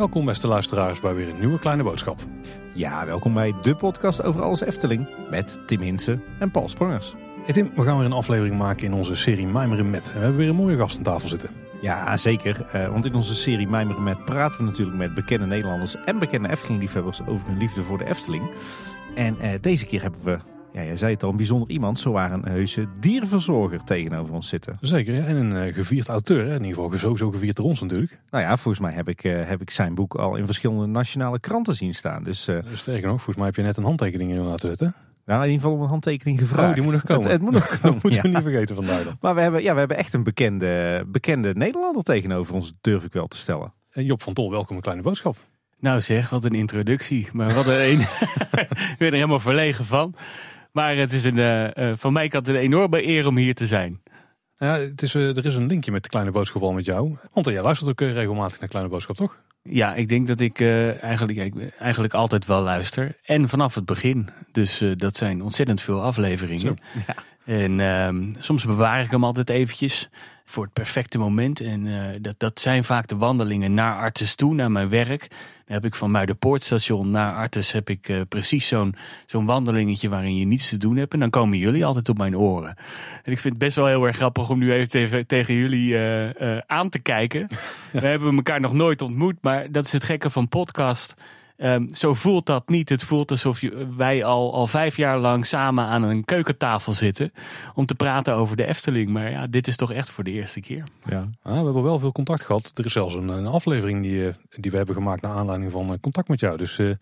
Welkom beste luisteraars bij weer een nieuwe kleine boodschap. Ja, welkom bij de podcast over alles Efteling met Tim Hinsen en Paul Sprangers. Hey Tim, we gaan weer een aflevering maken in onze serie Mijmeren Met. We hebben weer een mooie gast aan tafel zitten. Ja, zeker. Uh, want in onze serie Mijmeren Met praten we natuurlijk met bekende Nederlanders en bekende Efteling-liefhebbers over hun liefde voor de Efteling. En uh, deze keer hebben we ja, jij zei het al, een bijzonder iemand. Zo waren een heuse dierenverzorger tegenover ons zitten. Zeker, ja. en een uh, gevierd auteur. Hè? In ieder geval sowieso gevierd door ons natuurlijk. Nou ja, volgens mij heb ik, uh, heb ik zijn boek al in verschillende nationale kranten zien staan. Dus, uh... Sterker nog, volgens mij heb je net een handtekening in laten zetten. Nou, in ieder geval om een handtekening gevraagd. Oh, die moet nog komen. Het, het moet nog komen. dat moeten we niet vergeten vandaag dan. Maar we hebben, ja, we hebben echt een bekende, bekende Nederlander tegenover ons, durf ik wel te stellen. En Job van Tol, welkom een kleine boodschap. Nou zeg, wat een introductie. Maar wat een... ik ben er helemaal verlegen van. Maar het is een, uh, van mij kant een enorme eer om hier te zijn. Ja, het is, uh, er is een linkje met de Kleine Boodschap al met jou. Want jij luistert ook regelmatig naar Kleine Boodschap, toch? Ja, ik denk dat ik eigenlijk, eigenlijk altijd wel luister. En vanaf het begin. Dus dat zijn ontzettend veel afleveringen. Ja. En ehm, soms bewaar ik hem altijd eventjes voor het perfecte moment. En dat, dat zijn vaak de wandelingen naar Artes toe, naar mijn werk heb ik van Muiderpoortstation naar Artes heb ik uh, precies zo'n zo'n wandelingetje waarin je niets te doen hebt. En dan komen jullie altijd op mijn oren. En ik vind het best wel heel erg grappig om nu even tegen, tegen jullie uh, aan te kijken. We hebben elkaar nog nooit ontmoet, maar dat is het gekke van podcast. Um, zo voelt dat niet. Het voelt alsof je, wij al, al vijf jaar lang samen aan een keukentafel zitten. om te praten over de Efteling. Maar ja, dit is toch echt voor de eerste keer. Ja, ah, we hebben wel veel contact gehad. Er is zelfs een, een aflevering die, eh, die we hebben gemaakt naar aanleiding van eh, contact met jou. Dus, uh,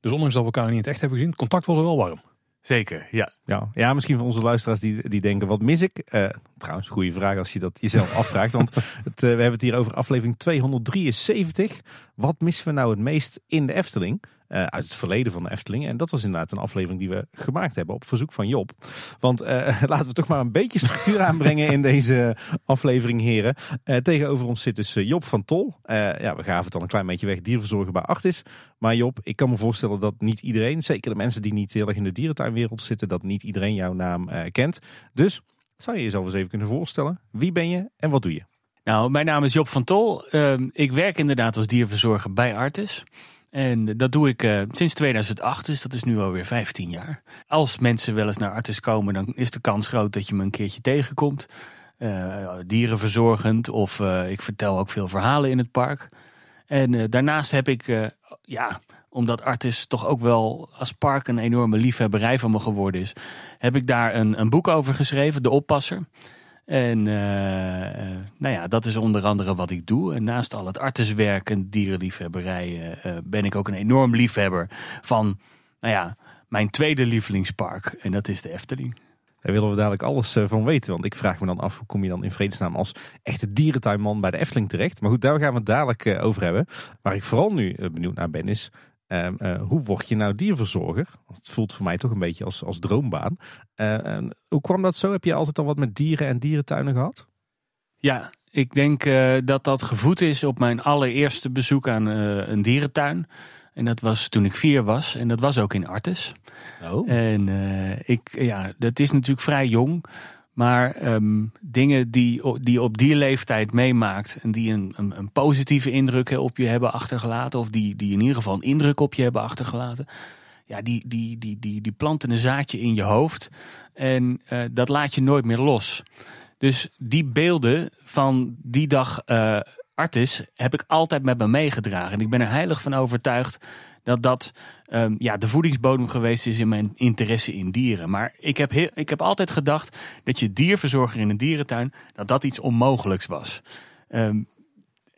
dus ondanks dat we elkaar niet in het echt hebben gezien, contact was er wel warm. Zeker, ja. ja. Ja, misschien voor onze luisteraars die, die denken, wat mis ik? Uh, trouwens, goede vraag als je dat jezelf afvraagt. Want het, uh, we hebben het hier over aflevering 273. Wat missen we nou het meest in de Efteling? Uh, uit het verleden van de Efteling. En dat was inderdaad een aflevering die we gemaakt hebben op verzoek van Job. Want uh, laten we toch maar een beetje structuur aanbrengen in deze aflevering, heren. Uh, tegenover ons zit dus Job van Tol. ja, we gaven het al een klein beetje weg, dierverzorger bij Artis. Maar Job, ik kan me voorstellen dat niet iedereen, zeker de mensen die niet heel erg in de dierentuinwereld zitten, dat niet iedereen jouw naam kent. Dus zou je jezelf eens even kunnen voorstellen? Wie ben je en wat doe je? Nou, mijn naam is Job van Tol. Ehm, ik werk inderdaad als dierverzorger bij Artis. En dat doe ik uh, sinds 2008, dus dat is nu alweer 15 jaar. Als mensen wel eens naar Artis komen, dan is de kans groot dat je me een keertje tegenkomt. Uh, dierenverzorgend of ik vertel ook veel verhalen in het park. En daarnaast heb ik, ja, omdat Artis toch ook wel als park een enorme liefhebberij van me geworden is, heb ik daar een, een boek over geschreven, De Oppasser. En uh, nou ja, dat is onder andere wat ik doe. En naast al het arteswerk en dierenliefhebberij uh, ben ik ook een enorm liefhebber van, nou ja, mijn tweede lievelingspark. En dat is de Efteling. Daar willen we dadelijk alles van weten. Want ik vraag me dan af, hoe kom je dan in vredesnaam als echte dierentuinman bij de Efteling terecht? Maar goed, daar gaan we het dadelijk over hebben. Waar ik vooral nu benieuwd naar ben is, uh, uh, hoe word je nou dierverzorger? Het voelt voor mij toch een beetje als, als droombaan. Uh, hoe kwam dat zo? Heb je altijd al wat met dieren en dierentuinen gehad? Ja, ik denk dat dat gevoed is op mijn allereerste bezoek aan een dierentuin. En dat was toen ik vier was. En dat was ook in Artes. Oh. En ik, ja, dat is natuurlijk vrij jong. Maar um, dingen die, die op die leeftijd meemaakt en die een, een, een, positieve indruk op je hebben achtergelaten, of die, die in ieder geval een indruk op je hebben achtergelaten, ja, die, die, die, die, die planten een zaadje in je hoofd en uh, dat laat je nooit meer los. Dus die beelden van die dag uh, Artis heb ik altijd met me meegedragen. En ik ben er heilig van overtuigd dat dat um, ja, de voedingsbodem geweest is in mijn interesse in dieren. Maar ik heb, ik heb altijd gedacht dat je dierverzorger in een dierentuin, dat dat iets onmogelijks was. Um,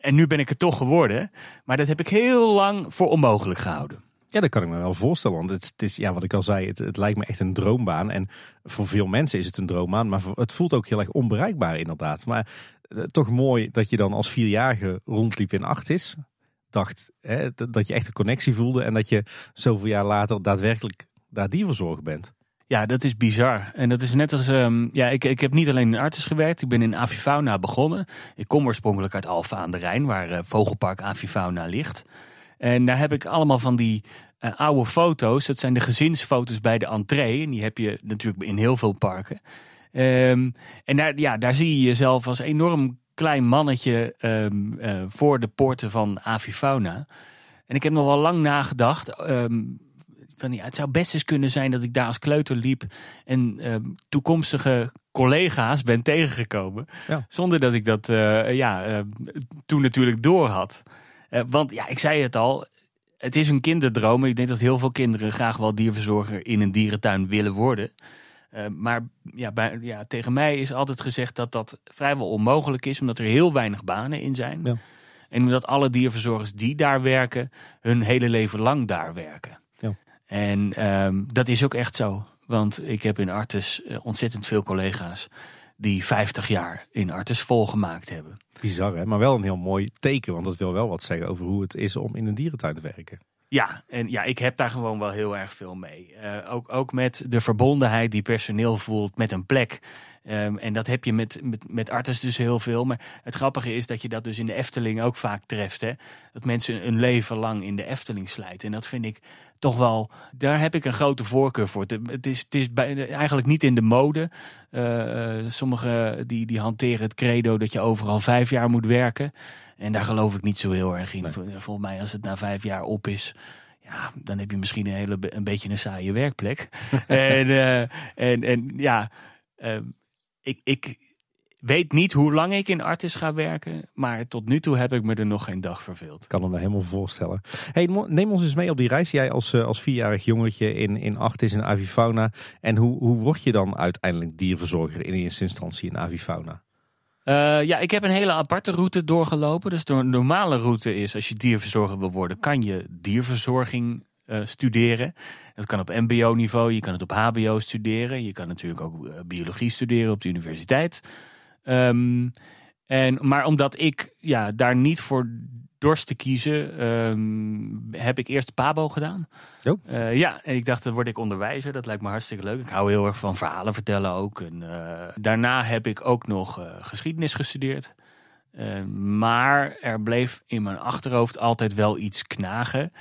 en nu ben ik het toch geworden. Maar dat heb ik heel lang voor onmogelijk gehouden. Ja, dat kan ik me wel voorstellen. Want het, is, ja, wat ik al zei, het, het, lijkt me echt een droombaan. En voor veel mensen is het een droombaan. Maar het voelt ook heel erg onbereikbaar inderdaad. Maar uh, toch mooi dat je dan als vierjarige rondliep in Artis dacht hè, dat je echt een connectie voelde en dat je zoveel jaar later daadwerkelijk daar dierverzorger bent. Ja, dat is bizar. En dat is net als. Um, ja, ik, ik heb niet alleen in Artis gewerkt. Ik ben in Avifauna begonnen. Ik kom oorspronkelijk uit Alfa aan de Rijn, waar uh, Vogelpark Avifauna ligt. En daar heb ik allemaal van die uh, oude foto's. Dat zijn de gezinsfoto's bij de entree. En die heb je natuurlijk in heel veel parken. Ehm, en daar, ja, daar zie je jezelf als enorm klein mannetje ehm, eh, voor de poorten van Avifauna. En ik heb nog wel lang nagedacht. Ehm, van, ja, het zou best eens kunnen zijn dat ik daar als kleuter liep en toekomstige collega's ben tegengekomen. Zonder dat ik dat uh, ja, toen natuurlijk door had. want ja, ik zei het al, het is een kinderdroom. Ik denk dat heel veel kinderen graag wel dierverzorger in een dierentuin willen worden. Uh, maar ja, bij, ja, tegen mij is altijd gezegd dat dat vrijwel onmogelijk is, omdat er heel weinig banen in zijn. Ja. En omdat alle dierverzorgers die daar werken, hun hele leven lang daar werken. Ja. En um, dat is ook echt zo. Want ik heb in Artes uh, ontzettend veel collega's die 50 jaar in Artes volgemaakt hebben. Bizar hè, maar wel een heel mooi teken. Want dat wil wel wat zeggen over hoe het is om in een dierentuin te werken. Ja, en ja, ik heb daar gewoon wel heel erg veel mee. Uh, ook, ook met de verbondenheid die personeel voelt met een plek. Um, en dat heb je met, met, met artis dus heel veel. Maar het grappige is dat je dat dus in de Efteling ook vaak treft. Hè? Dat mensen een leven lang in de Efteling slijten. En dat vind ik toch wel, daar heb ik een grote voorkeur voor. Het is, het is bij, eigenlijk niet in de mode. Uh, sommigen die, die hanteren het credo dat je overal vijf jaar moet werken. En daar geloof ik niet zo heel erg in. Volgens mij als het na vijf jaar op is, ja, dan heb je misschien een, hele, een beetje een saaie werkplek. en, uh, en, en ja, uh, ik, ik weet niet hoe lang ik in Artis ga werken. Maar tot nu toe heb ik me er nog geen dag verveeld. Ik kan me helemaal voorstellen. Hey, neem ons eens mee op die reis. Jij als, uh, als vierjarig jongetje in, in Artis in Avifauna. En hoe, hoe word je dan uiteindelijk dierverzorger in eerste instantie in Avifauna? Uh, ja, ik heb een hele aparte route doorgelopen. Dus de normale route is, als je dierverzorger wil worden, kan je dierverzorging uh, studeren. Dat kan op mbo-niveau, je kan het op hbo studeren. Je kan natuurlijk ook uh, biologie studeren op de universiteit. Um, en, maar omdat ik ja, daar niet voor dorst te kiezen, um, heb ik eerst Pabo gedaan. Oh. Uh, ja, en ik dacht, dan word ik onderwijzer. Dat lijkt me hartstikke leuk. Ik hou heel erg van verhalen vertellen ook. En, daarna heb ik ook nog geschiedenis gestudeerd. maar er bleef in mijn achterhoofd altijd wel iets knagen.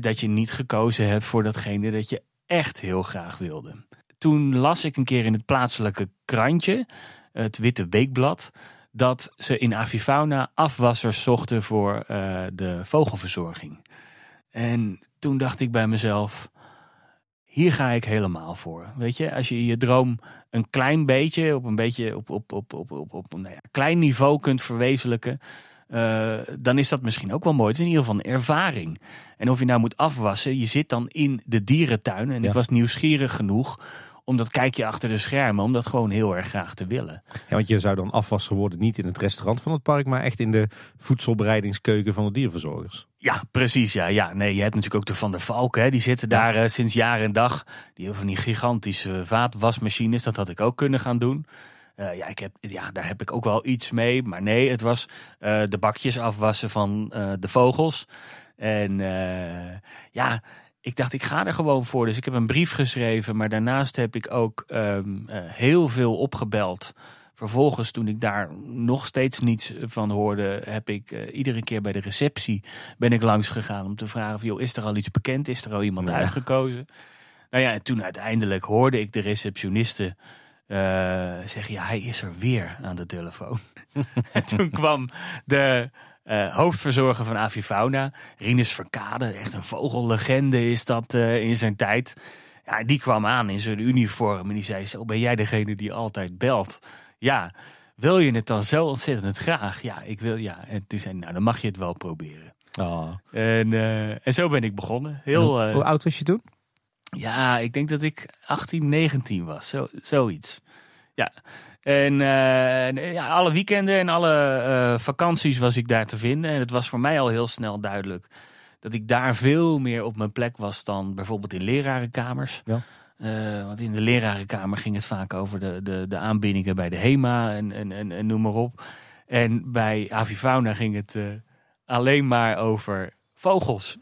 Dat je niet gekozen hebt voor datgene dat je echt heel graag wilde. Toen las ik een keer in het plaatselijke krantje, het Witte Weekblad dat ze in Avifauna afwassers zochten voor uh, de vogelverzorging. En toen dacht ik bij mezelf, hier ga ik helemaal voor. Weet je, als je je droom een klein beetje op een beetje op, op, op, op, op, op nou ja, klein niveau kunt verwezenlijken. Uh, dan is dat misschien ook wel mooi. Het is in ieder geval een ervaring. En of je nou moet afwassen, je zit dan in de dierentuin. En ik was nieuwsgierig genoeg om dat kijkje achter de schermen, om dat gewoon heel erg graag te willen. Ja, want je zou dan afwasser worden niet in het restaurant van het park, maar echt in de voedselbereidingskeuken van de dierverzorgers. Ja, precies. Ja, ja. Nee, je hebt natuurlijk ook de Van der Valken. Hè. Die zitten daar uh, sinds jaar en dag. Die hebben van die gigantische vaatwasmachines. Dat had ik ook kunnen gaan doen. Uh, ja, ik heb, ja, daar heb ik ook wel iets mee. Maar nee, het was uh, de bakjes afwassen van de vogels. En ja, ik dacht, ik ga er gewoon voor. Dus ik heb een brief geschreven, maar daarnaast heb ik ook um, uh, heel veel opgebeld. Vervolgens, toen ik daar nog steeds niets van hoorde, heb ik uh, iedere keer bij de receptie ben ik langs gegaan om te vragen: of, joh, is er al iets bekend? Is er al iemand ja. uitgekozen? Nou ja, en toen uiteindelijk hoorde ik de receptioniste zeggen: ja, hij is er weer aan de telefoon. en toen kwam de uh, hoofdverzorger van Avifauna, Rinus Verkade, echt een vogellegende is dat uh, in zijn tijd. Ja, die kwam aan in zijn uniform en die zei: Zo ben jij degene die altijd belt? Ja, wil je het dan zo ontzettend graag? Ja, ik wil ja. En toen zei Nou, dan mag je het wel proberen. Oh. En, uh, en zo ben ik begonnen. Heel, Hoe oud was je toen? Ja, ik denk dat ik 18, 19 was. Zo, zoiets. Ja. En uh, ja, alle weekenden en alle uh, vakanties was ik daar te vinden. En het was voor mij al heel snel duidelijk dat ik daar veel meer op mijn plek was dan bijvoorbeeld in lerarenkamers. Ja. Uh, want in de lerarenkamer ging het vaak over de, de, de aanbiedingen bij de HEMA en, en, en, en noem maar op. En bij Avifauna ging het alleen maar over vogels.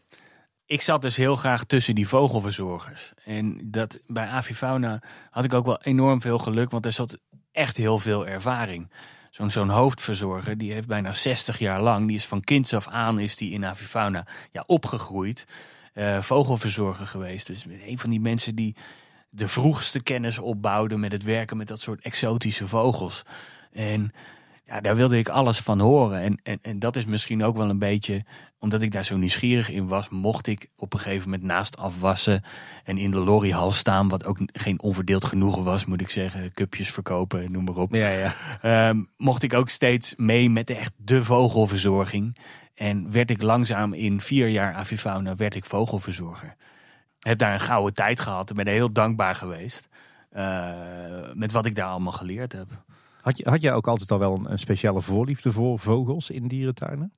Ik zat dus heel graag tussen die vogelverzorgers. En dat, bij Avifauna had ik ook wel enorm veel geluk, want er zat echt heel veel ervaring. Zo'n zo'n hoofdverzorger, die heeft bijna 60 jaar lang, die is van kinds af aan is die in avifauna ja, opgegroeid. Uh, vogelverzorger geweest. Dus een van die mensen die de vroegste kennis opbouwde met het werken met dat soort exotische vogels. En ja, daar wilde ik alles van horen. En, en, en dat is misschien ook wel een beetje, omdat ik daar zo nieuwsgierig in was, mocht ik op een gegeven moment naast afwassen en in de lorryhal staan, wat ook geen onverdeeld genoegen was, moet ik zeggen. Cupjes verkopen, noem maar op. Ja, ja. Ehm, mocht ik ook steeds mee met de, echt de vogelverzorging. En werd ik langzaam in vier jaar avifauna werd ik vogelverzorger. Heb daar een gouden tijd gehad en ben er heel dankbaar geweest. Uh, met wat ik daar allemaal geleerd heb. Had je, had jij ook altijd al wel een, speciale voorliefde voor vogels in dierentuinen?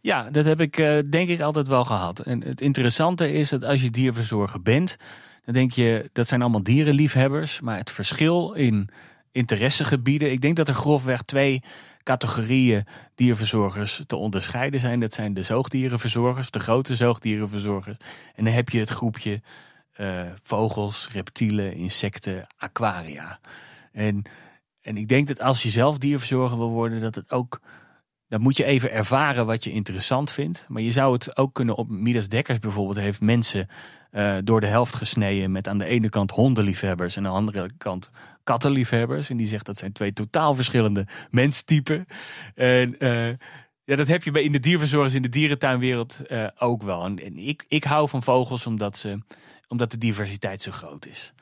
Ja, dat heb ik uh, denk ik altijd wel gehad. En het interessante is dat als je dierverzorger bent, dan denk je dat zijn allemaal dierenliefhebbers. Maar het verschil in interessegebieden, ik denk dat er grofweg twee categorieën dierverzorgers te onderscheiden zijn. Dat zijn de zoogdierenverzorgers, de grote zoogdierenverzorgers. En dan heb je het groepje uh, vogels, reptielen, insecten, aquaria. En, en ik denk dat als je zelf dierverzorger wil worden, dat het ook. Dan moet je even ervaren wat je interessant vindt. Maar je zou het ook kunnen op Midas Dekkers bijvoorbeeld heeft mensen uh, door de helft gesneden met aan de ene kant hondenliefhebbers en aan de andere kant kattenliefhebbers. En die zegt dat zijn twee totaal verschillende menstypen. En uh, ja, dat heb je bij in de dierverzorgers in de dierentuinwereld uh, ook wel. En, en, ik, ik hou van vogels omdat, ze, omdat de diversiteit zo groot is.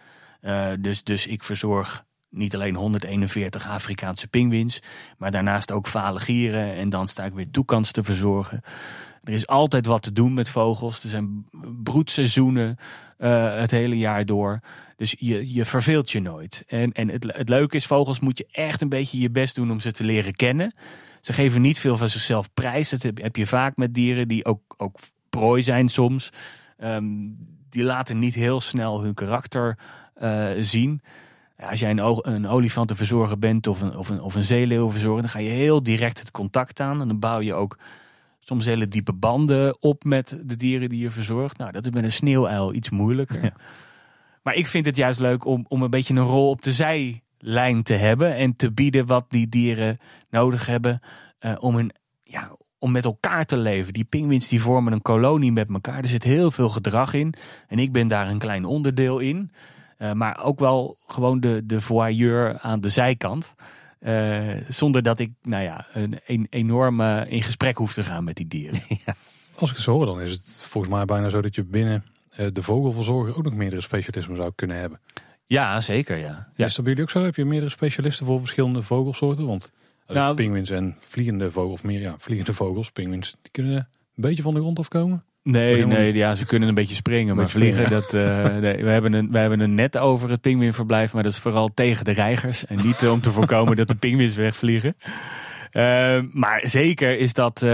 Dus, dus ik verzorg niet alleen 141 Afrikaanse pinguïns, maar daarnaast ook vale gieren. En dan sta ik weer toekans te verzorgen. Er is altijd wat te doen met vogels. Er zijn broedseizoenen uh, het hele jaar door. Dus je, je verveelt je nooit. En, en het, het leuke is, vogels moet je echt een beetje je best doen om ze te leren kennen. Ze geven niet veel van zichzelf prijs. Dat heb, je vaak met dieren die ook, ook prooi zijn soms. Um, die laten niet heel snel hun karakter uh, zien. Ja, als jij een, een olifantenverzorger bent of een, of een, of een zeeleeuwverzorger, dan ga je heel direct het contact aan. En dan bouw je ook soms hele diepe banden op met de dieren die je verzorgt. Nou, dat is met een sneeuwuil iets moeilijker. Ja. Maar ik vind het juist leuk om, om een beetje een rol op de zijlijn te hebben. En te bieden wat die dieren nodig hebben uh, om, hun, ja, om met elkaar te leven. Die pinguïns die vormen een kolonie met elkaar. Er zit heel veel gedrag in. En ik ben daar een klein onderdeel in. Uh, maar ook wel gewoon de, de voyeur aan de zijkant. Uh, zonder dat ik nou ja, een, een enorm uh, in gesprek hoef te gaan met die dieren. Ja. Als ik het zo hoor, dan is het volgens mij bijna zo dat je binnen uh, de vogelverzorger ook nog meerdere specialismen zou kunnen hebben. Ja, zeker. Ja. ja. Is dat bij jullie ook zo? Heb je meerdere specialisten voor verschillende vogelsoorten? Want nou, pinguïns en vliegende vogels, of meer ja, vliegende vogels, pinguïns, die kunnen een beetje van de grond afkomen. Nee, nee, ja, ze kunnen een beetje springen, maar vliegen, dat, uh, nee, we, hebben een, we hebben een net over het pinguïnverblijf, maar dat is vooral tegen de reigers en niet om te voorkomen dat de pinguïns wegvliegen. Uh, maar zeker is dat, uh,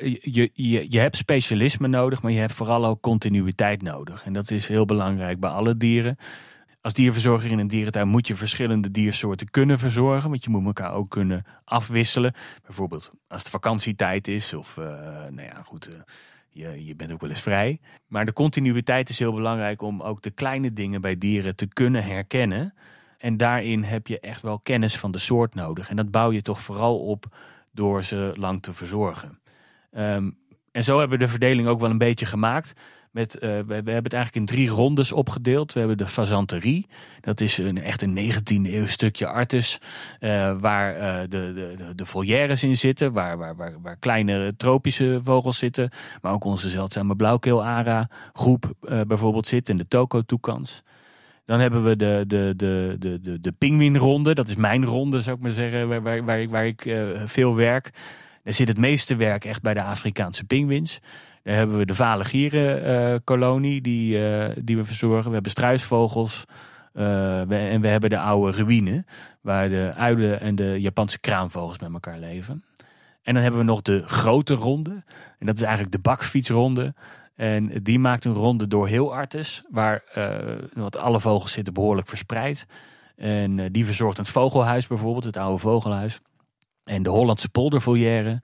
je, je, je hebt specialisme nodig, maar je hebt vooral ook continuïteit nodig. En dat is heel belangrijk bij alle dieren. Als dierverzorger in een dierentuin moet je verschillende diersoorten kunnen verzorgen. Want je moet elkaar ook kunnen afwisselen. Bijvoorbeeld als het vakantietijd is of, uh, nou ja, goed je, je bent ook wel eens vrij. Maar de continuïteit is heel belangrijk om ook de kleine dingen bij dieren te kunnen herkennen. En daarin heb je echt wel kennis van de soort nodig. En dat bouw je toch vooral op door ze lang te verzorgen. Um, en zo hebben we de verdeling ook wel een beetje gemaakt. Met, uh, we, hebben het eigenlijk in drie rondes opgedeeld. We hebben de fazanterie. Dat is een, echt een 19e eeuw stukje artis. Uh, waar uh, de, de, de volières in zitten. Waar, waar, waar, waar kleine tropische vogels zitten. Maar ook onze zeldzame blauwkeelara groep bijvoorbeeld zit. En de toko-toekans. Dan hebben we de, de, de, de, de, de pinguïnronde. Dat is mijn ronde, zou ik maar zeggen. Waar, waar, waar ik, waar ik veel werk. Daar zit het meeste werk echt bij de Afrikaanse pinguïns. Daar hebben we de vale gierenkolonie uh, die, uh, die we verzorgen. We hebben struisvogels. Uh, we, en we hebben de oude ruïne, waar de uilen en de Japanse kraanvogels met elkaar leven. En dan hebben we nog de grote ronde. En dat is eigenlijk de bakfietsronde. En die maakt een ronde door heel Artes, waar wat alle vogels zitten behoorlijk verspreid. En die verzorgt het vogelhuis bijvoorbeeld, het oude vogelhuis. En de Hollandse poldervolière.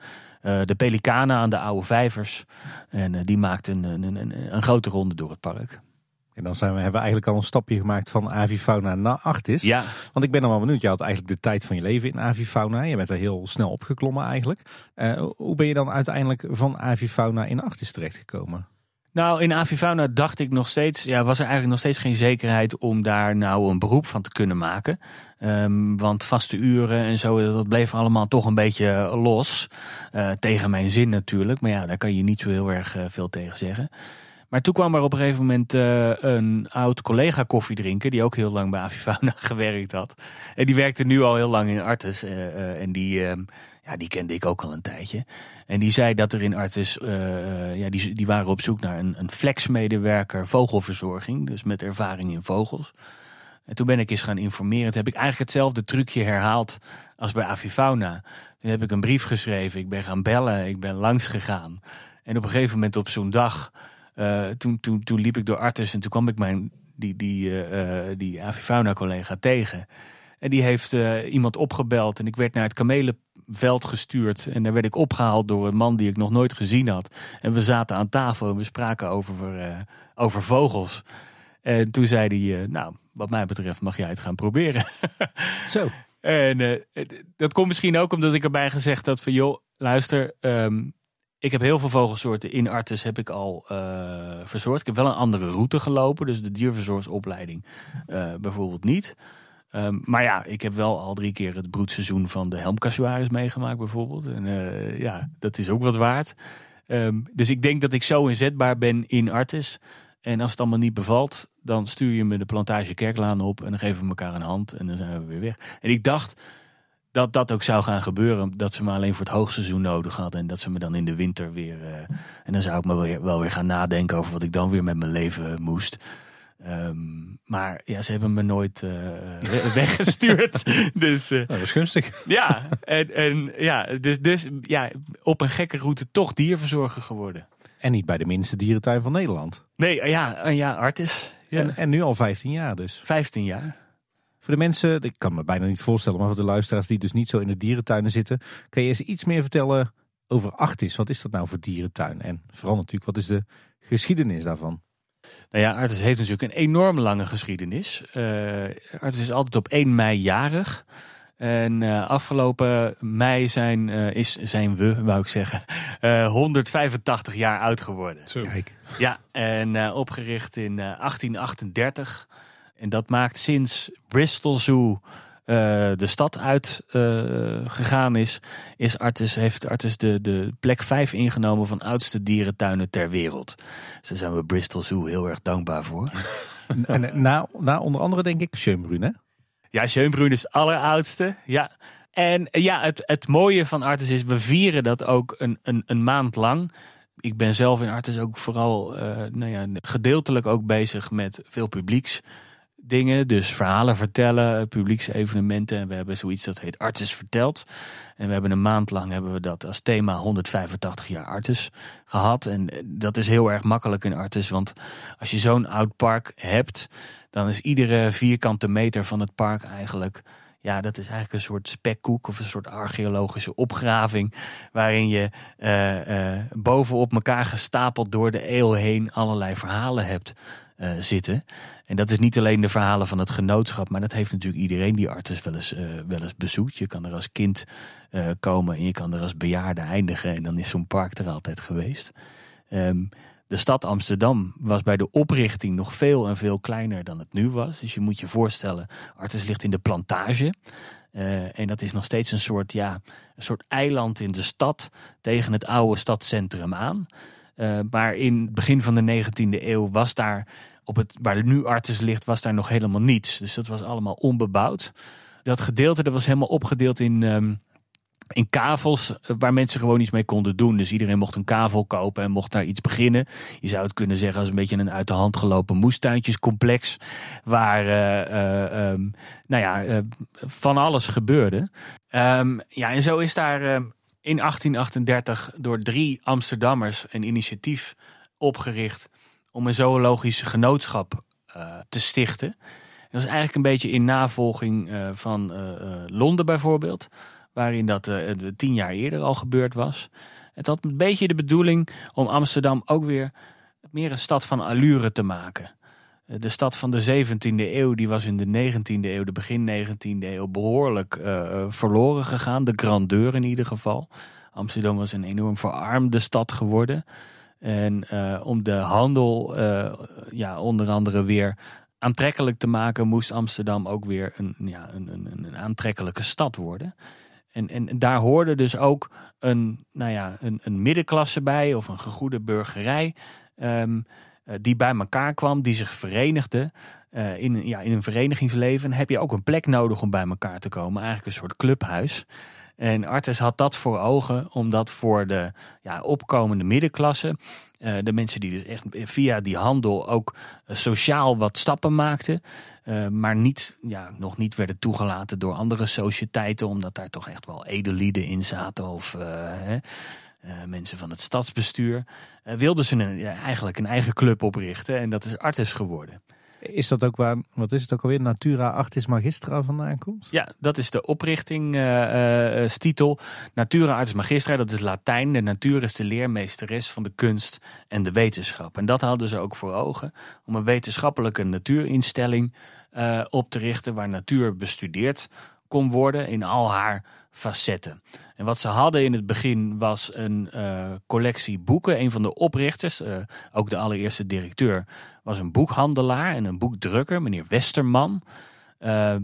Uh, de pelikanen aan de oude vijvers. En uh, die maakt een, een, een, een, grote ronde door het park. En dan zijn we, hebben we eigenlijk al een stapje gemaakt van avifauna naar Artis. Ja. Want ik ben dan wel benieuwd. Je had eigenlijk de tijd van je leven in avifauna. Je bent er heel snel opgeklommen eigenlijk. Uh, hoe ben je dan uiteindelijk van avifauna in Artis terechtgekomen? Nou, in Avifauna dacht ik nog steeds, ja, was er eigenlijk nog steeds geen zekerheid om daar nou een beroep van te kunnen maken. Um, want vaste uren en zo, dat bleef allemaal toch een beetje los. Uh, tegen mijn zin natuurlijk, maar ja, daar kan je niet zo heel erg uh, veel tegen zeggen. Maar toen kwam er op een gegeven moment uh, een oud collega koffie drinken, die ook heel lang bij Avifauna gewerkt had. En die werkte nu al heel lang in Artes. en die, ehm, ja, die kende ik ook al een tijdje. En die zei dat er in Artis, uh, ja, die, die waren op zoek naar een, een flexmedewerker vogelverzorging. Dus met ervaring in vogels. En toen ben ik eens gaan informeren. Toen heb ik eigenlijk hetzelfde trucje herhaald als bij Avifauna. Toen heb ik een brief geschreven. Ik ben gaan bellen. Ik ben langs gegaan. En op een gegeven moment op zo'n dag, uh, toen, toen, toen liep ik door Artis en toen kwam ik mijn, die, die, uh, die Avifauna collega tegen. En die heeft iemand opgebeld en ik werd naar het kamelenveld gestuurd. En daar werd ik opgehaald door een man die ik nog nooit gezien had. En we zaten aan tafel en we spraken over, uh, over vogels. En toen zei hij, uh, nou, wat mij betreft mag jij het gaan proberen. Zo. En dat komt misschien ook omdat ik erbij gezegd had van, joh, luister... Um, ik heb heel veel vogelsoorten in Artes heb ik al verzorgd. Ik heb wel een andere route gelopen, dus de dierverzorgsopleiding bijvoorbeeld niet. Um, maar ja, ik heb wel al drie keer het broedseizoen van de helmcasuaris meegemaakt bijvoorbeeld. En uh, ja, dat is ook wat waard. Um, dus ik denk dat ik zo inzetbaar ben in Artis. En als het allemaal niet bevalt, dan stuur je me de plantage Kerklaan op. En dan geven we elkaar een hand en dan zijn we weer weg. En ik dacht dat dat ook zou gaan gebeuren. Dat ze me alleen voor het hoogseizoen nodig hadden. En dat ze me dan in de winter weer... Uh, en dan zou ik me wel weer, wel weer gaan nadenken over wat ik dan weer met mijn leven moest. Um, maar ja, ze hebben me nooit uh, weggestuurd. dus, uh, dat is gunstig. Ja, en, en, ja, dus, dus ja, op een gekke route toch dierverzorger geworden. En niet bij de minste dierentuin van Nederland. Nee, ja, ja Artis. Ja. En, en nu al 15 jaar dus. 15 jaar. Voor de mensen, ik kan me bijna niet voorstellen, maar voor de luisteraars die dus niet zo in de dierentuinen zitten, kan je eens iets meer vertellen over Artis? Wat is dat nou voor dierentuin? En vooral natuurlijk, wat is de geschiedenis daarvan? Nou ja, Artis heeft natuurlijk een enorm lange geschiedenis. Uh, Artis is altijd op 1 mei jarig. En uh, afgelopen mei zijn, uh, is, zijn we, wou ik zeggen, 185 jaar oud geworden. Zo. Kijk. Ja, en opgericht in 1838. En dat maakt sinds Bristol Zoo de stad uit uh, gegaan is, is Artis, heeft Artis de, de plek 5 ingenomen van oudste dierentuinen ter wereld. Dus daar zijn we Bristol Zoo heel erg dankbaar voor. en na, na onder andere denk ik Schönbrunn hè? Ja, Schönbrunn is het alleroudste. Ja. En ja, het, het mooie van Artis is, we vieren dat ook een, een, een maand lang. Ik ben zelf in Artis ook vooral uh, nou ja, gedeeltelijk ook bezig met veel publieks dingen. Dus verhalen vertellen, publieksevenementen. En we hebben zoiets dat heet Artis Verteld. En we hebben een maand lang hebben we dat als thema 185 jaar Artis gehad. En dat is heel erg makkelijk in Artis. Want als je zo'n oud park hebt, dan is iedere vierkante meter van het park eigenlijk... Ja, dat is eigenlijk een soort spekkoek of een soort archeologische opgraving. Waarin je uh, uh, bovenop elkaar gestapeld door de eeuw heen allerlei verhalen hebt uh, zitten. En dat is niet alleen de verhalen van het genootschap, maar dat heeft natuurlijk iedereen die artis wel eens, uh, wel eens bezoekt. Je kan er als kind uh, komen en je kan er als bejaarde eindigen. En dan is zo'n park er altijd geweest. Um, de stad Amsterdam was bij de oprichting nog veel en veel kleiner dan het nu was. Dus je moet je voorstellen, Artis ligt in de plantage. En dat is nog steeds een soort, ja, een soort eiland in de stad tegen het oude stadcentrum aan. Uh, maar in het begin van de 19e eeuw was daar op het, waar nu Artis ligt, was daar nog helemaal niets. Dus dat was allemaal onbebouwd. Dat gedeelte dat was helemaal opgedeeld in, um, in kavels eh, waar mensen gewoon iets mee konden doen. Dus iedereen mocht een kavel kopen en mocht daar iets beginnen. Je zou het kunnen zeggen als een beetje een uit de hand gelopen moestuintjescomplex. Waar uh, um, nou ja, van alles gebeurde. Um, ja, en zo is daar in 1838 door drie Amsterdammers een initiatief opgericht om een zoologisch genootschap uh, te stichten. dat is eigenlijk een beetje in navolging uh, van uh, Londen bijvoorbeeld, waarin dat tien jaar eerder al gebeurd was. Het had een beetje de bedoeling om Amsterdam ook weer meer een stad van allure te maken. De stad van de 17e eeuw, die was in de 19e eeuw, de begin 19e eeuw, behoorlijk verloren gegaan. De grandeur in ieder geval. Amsterdam was een enorm verarmde stad geworden. En om de handel ja, onder andere weer aantrekkelijk te maken, moest Amsterdam ook weer een, ja, een, een, een aantrekkelijke stad worden. En, en, daar hoorde dus ook een, nou ja, een, een middenklasse bij of een gegoede burgerij. Um, die bij elkaar kwam, die zich verenigde. Uh, in, ja, in een verenigingsleven heb je ook een plek nodig om bij elkaar te komen. Eigenlijk een soort clubhuis. En Artes had dat voor ogen, omdat voor de ja, opkomende middenklasse, uh, de mensen die dus echt via die handel ook sociaal wat stappen maakten, maar niet, ja, nog niet werden toegelaten door andere sociëteiten, omdat daar toch echt wel edellieden in zaten of hè, mensen van het stadsbestuur, wilden ze een, ja, eigenlijk een eigen club oprichten en dat is Artes geworden. Is dat ook waar, wat is het ook alweer, Natura Artis Magistra vandaan komt? Ja, dat is de oprichtingstitel. Uh, Natura Artis Magistra, dat is Latijn. De natuur is de leermeesteres van de kunst en de wetenschap. En dat hadden ze ook voor ogen, om een wetenschappelijke natuurinstelling uh, op te richten waar natuur bestudeerd kon worden in al haar facetten. En wat ze hadden in het begin was een uh, collectie boeken. Een van de oprichters, uh, ook de allereerste directeur, was een boekhandelaar en een boekdrukker, meneer Westerman. Uh,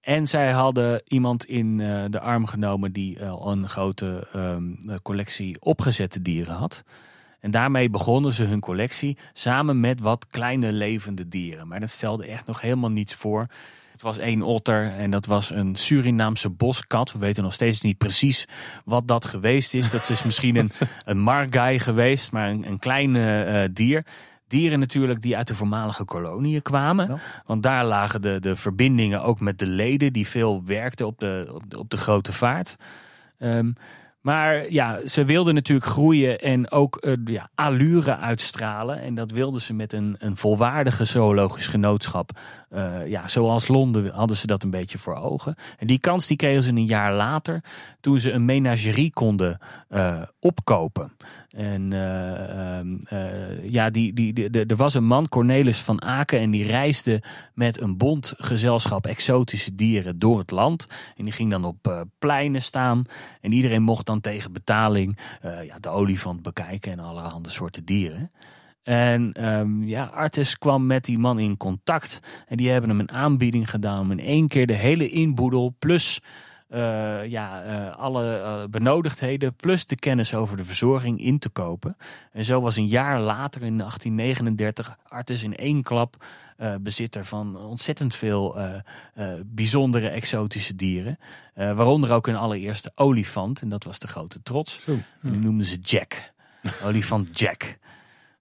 en zij hadden iemand in uh, de arm genomen die al een grote um, collectie opgezette dieren had. En daarmee begonnen ze hun collectie samen met wat kleine levende dieren. Maar dat stelde echt nog helemaal niets voor. Het was één otter en dat was een Surinaamse boskat. We weten nog steeds niet precies wat dat geweest is. Dat is misschien een, een margai geweest, maar een, een klein uh, dier. Dieren natuurlijk die uit de voormalige koloniën kwamen. Want daar lagen de, de verbindingen ook met de leden die veel werkten op de, op de, op de grote vaart. Um, maar ja, ze wilden natuurlijk groeien en ook uh, ja, allure uitstralen. En dat wilden ze met een, een volwaardige zoologisch genootschap. Uh, ja, zoals Londen hadden ze dat een beetje voor ogen. En die kans die kregen ze een jaar later toen ze een menagerie konden uh, opkopen. En uh, ja, die, die, die, er was een man, Cornelis van Aken, en die reisde met een bondgezelschap exotische dieren door het land. En die ging dan op uh, pleinen staan. En iedereen mocht dan tegen betaling ja, de olifant bekijken en allerhande soorten dieren. En um, ja, Artis kwam met die man in contact. En die hebben hem een aanbieding gedaan om in één keer de hele inboedel plus uh, ja, uh, alle uh, benodigdheden plus de kennis over de verzorging in te kopen. En zo was een jaar later, in 1839, Artis in één klap bezitter van ontzettend veel bijzondere exotische dieren. waaronder ook een allereerste olifant, en dat was de grote trots. Zo. En die noemden ze Jack. olifant Jack.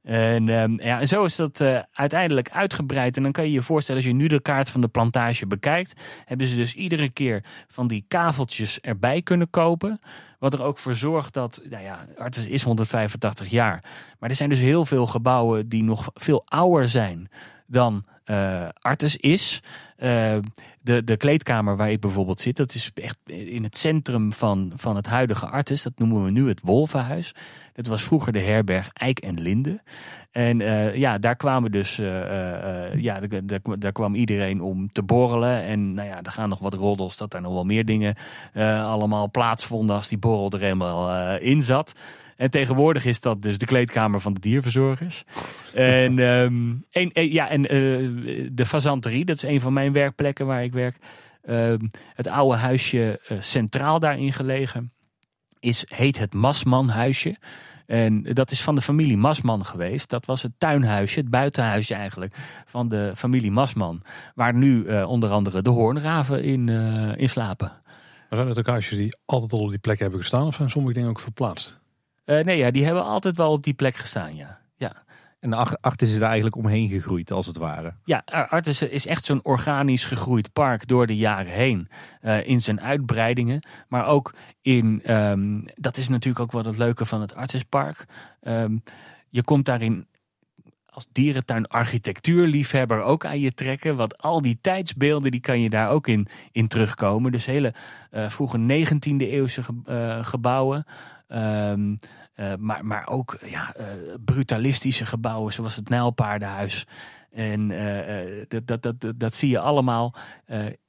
En, um, ja, en zo is dat uh, uiteindelijk uitgebreid. En dan kan je je voorstellen, als je nu de kaart van de plantage bekijkt, hebben ze dus iedere keer van die kaveltjes erbij kunnen kopen. Wat er ook voor zorgt dat, nou ja, Artes is 185 jaar. Maar er zijn dus heel veel gebouwen die nog veel ouder zijn dan uh, Artes is. Uh, de, de kleedkamer waar ik bijvoorbeeld zit, dat is echt in het centrum van, van het huidige Artes. Dat noemen we nu het Wolvenhuis. Dat was vroeger de herberg Eik en Linde. En uh, ja, daar kwamen dus, ja, daar, daar, kwam iedereen om te borrelen. En nou ja, er gaan nog wat roddels dat er nog wel meer dingen allemaal plaatsvonden als die borrel er helemaal in zat. En tegenwoordig is dat dus de kleedkamer van de dierverzorgers. en, um, ja, en uh, de fazanterie, dat is een van mijn werkplekken waar ik werk. Uh, het oude huisje uh, centraal daarin gelegen is, heet het Masmanhuisje. En dat is van de familie Masman geweest. Dat was het tuinhuisje, het buitenhuisje eigenlijk, van de familie Masman. Waar nu onder andere de hoornraven in, in slapen. Maar zijn het ook huisjes die altijd al op die plek hebben gestaan? Of zijn sommige dingen ook verplaatst? Uh, nee, ja, die hebben altijd wel op die plek gestaan, ja. ja. En Artis is daar eigenlijk omheen gegroeid, als het ware. Ja, Artis is echt zo'n organisch gegroeid park door de jaren heen. Uh, in zijn uitbreidingen, maar ook in, um, dat is natuurlijk ook wat het leuke van het Artispark. Um, je komt daarin als dierentuin architectuurliefhebber ook aan je trekken. Want al die tijdsbeelden die kan je daar ook in, in terugkomen. Dus hele uh, vroege 19e eeuwse ge, uh, gebouwen. Um, uh, maar, maar ook ja, uh, brutalistische gebouwen zoals het Nijlpaardenhuis. En uh, dat, dat, dat, dat zie je allemaal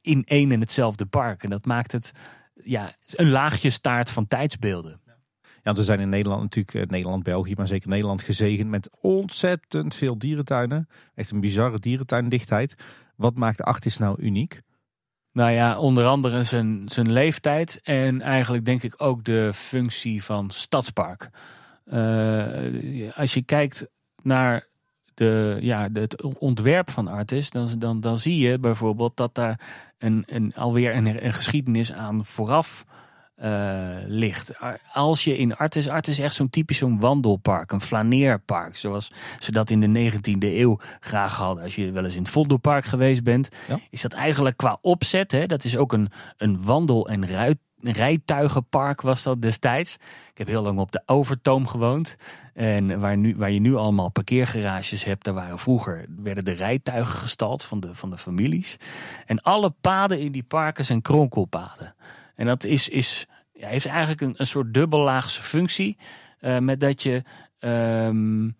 in één en hetzelfde park. En dat maakt het ja, een laagje staart van tijdsbeelden. Ja, we zijn in Nederland natuurlijk, Nederland, België, maar zeker Nederland gezegend met ontzettend veel dierentuinen. Echt een bizarre dierentuindichtheid. Wat maakt Artis nou uniek? Nou ja, onder andere zijn, zijn leeftijd en eigenlijk denk ik ook de functie van stadspark. als je kijkt naar de, ja, het ontwerp van Artis, dan, dan, dan zie je bijvoorbeeld dat daar een, een, alweer een, een geschiedenis aan vooraf uh, ligt. Als je in Artis, Artis is echt zo'n typisch zo'n wandelpark, een flaneerpark, zoals ze dat in de 19e eeuw graag hadden. Als je wel eens in het Vondelpark geweest bent, is dat eigenlijk qua opzet, hè, dat is ook een, een wandel- en ruit rijtuigenpark was dat destijds. Ik heb heel lang op de Overtoom gewoond. En waar, nu, waar je nu allemaal parkeergarages hebt, daar waren vroeger werden de rijtuigen gestald van de, van de families. En alle paden in die parken zijn kronkelpaden. En dat is, is, ja, heeft eigenlijk een, een soort dubbellaagse functie. Uh, met dat je. Um,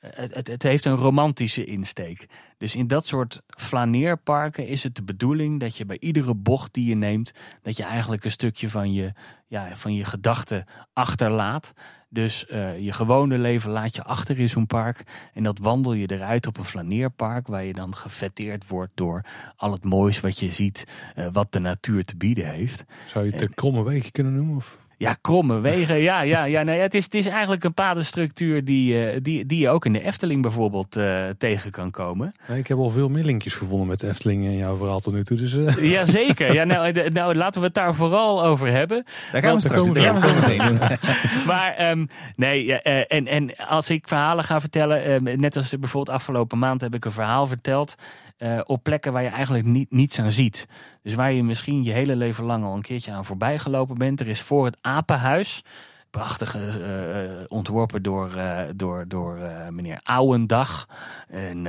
het, het, het, heeft een romantische insteek. Dus in dat soort flaneerparken is het de bedoeling dat je bij iedere bocht die je neemt, dat je eigenlijk een stukje van je, ja, van je gedachten achterlaat. Dus uh, je gewone leven laat je achter in zo'n park. En dat wandel je eruit op een flaneerpark, waar je dan gefetteerd wordt door al het moois wat je ziet, uh, wat de natuur te bieden heeft. Zou je het de kromme wegen kunnen noemen? Of? Ja, kromme wegen. Ja, ja, ja, nou ja het, is, het is eigenlijk een padenstructuur die, uh, die, die je ook in de Efteling bijvoorbeeld uh, tegen kan komen. Ja, ik heb al veel meer linkjes gevonden met de Efteling in jouw verhaal tot nu toe. Dus, uh... Ja, zeker. Ja, nou, de, nou, laten we het daar vooral over hebben. Daar gaan we straks komen ja, zo meteen. maar um, nee, en, en als ik verhalen ga vertellen, um, net als bijvoorbeeld afgelopen maand heb ik een verhaal verteld. Uh, op plekken waar je eigenlijk niet, niets aan ziet. Dus waar je misschien je hele leven lang al een keertje aan voorbij gelopen bent. Er is voor het Apenhuis, prachtig uh, ontworpen door, uh, door, door meneer Ouwendag. En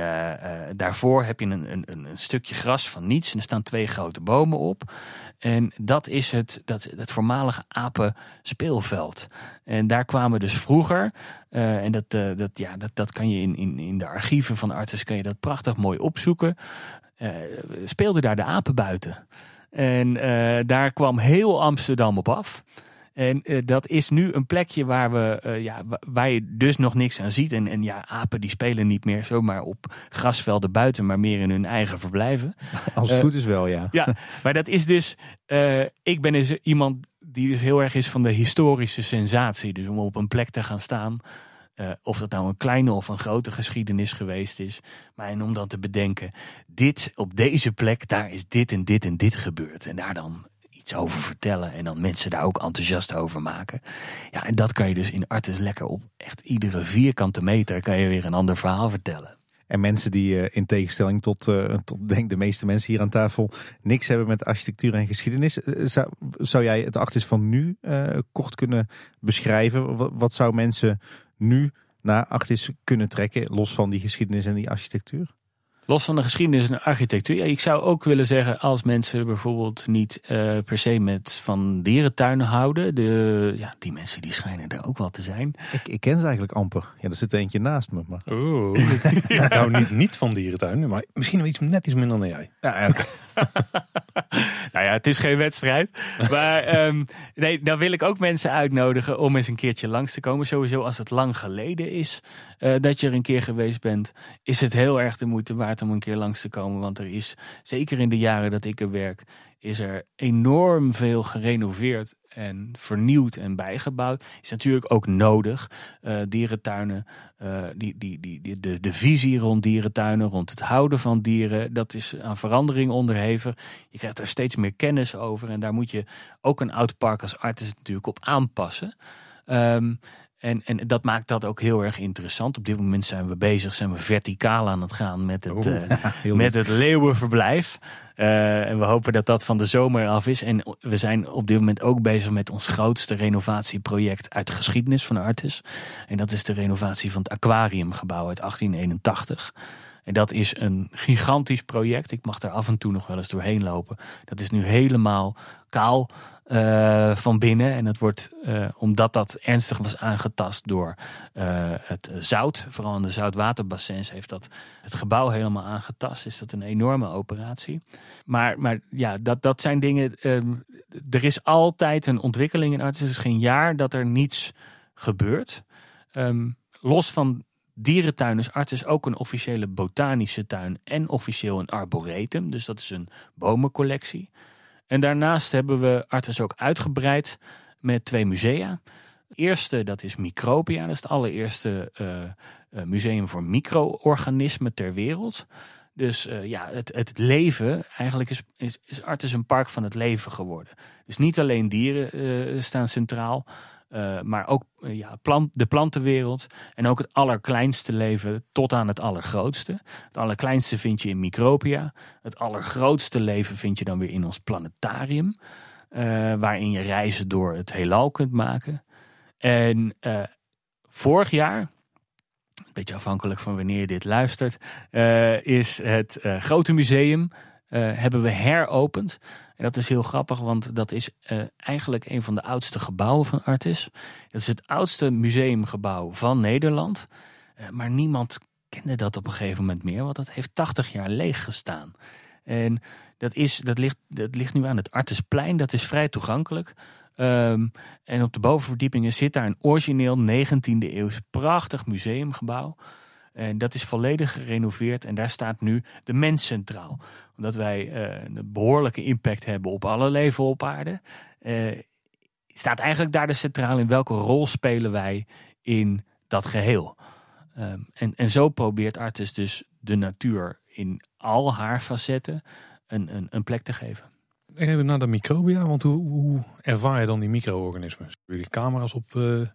daarvoor heb je een, een, een stukje gras van niets. En er staan twee grote bomen op. En dat is het, dat, het voormalige apenspeelveld. En daar kwamen dus vroeger, en dat, dat, ja, dat, dat kan je in, in, in de archieven van Artes kan je dat prachtig mooi opzoeken. Speelden daar de apen buiten. En daar kwam heel Amsterdam op af. En uh, dat is nu een plekje waar, we, uh, ja, waar je dus nog niks aan ziet. En, en ja, apen die spelen niet meer zomaar op grasvelden buiten, maar meer in hun eigen verblijven. Als het uh, goed is wel, ja. Ja, maar dat is dus. ik ben dus iemand die dus heel erg is van de historische sensatie. Dus om op een plek te gaan staan. of dat nou een kleine of een grote geschiedenis geweest is. Maar en om dan te bedenken, dit op deze plek, daar is dit en dit en dit gebeurd. En daar dan iets over vertellen en dan mensen daar ook enthousiast over maken. Ja, en dat kan je dus in Artes lekker op echt iedere vierkante meter kan je weer een ander verhaal vertellen. En mensen die uh, in tegenstelling tot, uh, tot denk de meeste mensen hier aan tafel niks hebben met architectuur en geschiedenis. Uh, zou, jij het Artis van nu kort kunnen beschrijven? Wat, wat zou mensen nu naar Artis kunnen trekken, los van die geschiedenis en die architectuur? Los van de geschiedenis en de architectuur. Ja, ik zou ook willen zeggen, als mensen bijvoorbeeld niet uh, per se met van dierentuinen houden. De, ja, die mensen die schijnen er ook wel te zijn. Ik, ik ken ze eigenlijk amper. Ja, er zit eentje naast me. Maar... Oeh. ik hou niet, niet van dierentuinen, maar misschien nog iets, net iets minder dan jij. Ja, okay. nou ja, het is geen wedstrijd. Maar um, nee, dan wil ik ook mensen uitnodigen om eens een keertje langs te komen. Sowieso als het lang geleden is uh, dat je er een keer geweest bent, is het heel erg de moeite waard om een keer langs te komen. Want er is, zeker in de jaren dat ik er werk, is er enorm veel gerenoveerd en vernieuwd en bijgebouwd. Is natuurlijk ook nodig. Uh, dierentuinen, uh, die, die, die, de, de visie rond dierentuinen, rond het houden van dieren, dat is aan verandering onderheven. Je krijgt er steeds meer kennis over en daar moet je ook een oud park als artis natuurlijk op aanpassen. Um, en, en dat maakt dat ook heel erg interessant. Op dit moment zijn we bezig, zijn we verticaal aan het gaan met het, uh, met het leeuwenverblijf. Uh, en we hopen dat dat van de zomer af is. En we zijn op dit moment ook bezig met ons grootste renovatieproject uit de geschiedenis van Artis. En dat is de renovatie van het aquariumgebouw uit 1881. En dat is een gigantisch project. Ik mag daar af en toe nog wel eens doorheen lopen. Dat is nu helemaal kaal uh, van binnen. En het wordt, uh, omdat dat ernstig was aangetast door uh, het zout, vooral in de zoutwaterbassins, heeft dat het gebouw helemaal aangetast. Is dat een enorme operatie. Maar, maar ja, dat, dat zijn dingen. er is altijd een ontwikkeling in arts. Het is geen jaar dat er niets gebeurt. Ehm, los van dierentuin is Artis ook een officiële botanische tuin en officieel een arboretum. Dus dat is een bomencollectie. En daarnaast hebben we Artis ook uitgebreid met twee musea. Het eerste, dat is Micropia. Dat is het allereerste uh, museum voor micro-organismen ter wereld. Dus uh, ja, het, het leven, eigenlijk is, is, is Artis een park van het leven geworden. Dus niet alleen dieren staan centraal, maar ook uh, ja, plant, de plantenwereld en ook het allerkleinste leven tot aan het allergrootste. Het allerkleinste vind je in Micropia. Het allergrootste leven vind je dan weer in ons planetarium. Uh, waarin je reizen door het heelal kunt maken. En vorig jaar, een beetje afhankelijk van wanneer je dit luistert, is het grote museum hebben we heropend dat is heel grappig, want dat is uh, eigenlijk een van de oudste gebouwen van Artis. Dat is het oudste museumgebouw van Nederland. Uh, maar niemand kende dat op een gegeven moment meer, want dat heeft 80 jaar leeg gestaan. En dat, is, dat, ligt, dat ligt nu aan het Artisplein, dat is vrij toegankelijk. Um, en op de bovenverdiepingen zit daar een origineel 19e eeuws prachtig museumgebouw. En dat is volledig gerenoveerd en daar staat nu de mens centraal. Omdat wij uh, een behoorlijke impact hebben op alle leven op aarde. Uh, staat eigenlijk daar de centraal in welke rol spelen wij in dat geheel. Um, en, en zo probeert Artis dus de natuur in al haar facetten een, een, een plek te geven. Even naar de microbia, want hoe, hoe ervaar je dan die micro-organismen? Jullie camera's op uh,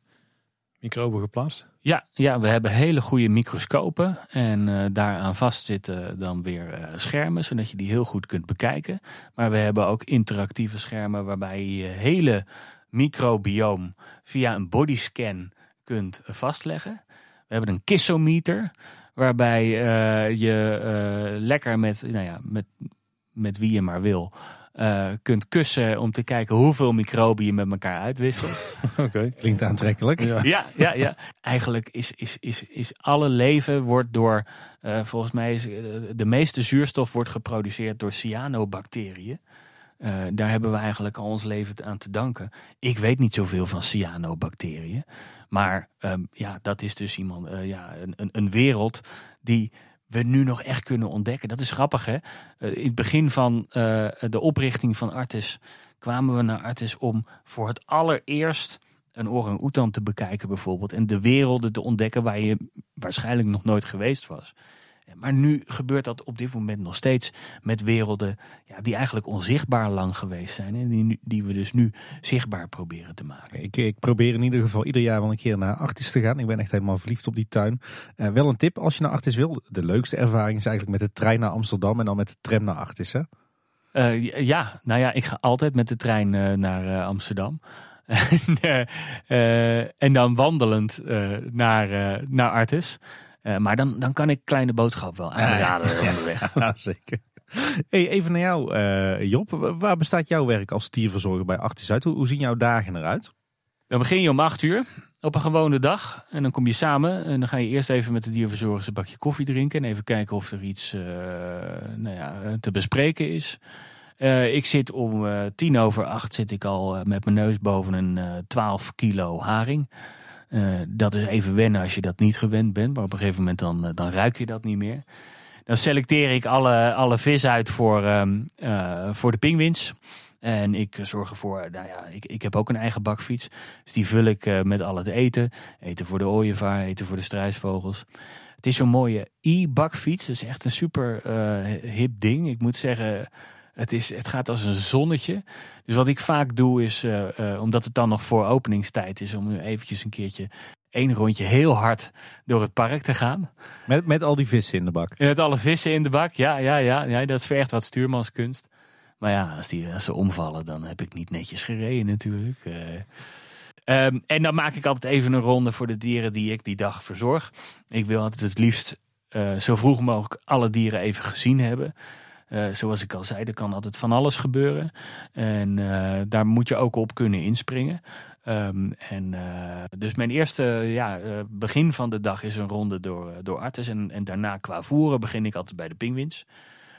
microben geplaatst? Ja, ja, we hebben hele goede microscopen. En uh, daaraan vast zitten dan weer uh, schermen, zodat je die heel goed kunt bekijken. Maar we hebben ook interactieve schermen waarbij je hele microbioom via een bodyscan kunt vastleggen. We hebben een kissometer, waarbij je lekker met, nou ja, met, met wie je maar wil uh, kunt kussen om te kijken hoeveel microben je met elkaar uitwisselt. Oké, klinkt aantrekkelijk. Ja, ja, ja. ja. Eigenlijk is, is, is, is alle leven wordt door, uh, volgens mij is uh, de meeste zuurstof wordt geproduceerd door cyanobacteriën. Uh, daar hebben we eigenlijk al ons leven aan te danken. Ik weet niet zoveel van cyanobacteriën. Maar um, ja, dat is dus iemand, ja, een, een, een wereld die we nu nog echt kunnen ontdekken. Dat is grappig, hè? Uh, in het begin van uh, de oprichting van Artis kwamen we naar Artis om voor het allereerst een orang-oetan te bekijken, bijvoorbeeld. En de werelden te ontdekken waar je waarschijnlijk nog nooit geweest was. Maar nu gebeurt dat op dit moment nog steeds met werelden ja, die eigenlijk onzichtbaar lang geweest zijn. En die, die we dus nu zichtbaar proberen te maken. Ik, ik, probeer in ieder geval ieder jaar wel een keer naar Artis te gaan. Ik ben echt helemaal verliefd op die tuin. Uh, wel een tip als je naar Artis wil. De leukste ervaring is eigenlijk met de trein naar Amsterdam en dan met de tram naar Artis. Hè? Uh, ja, nou ja, ik ga altijd met de trein uh, naar Amsterdam. en dan wandelend naar, naar Artis. Uh, maar dan, dan kan ik kleine boodschap wel aanraden ja, onderweg. Ja, zeker. Hey, even naar jou, uh, Job. Waar bestaat jouw werk als dierverzorger bij Artis uit? Hoe, hoe zien jouw dagen eruit? Dan begin je om acht uur op een gewone dag. En dan kom je samen en dan ga je eerst even met de dierverzorgers een bakje koffie drinken. En even kijken of er iets uh, nou ja, te bespreken is. Uh, ik zit om uh, tien over acht zit ik al met mijn neus boven een 12 kilo haring. Uh, dat is even wennen als je dat niet gewend bent. Maar op een gegeven moment dan, uh, dan ruik je dat niet meer. Dan selecteer ik alle, alle vis uit voor, um, uh, voor de pinguïns. En ik zorg ervoor, nou ja, ik, ik heb ook een eigen bakfiets. Dus die vul ik met al het eten. Eten voor de ooievaar, eten voor de struisvogels. Het is zo'n mooie e-bakfiets. Dat is echt een super hip ding. Ik moet zeggen, het, is, het gaat als een zonnetje. Dus wat ik vaak doe is, uh, uh, omdat het dan nog voor openingstijd is, om nu eventjes een keertje één rondje heel hard door het park te gaan. Met, met al die vissen in de bak? Met alle vissen in de bak, ja, ja, ja. ja dat vergt wat stuurmanskunst. Maar ja, als, die, als ze omvallen, dan heb ik niet netjes gereden natuurlijk. Uh, um, en dan maak ik altijd even een ronde voor de dieren die ik die dag verzorg. Ik wil altijd het liefst zo vroeg mogelijk alle dieren even gezien hebben. Uh, zoals ik al zei, er kan altijd van alles gebeuren. En uh, daar moet je ook op kunnen inspringen. Um, en, uh, dus mijn eerste ja, begin van de dag is een ronde door, door Artes. En, en daarna qua voeren begin ik altijd bij de pinguïns.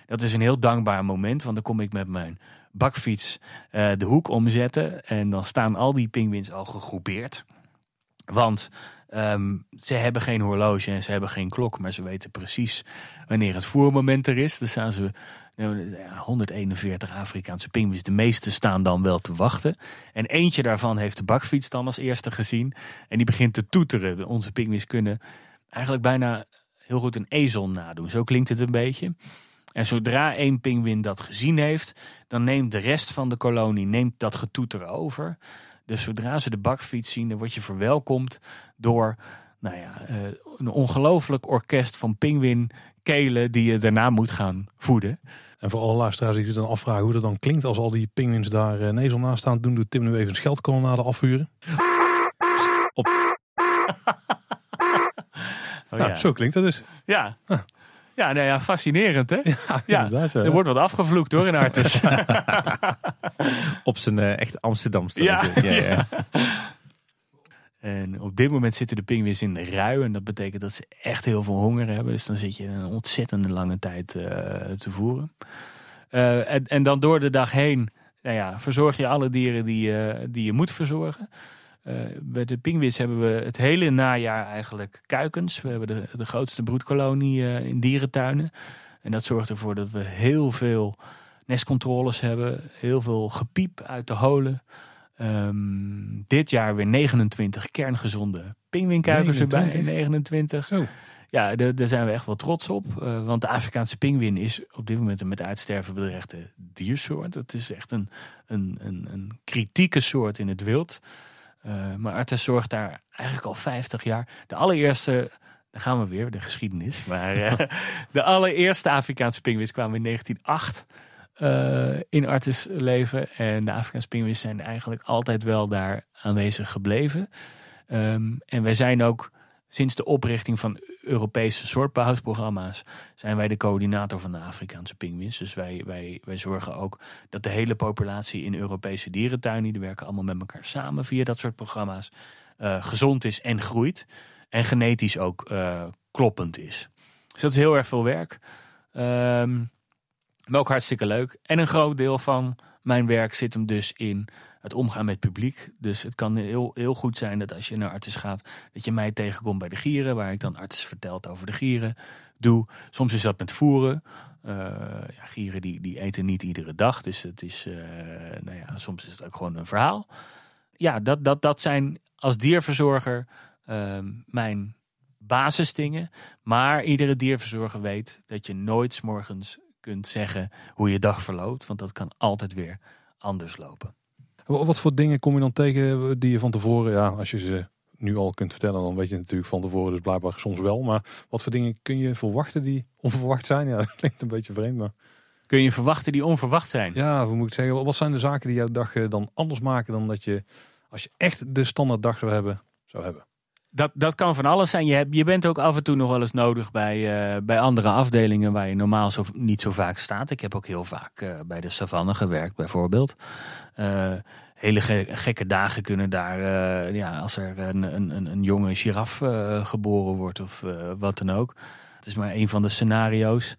Dat is een heel dankbaar moment, want dan kom ik met mijn bakfiets de hoek omzetten. En dan staan al die pinguïns al gegroepeerd. Want ehm, ze hebben geen horloge en ze hebben geen klok, maar ze weten precies wanneer het voermoment er is. Dan staan ze 141 Afrikaanse pinguïns. De meeste staan dan wel te wachten. En eentje daarvan heeft de bakfiets dan als eerste gezien. En die begint te toeteren. Onze pinguïns kunnen eigenlijk bijna heel goed een ezel nadoen. Zo klinkt het een beetje. En zodra één pinguïn dat gezien heeft, dan neemt de rest van de kolonie neemt dat getoeter over. Dus zodra ze de bakfiets zien, dan word je verwelkomd door nou ja, eh, een ongelooflijk orkest van pinguïn kelen die je daarna moet gaan voeden. En voor alle luisteraars die zich dan afvragen hoe dat dan klinkt als al die pinguïns daar uh, nezel naast staan, doen doet Tim nu even een scheldkolonnade afvuren. Op. oh, ja. zo klinkt dat dus. Ja. Ja, nou ja, fascinerend hè? Ja, er wordt wat afgevloekt door in Artes. Op zijn uh, echt Amsterdamse. Ja, ja, ja. En op dit moment zitten de pinguïns in de rui. En dat betekent dat ze echt heel veel honger hebben. Dus dan zit je een ontzettende lange tijd uh, te voeren. Uh, en, en, dan door de dag heen nou ja, verzorg je alle dieren die, uh, die je moet verzorgen. Bij de pinguïns hebben we het hele najaar eigenlijk kuikens. We hebben de, de grootste broedkolonie in dierentuinen. En dat zorgt ervoor dat we heel veel nestcontroles hebben. Heel veel gepiep uit de holen. Um, dit jaar weer 29 kerngezonde pinguïnkuikens erbij. 29. Zo. Ja, daar zijn we echt wel trots op. Uh, want de Afrikaanse pinguïn is op dit moment een met uitsterven bedreigde diersoort. Het is echt een, een, een, een kritieke soort in het wild. Uh, maar Artes zorgt daar eigenlijk al 50 jaar. De allereerste, daar gaan we weer, de geschiedenis. Maar uh, de allereerste Afrikaanse pinguïns kwamen in 1908 uh, in Artis leven. En de Afrikaanse pinguïns zijn eigenlijk altijd wel daar aanwezig gebleven. Um, en wij zijn ook sinds de oprichting van Europese soortbehoudprogramma's zijn wij de coördinator van de Afrikaanse pinguïns. Dus wij, wij, wij zorgen ook dat de hele populatie in Europese dierentuinen, die werken allemaal met elkaar samen via dat soort programma's, uh, gezond is en groeit. En genetisch ook uh, kloppend is. Dus dat is heel erg veel werk. Um, maar ook hartstikke leuk. En een groot deel van mijn werk zit hem dus in het omgaan met publiek. Dus het kan heel, heel goed zijn dat als je naar arts gaat, dat je mij tegenkomt bij de gieren, waar ik dan arts vertelt over de gieren doe. Soms is dat met voeren. Uh, ja, gieren die, die eten niet iedere dag, dus het is, uh, nou ja, soms is het ook gewoon een verhaal. Ja, dat, dat, dat zijn als dierverzorger uh, mijn basisdingen. Maar iedere dierverzorger weet dat je nooit morgens kunt zeggen hoe je dag verloopt. Want dat kan altijd weer anders lopen. Wat voor dingen kom je dan tegen die je van tevoren, ja, als je ze nu al kunt vertellen, dan weet je natuurlijk van tevoren, dus blijkbaar soms wel. Maar wat voor dingen kun je verwachten die onverwacht zijn? Ja, dat klinkt een beetje vreemd, maar... Kun je verwachten die onverwacht zijn? Ja, hoe moet ik zeggen? Wat zijn de zaken die jouw dag eh, dan anders maken dan dat je, als je echt de standaard dag zou hebben, zou hebben? Dat, dat kan van alles zijn. Je, je bent ook af en toe nog wel eens nodig bij, uh, bij andere afdelingen waar je normaal zo, niet zo vaak staat. Ik heb ook heel vaak uh, bij de savanne gewerkt, bijvoorbeeld. Uh, hele gekke dagen kunnen daar, ja, als er een, een, een jonge giraf geboren wordt of wat dan ook. Het is maar een van de scenario's.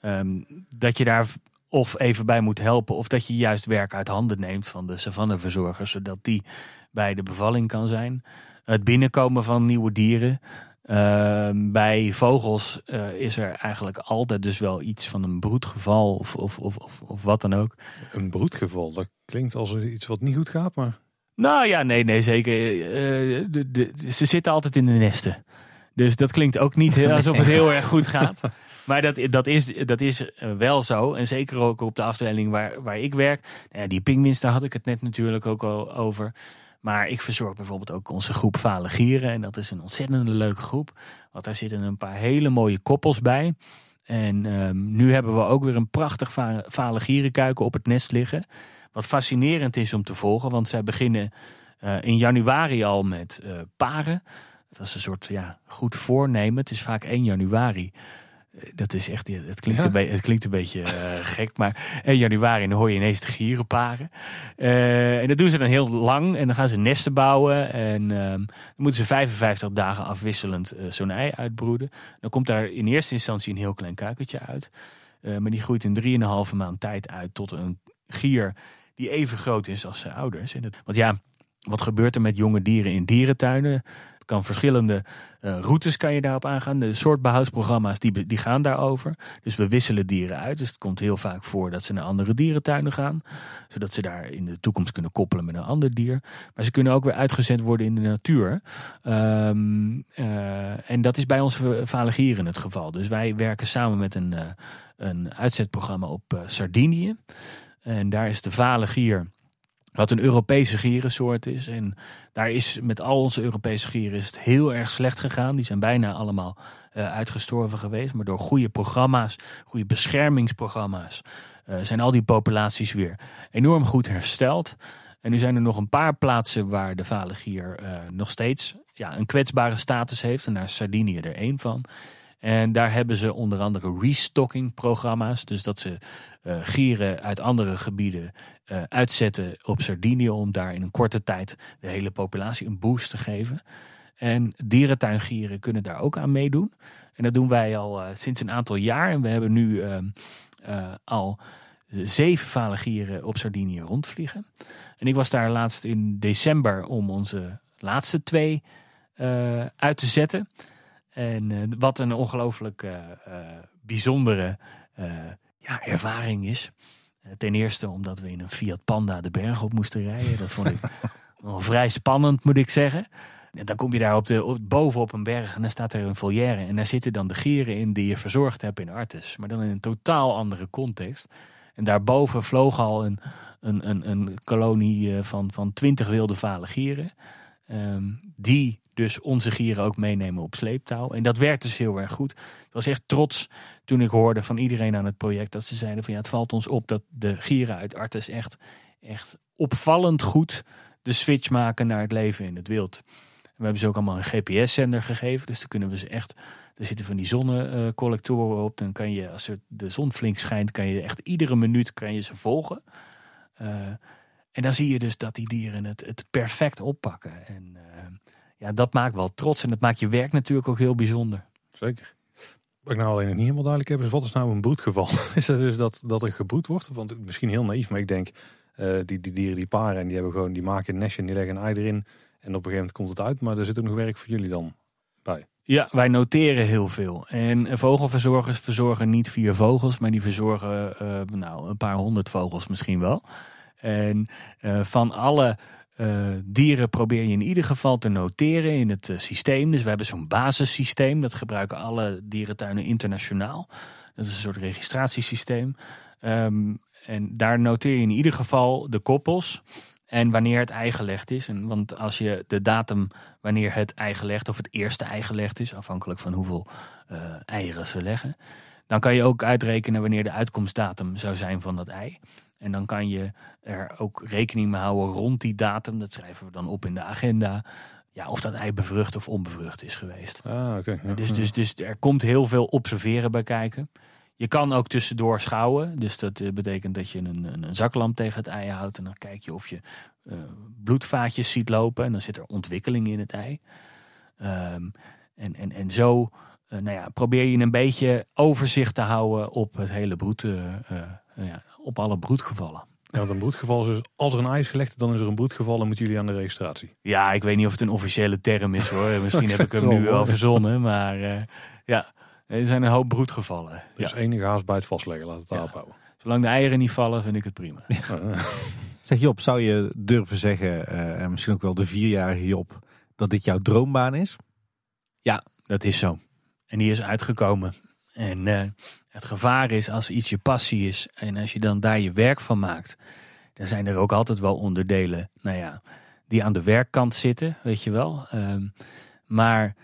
Um, dat je daar of even bij moet helpen, of dat je juist werk uit handen neemt van de savanneverzorger, zodat die bij de bevalling kan zijn het binnenkomen van nieuwe dieren. Ehm, bij vogels uh, is er eigenlijk altijd dus wel iets van een broedgeval of, of, of, of, of wat dan ook. Een broedgeval, dat klinkt als iets wat niet goed gaat, maar... Nou ja, nee, nee, zeker. Uh, de, de, ze zitten altijd in de nesten. Dus dat klinkt ook niet alsof het heel erg goed gaat. Maar dat, dat, is, dat is wel zo. En zeker ook op de afdeling waar, waar ik werk. Nou ja, die pingwins, daar had ik het net natuurlijk ook al over. Maar ik verzorg bijvoorbeeld ook onze groep Vale Gieren. En dat is een ontzettend leuke groep. Want daar zitten een paar hele mooie koppels bij. En um, nu hebben we ook weer een prachtig Vale Gierenkuiken op het nest liggen. Wat fascinerend is om te volgen. Want zij beginnen uh, in januari al met uh, paren. Dat is een soort ja, goed voornemen. Het is vaak 1 januari. Eh, dat is echt, het klinkt, een, het klinkt een beetje uh, gek, maar in januari dan hoor je ineens de gieren paren. Uh, en dat doen ze dan heel lang en dan gaan ze nesten bouwen en uh, dan moeten ze 55 dagen afwisselend uh, zo'n ei uitbroeden. Dan komt daar in eerste instantie een heel klein kuikentje uit, maar die groeit in 3,5 maand tijd uit tot een gier die even groot is als zijn ouders. En want ja, wat gebeurt er met jonge dieren in dierentuinen? Kan verschillende uh, routes kan je daarop aangaan. De soort behuisprogramma's die, die gaan daarover. Dus we wisselen dieren uit. Dus het komt heel vaak voor dat ze naar andere dierentuinen gaan. Zodat ze daar in de toekomst kunnen koppelen met een ander dier. Maar ze kunnen ook weer uitgezet worden in de natuur. Ehm, eh, en dat is bij ons Valigieren het geval. Dus wij werken samen met een, uh, een uitzetprogramma op Sardinië. En daar is de Valigier wat een Europese gierensoort is. En daar is met al onze Europese gieren is het heel erg slecht gegaan. Die zijn bijna allemaal uh, uitgestorven geweest. Maar door goede programma's, goede beschermingsprogramma's, uh, zijn al die populaties weer enorm goed hersteld. En nu zijn er nog een paar plaatsen waar de valengier uh, nog steeds ja, een kwetsbare status heeft. En daar is Sardinië er één van. En daar hebben ze onder andere restocking programma's. Dus dat ze uh, gieren uit andere gebieden uh, uitzetten op Sardinië. Om daar in een korte tijd de hele populatie een boost te geven. En dierentuingieren kunnen daar ook aan meedoen. En dat doen wij al uh, sinds een aantal jaar. En we hebben nu ehm, al zeven valigieren op Sardinië rondvliegen. En ik was daar laatst in december om onze laatste twee uit te zetten. En uh, wat een ongelooflijk uh, bijzondere ja, ervaring is. ten eerste omdat we in een Fiat Panda de berg op moesten rijden. Dat vond ik nog vrij spannend, moet ik zeggen. En dan kom je daar op de, op, boven op een berg en dan staat er een volière. En daar zitten dan de gieren in die je verzorgd hebt in Artes. Maar dan in een totaal andere context. En daarboven vloog al een, een, een, een kolonie van, van twintig wilde vale gieren. Um, die dus onze gieren ook meenemen op sleeptouw. En dat werkt dus heel erg goed. Ik was echt trots toen ik hoorde van iedereen aan het project dat ze zeiden van ja, het valt ons op dat de gieren uit Artes echt, echt opvallend goed de switch maken naar het leven in het wild. we hebben ze ook allemaal een GPS-zender gegeven, dus dan kunnen we ze echt. Er zitten van die zonnecollectoren op. Dan kan je, als de zon flink schijnt, kan je echt iedere minuut kan je ze volgen. Uh, en dan zie je dus dat die dieren het, het perfect oppakken. En uh, ja, dat maakt wel trots. En dat maakt je werk natuurlijk ook heel bijzonder. Zeker. Wat ik nou alleen nog niet helemaal duidelijk heb, is wat is nou een broedgeval? is dat dus dat, dat er gebroed wordt? Want misschien heel naïef, maar ik denk, uh, die, die dieren die paren en die hebben gewoon, die maken een nestje en die leggen een ei erin. En op een gegeven moment komt het uit, maar er zit ook nog werk voor jullie dan bij. Ja, wij noteren heel veel. En vogelverzorgers verzorgen niet vier vogels, maar die verzorgen uh, nou, een paar honderd vogels misschien wel. En uh, van alle uh, dieren probeer je in ieder geval te noteren in het uh, systeem. Dus we hebben zo'n basissysteem. Dat gebruiken alle dierentuinen internationaal. Dat is een soort registratiesysteem. Um, en daar noteer je in ieder geval de koppels. En wanneer het ei gelegd is. En, want als je de datum wanneer het ei gelegd of het eerste ei gelegd is, afhankelijk van hoeveel uh, eieren ze leggen, dan kan je ook uitrekenen wanneer de uitkomstdatum zou zijn van dat ei. En dan kan je er ook rekening mee houden rond die datum. Dat schrijven we dan op in de agenda. Ja, of dat ei bevrucht of onbevrucht is geweest. Ah, okay, ja. dus, dus, dus er komt heel veel observeren bij kijken. Je kan ook tussendoor schouwen. Dus dat eh, betekent dat je een, een, zaklamp tegen het ei houdt. En dan kijk je of je uh, bloedvaatjes ziet lopen. En dan zit er ontwikkeling in het ei. Um, en, en, en zo uh, nou ja, probeer je een beetje overzicht te houden op het hele broed, ja, op alle broedgevallen. Ja, want een broedgeval is dus, als er een ijs gelegd dan is er een broedgeval en moeten jullie aan de registratie. Ja, ik weet niet of het een officiële term is hoor. Misschien heb ik hem nu wel verzonnen, maar uh, ja, er zijn een hoop broedgevallen. Er is ja. enige haast bij het vastleggen, laat het ja. daarop houden. Zolang de eieren niet vallen, vind ik het prima. zeg Job, zou je durven zeggen, uh, en misschien ook wel de vierjarige Job, dat dit jouw droombaan is? Ja, dat is zo. En die is uitgekomen. En uh, het gevaar is als iets je passie is en als je dan daar je werk van maakt, dan zijn er ook altijd wel onderdelen, nou ja, die aan de werkkant zitten, weet je wel. Um, maar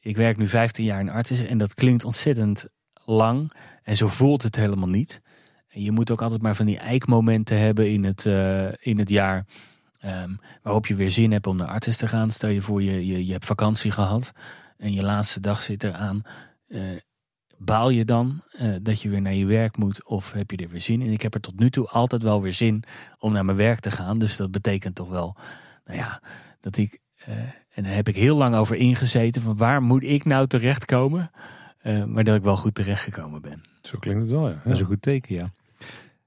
ik werk nu 15 jaar in Artis en dat klinkt ontzettend lang en zo voelt het helemaal niet. En je moet ook altijd maar van die eikmomenten hebben in het, uh, in het jaar. Um, waarop je weer zin hebt om naar Artis te gaan. Stel je voor, je, je, je hebt vakantie gehad en je laatste dag zit eraan. Uh, baal je dan uh, dat je weer naar je werk moet of heb je er weer zin in? Ik heb er tot nu toe altijd wel weer zin om naar mijn werk te gaan. Dus dat betekent toch wel, nou ja, dat ik, uh, en daar heb ik heel lang over ingezeten, van waar moet ik nou terechtkomen? Uh, maar dat ik wel goed terechtgekomen ben. Zo klinkt het wel, ja. Dat is een goed teken, ja.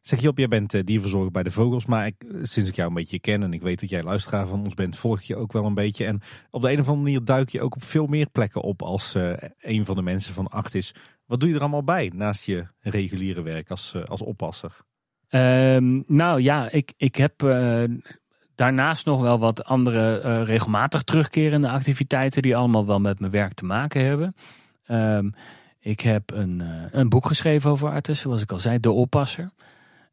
Zeg je op, jij bent dierverzorger bij de Vogels, maar ik, sinds ik jou een beetje ken en ik weet dat jij luisteraar van ons bent, volg je ook wel een beetje. En op de een of andere manier duik je ook op veel meer plekken op als uh, een van de mensen van acht is. Wat doe je er allemaal bij naast je reguliere werk als, uh, als oppasser? Um, nou ja, ik, ik heb daarnaast nog wel wat andere regelmatig terugkerende activiteiten die allemaal wel met mijn werk te maken hebben. Um, ik heb een, een boek geschreven over artis, zoals ik al zei, De Oppasser.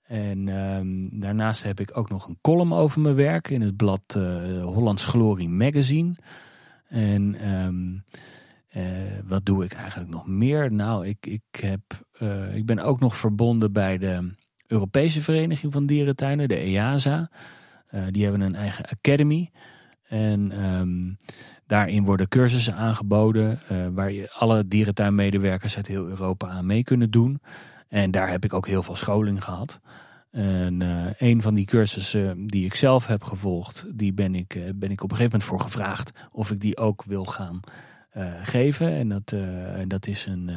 En um, daarnaast heb ik ook nog een column over mijn werk in het blad Hollands Glorie Magazine. En uh, wat doe ik eigenlijk nog meer? Nou, ik, ik, heb, uh, ik ben ook nog verbonden bij de Europese Vereniging van Dierentuinen, de EASA. die hebben een eigen academy. En um, daarin worden cursussen aangeboden waar je alle dierentuinmedewerkers uit heel Europa aan mee kunnen doen. En daar heb ik ook heel veel scholing gehad. En een van die cursussen die ik zelf heb gevolgd, die ben ik, ben ik op een gegeven moment voor gevraagd of ik die ook wil gaan geven. En dat, dat is een,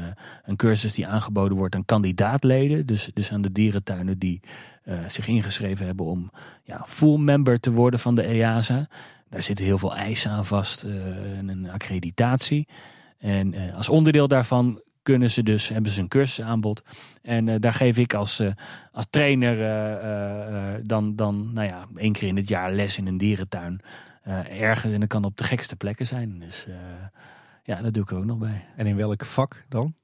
een cursus die aangeboden wordt aan kandidaatleden. Dus, dus aan de dierentuinen die zich ingeschreven hebben om ja, full member te worden van de EASA. Daar zitten heel veel eisen aan vast en een accreditatie. En als onderdeel daarvan kunnen ze dus, hebben ze een cursusaanbod. En daar geef ik als, als trainer dan, dan, nou ja, één keer in het jaar les in een dierentuin. ergens en dat kan op de gekste plekken zijn. Dus ja, dat doe ik er ook nog bij. En in welk vak dan?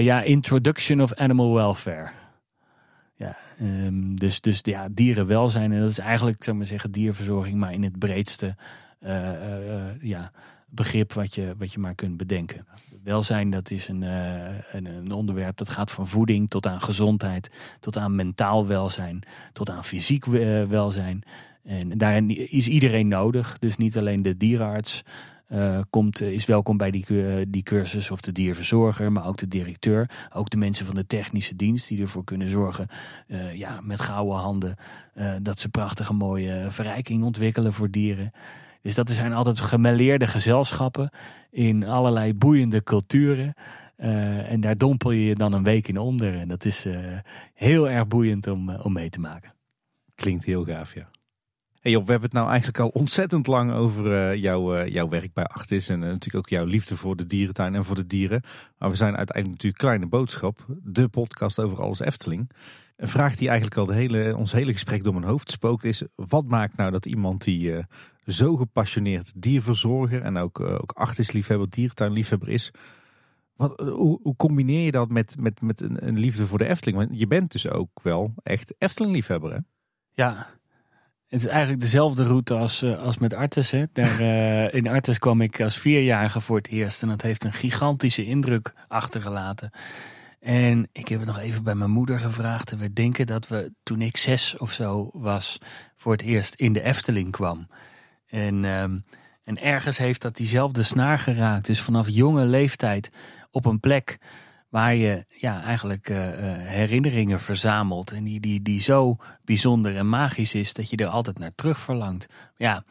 ja, Introduction of Animal Welfare. Ja, um, dus, dus ja, dierenwelzijn. En dat is eigenlijk, zou maar zeggen, dierverzorging, maar in het breedste ja, begrip wat je, wat je maar kunt bedenken welzijn, dat is een, een, een, onderwerp dat gaat van voeding tot aan gezondheid, tot aan mentaal welzijn, tot aan fysiek welzijn. En daarin is iedereen nodig. Dus niet alleen de dierenarts uh, komt, is welkom bij die, die cursus of de dierverzorger, maar ook de directeur. Ook de mensen van de technische dienst die ervoor kunnen zorgen, ja, met gouden handen, dat ze prachtige mooie verrijking ontwikkelen voor dieren. Dus dat zijn altijd gemêleerde gezelschappen in allerlei boeiende culturen. En daar dompel je je dan een week in onder. En dat is heel erg boeiend om, om mee te maken. Klinkt heel gaaf, ja. Hey Job, we hebben het nou eigenlijk al ontzettend lang over jouw, jouw werk bij Artis. En natuurlijk ook jouw liefde voor de dierentuin en voor de dieren. Maar we zijn uiteindelijk natuurlijk Kleine Boodschap. De podcast over alles Efteling. Een vraag die eigenlijk al de hele, ons hele gesprek door mijn hoofd spookt is... Wat maakt nou dat iemand die zo gepassioneerd dierverzorger en ook, ook artisliefhebber, dierentuinliefhebber is. Wat, eh, hoe, hoe, combineer je dat met, met, met een, een, liefde voor de Efteling? Want je bent dus ook wel echt Efteling-liefhebber, hè? Ja, het is eigenlijk dezelfde route als, uh, als met Artes. Hè. Daar, uh, in Artes kwam ik als vierjarige voor het eerst en dat heeft een gigantische indruk achtergelaten. En ik heb het nog even bij mijn moeder gevraagd. En we denken dat we toen ik zes of zo was voor het eerst in de Efteling kwam. En, um, en ergens heeft dat diezelfde snaar geraakt. Dus vanaf jonge leeftijd op een plek waar je ja, eigenlijk uh, herinneringen verzamelt. En die, die, die zo bijzonder en magisch is dat je er altijd naar terug verlangt. Ja,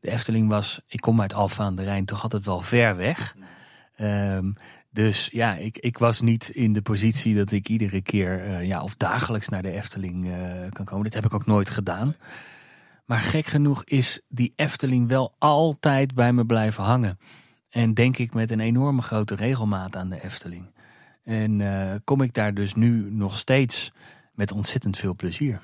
de Efteling was, ik kom uit Alfa aan de Rijn, toch altijd wel ver weg. Um, dus ja, ik, ik was niet in de positie dat ik iedere keer uh, ja, of dagelijks naar de Efteling kan komen. Dit heb ik ook nooit gedaan. Maar gek genoeg is die Efteling wel altijd bij me blijven hangen. En denk ik met een enorme grote regelmaat aan de Efteling. En uh, kom ik daar dus nu nog steeds met ontzettend veel plezier.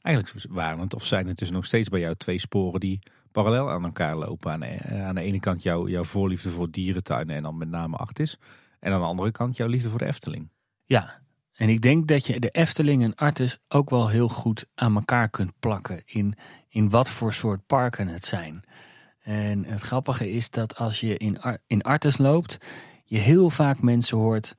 Eigenlijk waren het of zijn het dus nog steeds bij jou twee sporen die parallel aan elkaar lopen. Aan de, eh, aan de ene kant jouw, jouw voorliefde voor dierentuinen en dan met name Artis. En aan de andere kant jouw liefde voor de Efteling. Ja, en ik denk dat je de Efteling en Artis ook wel heel goed aan elkaar kunt plakken in, in wat voor soort parken het zijn. En het grappige is dat als je in, in Artis loopt, je heel vaak mensen hoort: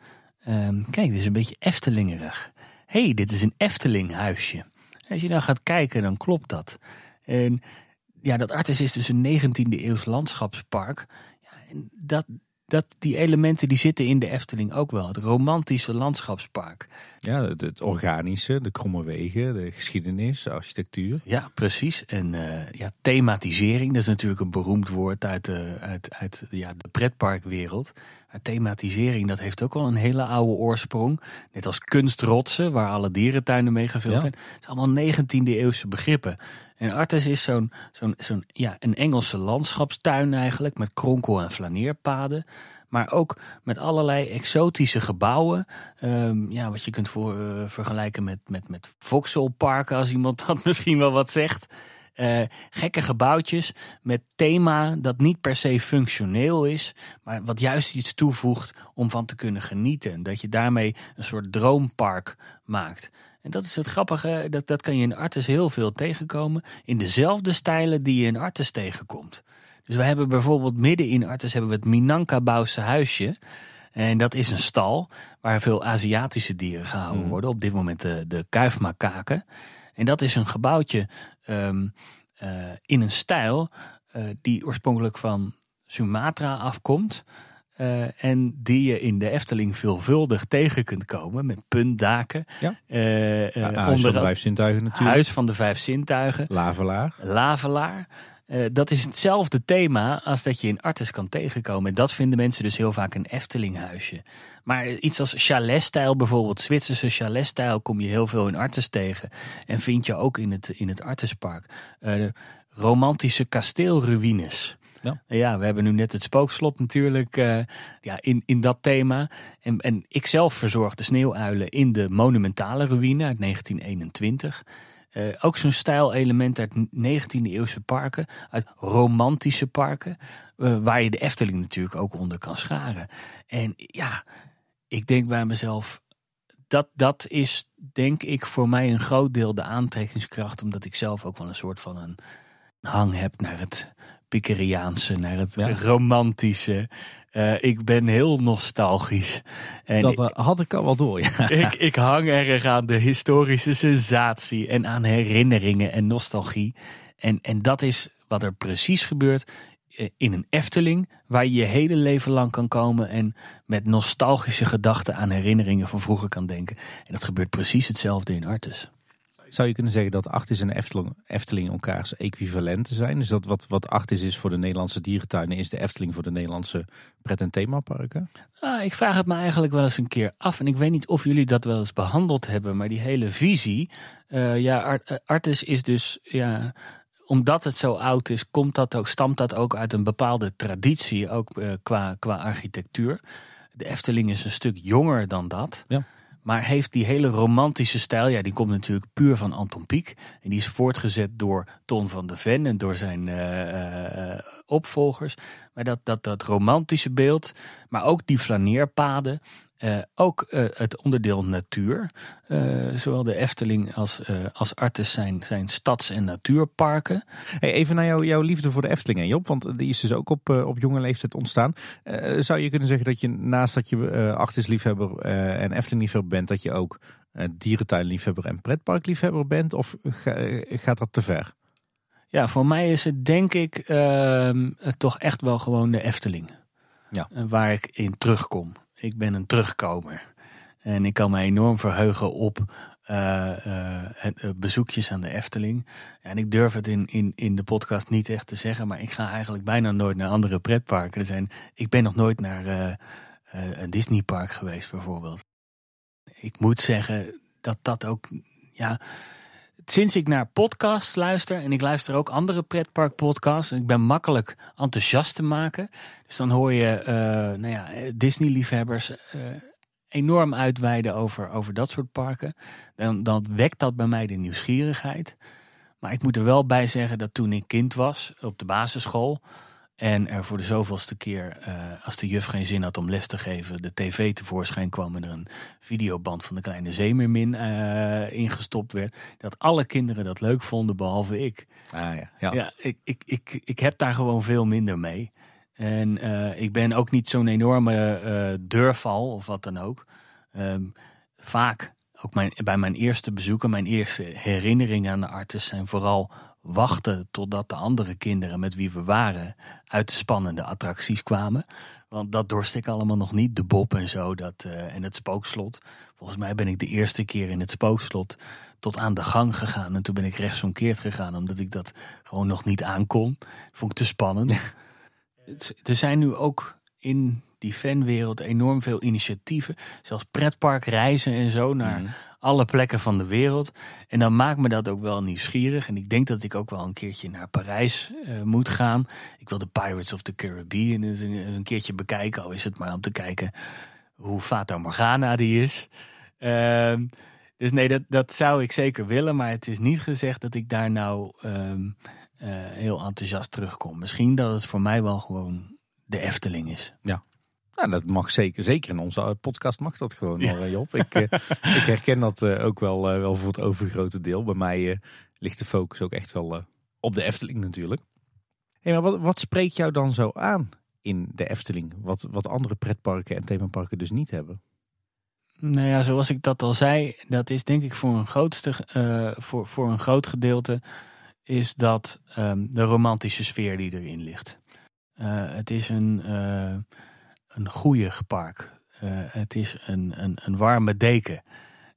um, kijk, dit is een beetje Eftelingerig. hey, dit is een Efteling huisje. Als je dan gaat kijken, dan klopt dat. En ja, dat Artis is dus een 19e eeuws landschapspark. Ja, en dat, dat, die elementen die zitten in de Efteling ook wel. Het romantische landschapspark. Ja, het, het organische, de kromme wegen, de geschiedenis, de architectuur. Ja, precies. En uh, ja, thematisering, dat is natuurlijk een beroemd woord uit de, uit, uit ja, de pretparkwereld. Thematisering, dat heeft ook wel een hele oude oorsprong. Net als kunstrotsen, waar alle dierentuinen mee gevuld zijn. Het zijn allemaal 19e eeuwse begrippen. En Artes is zo'n, zo'n, zo'n ja, een Engelse landschapstuin eigenlijk, met kronkel- en flaneerpaden. Maar ook met allerlei exotische gebouwen. Um, ja, wat je kunt voor, uh, vergelijken met, met, met Vauxhall-parken, als iemand dat misschien wel wat zegt. Uh, gekke gebouwtjes met thema dat niet per se functioneel is, maar wat juist iets toevoegt om van te kunnen genieten. Dat je daarmee een soort droompark maakt. En dat is het grappige, dat, dat kan je in Artes heel veel tegenkomen. In dezelfde stijlen die je in Artes tegenkomt. Dus we hebben bijvoorbeeld midden in Artes hebben we het Minangkabouwse huisje. En dat is een stal waar veel Aziatische dieren gehouden mm. worden. Op dit moment de, de kuifmakaken. En dat is een gebouwtje um, uh, in een stijl uh, die oorspronkelijk van Sumatra afkomt. Uh, en die je in de Efteling veelvuldig tegen kunt komen met puntdaken. Ja. huis van de vijf zintuigen natuurlijk. Huis van de vijf zintuigen. Lavelaar. Lavelaar. Uh, dat is hetzelfde thema als dat je in Artes kan tegenkomen. En dat vinden mensen dus heel vaak een Eftelinghuisje. Maar iets als chaletstijl, bijvoorbeeld Zwitserse chaletstijl, kom je heel veel in Artes tegen. En vind je ook in het, in het Artespark. Uh, romantische kasteelruïnes. Ja. ja, we hebben nu net het spookslot natuurlijk uh, ja, in, in dat thema. En, en ik zelf verzorg de sneeuwuilen in de monumentale ruïne uit 1921. Uh, ook zo'n stijlelement uit 19e eeuwse parken, uit romantische parken, uh, waar je de Efteling natuurlijk ook onder kan scharen. En ja, ik denk bij mezelf, dat, dat is denk ik voor mij een groot deel de aantrekkingskracht, omdat ik zelf ook wel een soort van een hang heb naar het Pickeriaanse, naar het ja. romantische. Uh, ik ben heel nostalgisch. En dat uh, had ik al wel door. Ja. ik, ik hang erg aan de historische sensatie en aan herinneringen en nostalgie. En, en dat is wat er precies gebeurt eh, in een Efteling, waar je je hele leven lang kan komen en met nostalgische gedachten aan herinneringen van vroeger kan denken. En dat gebeurt precies hetzelfde in Artes. Zou je kunnen zeggen dat Artis en Efteling, Efteling elkaars equivalenten zijn? Dus dat wat, wat Artis is voor de Nederlandse dierentuinen, is de Efteling voor de Nederlandse pret- en themaparken? Ah, ik vraag het me eigenlijk wel eens een keer af. En ik weet niet of jullie dat wel eens behandeld hebben, maar die hele visie. Uh, ja, eh, Artis is dus ja, omdat het zo oud is, komt dat ook, stamt dat ook uit een bepaalde traditie, ook uh, qua, qua architectuur. De Efteling is een stuk jonger dan dat. Ja. Maar heeft die hele romantische stijl, ja, die komt natuurlijk puur van Anton Pieck. En die is voortgezet door Ton van de Ven en door zijn uh, uh, opvolgers. Maar dat, dat, dat romantische beeld, maar ook die flaneerpaden. Uh, ook uh, het onderdeel natuur. Uh, zowel de Efteling als, als Artes zijn, zijn stads- en natuurparken. Hey, even naar jou, jouw liefde voor de Efteling, en Job. Want die is dus ook op, op jonge leeftijd ontstaan. zou je kunnen zeggen dat je naast dat je Artes-liefhebber en Efteling-liefhebber bent... dat je ook dierentuinliefhebber en pretparkliefhebber bent? Of gaat dat te ver? Ja, voor mij is het denk ik ehm, toch echt wel gewoon de Efteling. Ja. Waar ik in terugkom. Ik ben een terugkomer. En ik kan me enorm verheugen op uh, bezoekjes aan de Efteling. En ik durf het in, in, in de podcast niet echt te zeggen, maar ik ga eigenlijk bijna nooit naar andere pretparken. Er zijn, ik ben nog nooit naar uh, een Disneypark geweest, bijvoorbeeld. Ik moet zeggen dat dat ook. Ja, sinds ik naar podcasts luister, en ik luister ook andere pretparkpodcasts, ik ben makkelijk enthousiast te maken. Dus dan hoor je uh, nou ja, Disney-liefhebbers uh, enorm uitweiden over, over dat soort parken. Dan, dan wekt dat bij mij de nieuwsgierigheid. Maar ik moet er wel bij zeggen dat toen ik kind was op de basisschool, en er voor de zoveelste keer, uh, als de juf geen zin had om les te geven, de tv tevoorschijn kwam en er een videoband van de kleine Zeemermin uh, ingestopt werd. Dat alle kinderen dat leuk vonden, behalve ik. Ah, ja, ja. ja ik, ik, ik, ik heb daar gewoon veel minder mee. En uh, ik ben ook niet zo'n enorme deurval of wat dan ook. Um, vaak, ook mijn, bij mijn eerste bezoeken, mijn eerste herinneringen aan de artis zijn vooral wachten totdat de andere kinderen met wie we waren uit de spannende attracties kwamen. Want dat dorst ik allemaal nog niet. De Bob en zo dat, uh, en het spookslot. Volgens mij ben ik de eerste keer in het spookslot tot aan de gang gegaan. En toen ben ik rechtsomkeerd gegaan omdat ik dat gewoon nog niet aankon. Vond ik te spannend. er zijn nu ook in die fanwereld enorm veel initiatieven. Zelfs pretparkreizen en zo naar mhm. Alle plekken van de wereld. En dan maakt me dat ook wel nieuwsgierig. En ik denk dat ik ook wel een keertje naar Parijs uh, moet gaan. Ik wil de Pirates of the Caribbean een, een keertje bekijken. Al is het maar om te kijken hoe Fata Morgana die is. Ehm, dus nee, dat, dat zou ik zeker willen. Maar het is niet gezegd dat ik daar nou um, uh, heel enthousiast terugkom. Misschien dat het voor mij wel gewoon de Efteling is. Ja. Nou, dat mag zeker. Zeker in onze podcast mag dat gewoon, ja. Job. Ik, uh, ik herken dat uh, ook wel, wel voor het overgrote deel. Bij mij ligt de focus ook echt wel op de Efteling natuurlijk. Hey, maar wat, wat spreekt jou dan zo aan in de Efteling? Wat, wat andere pretparken en themaparken dus niet hebben? Nou ja, zoals ik dat al zei, dat is denk ik voor een, grootste, voor, voor een groot gedeelte is dat um, de romantische sfeer die erin ligt. het is een een goede park. Uh, het is een, een, een warme deken.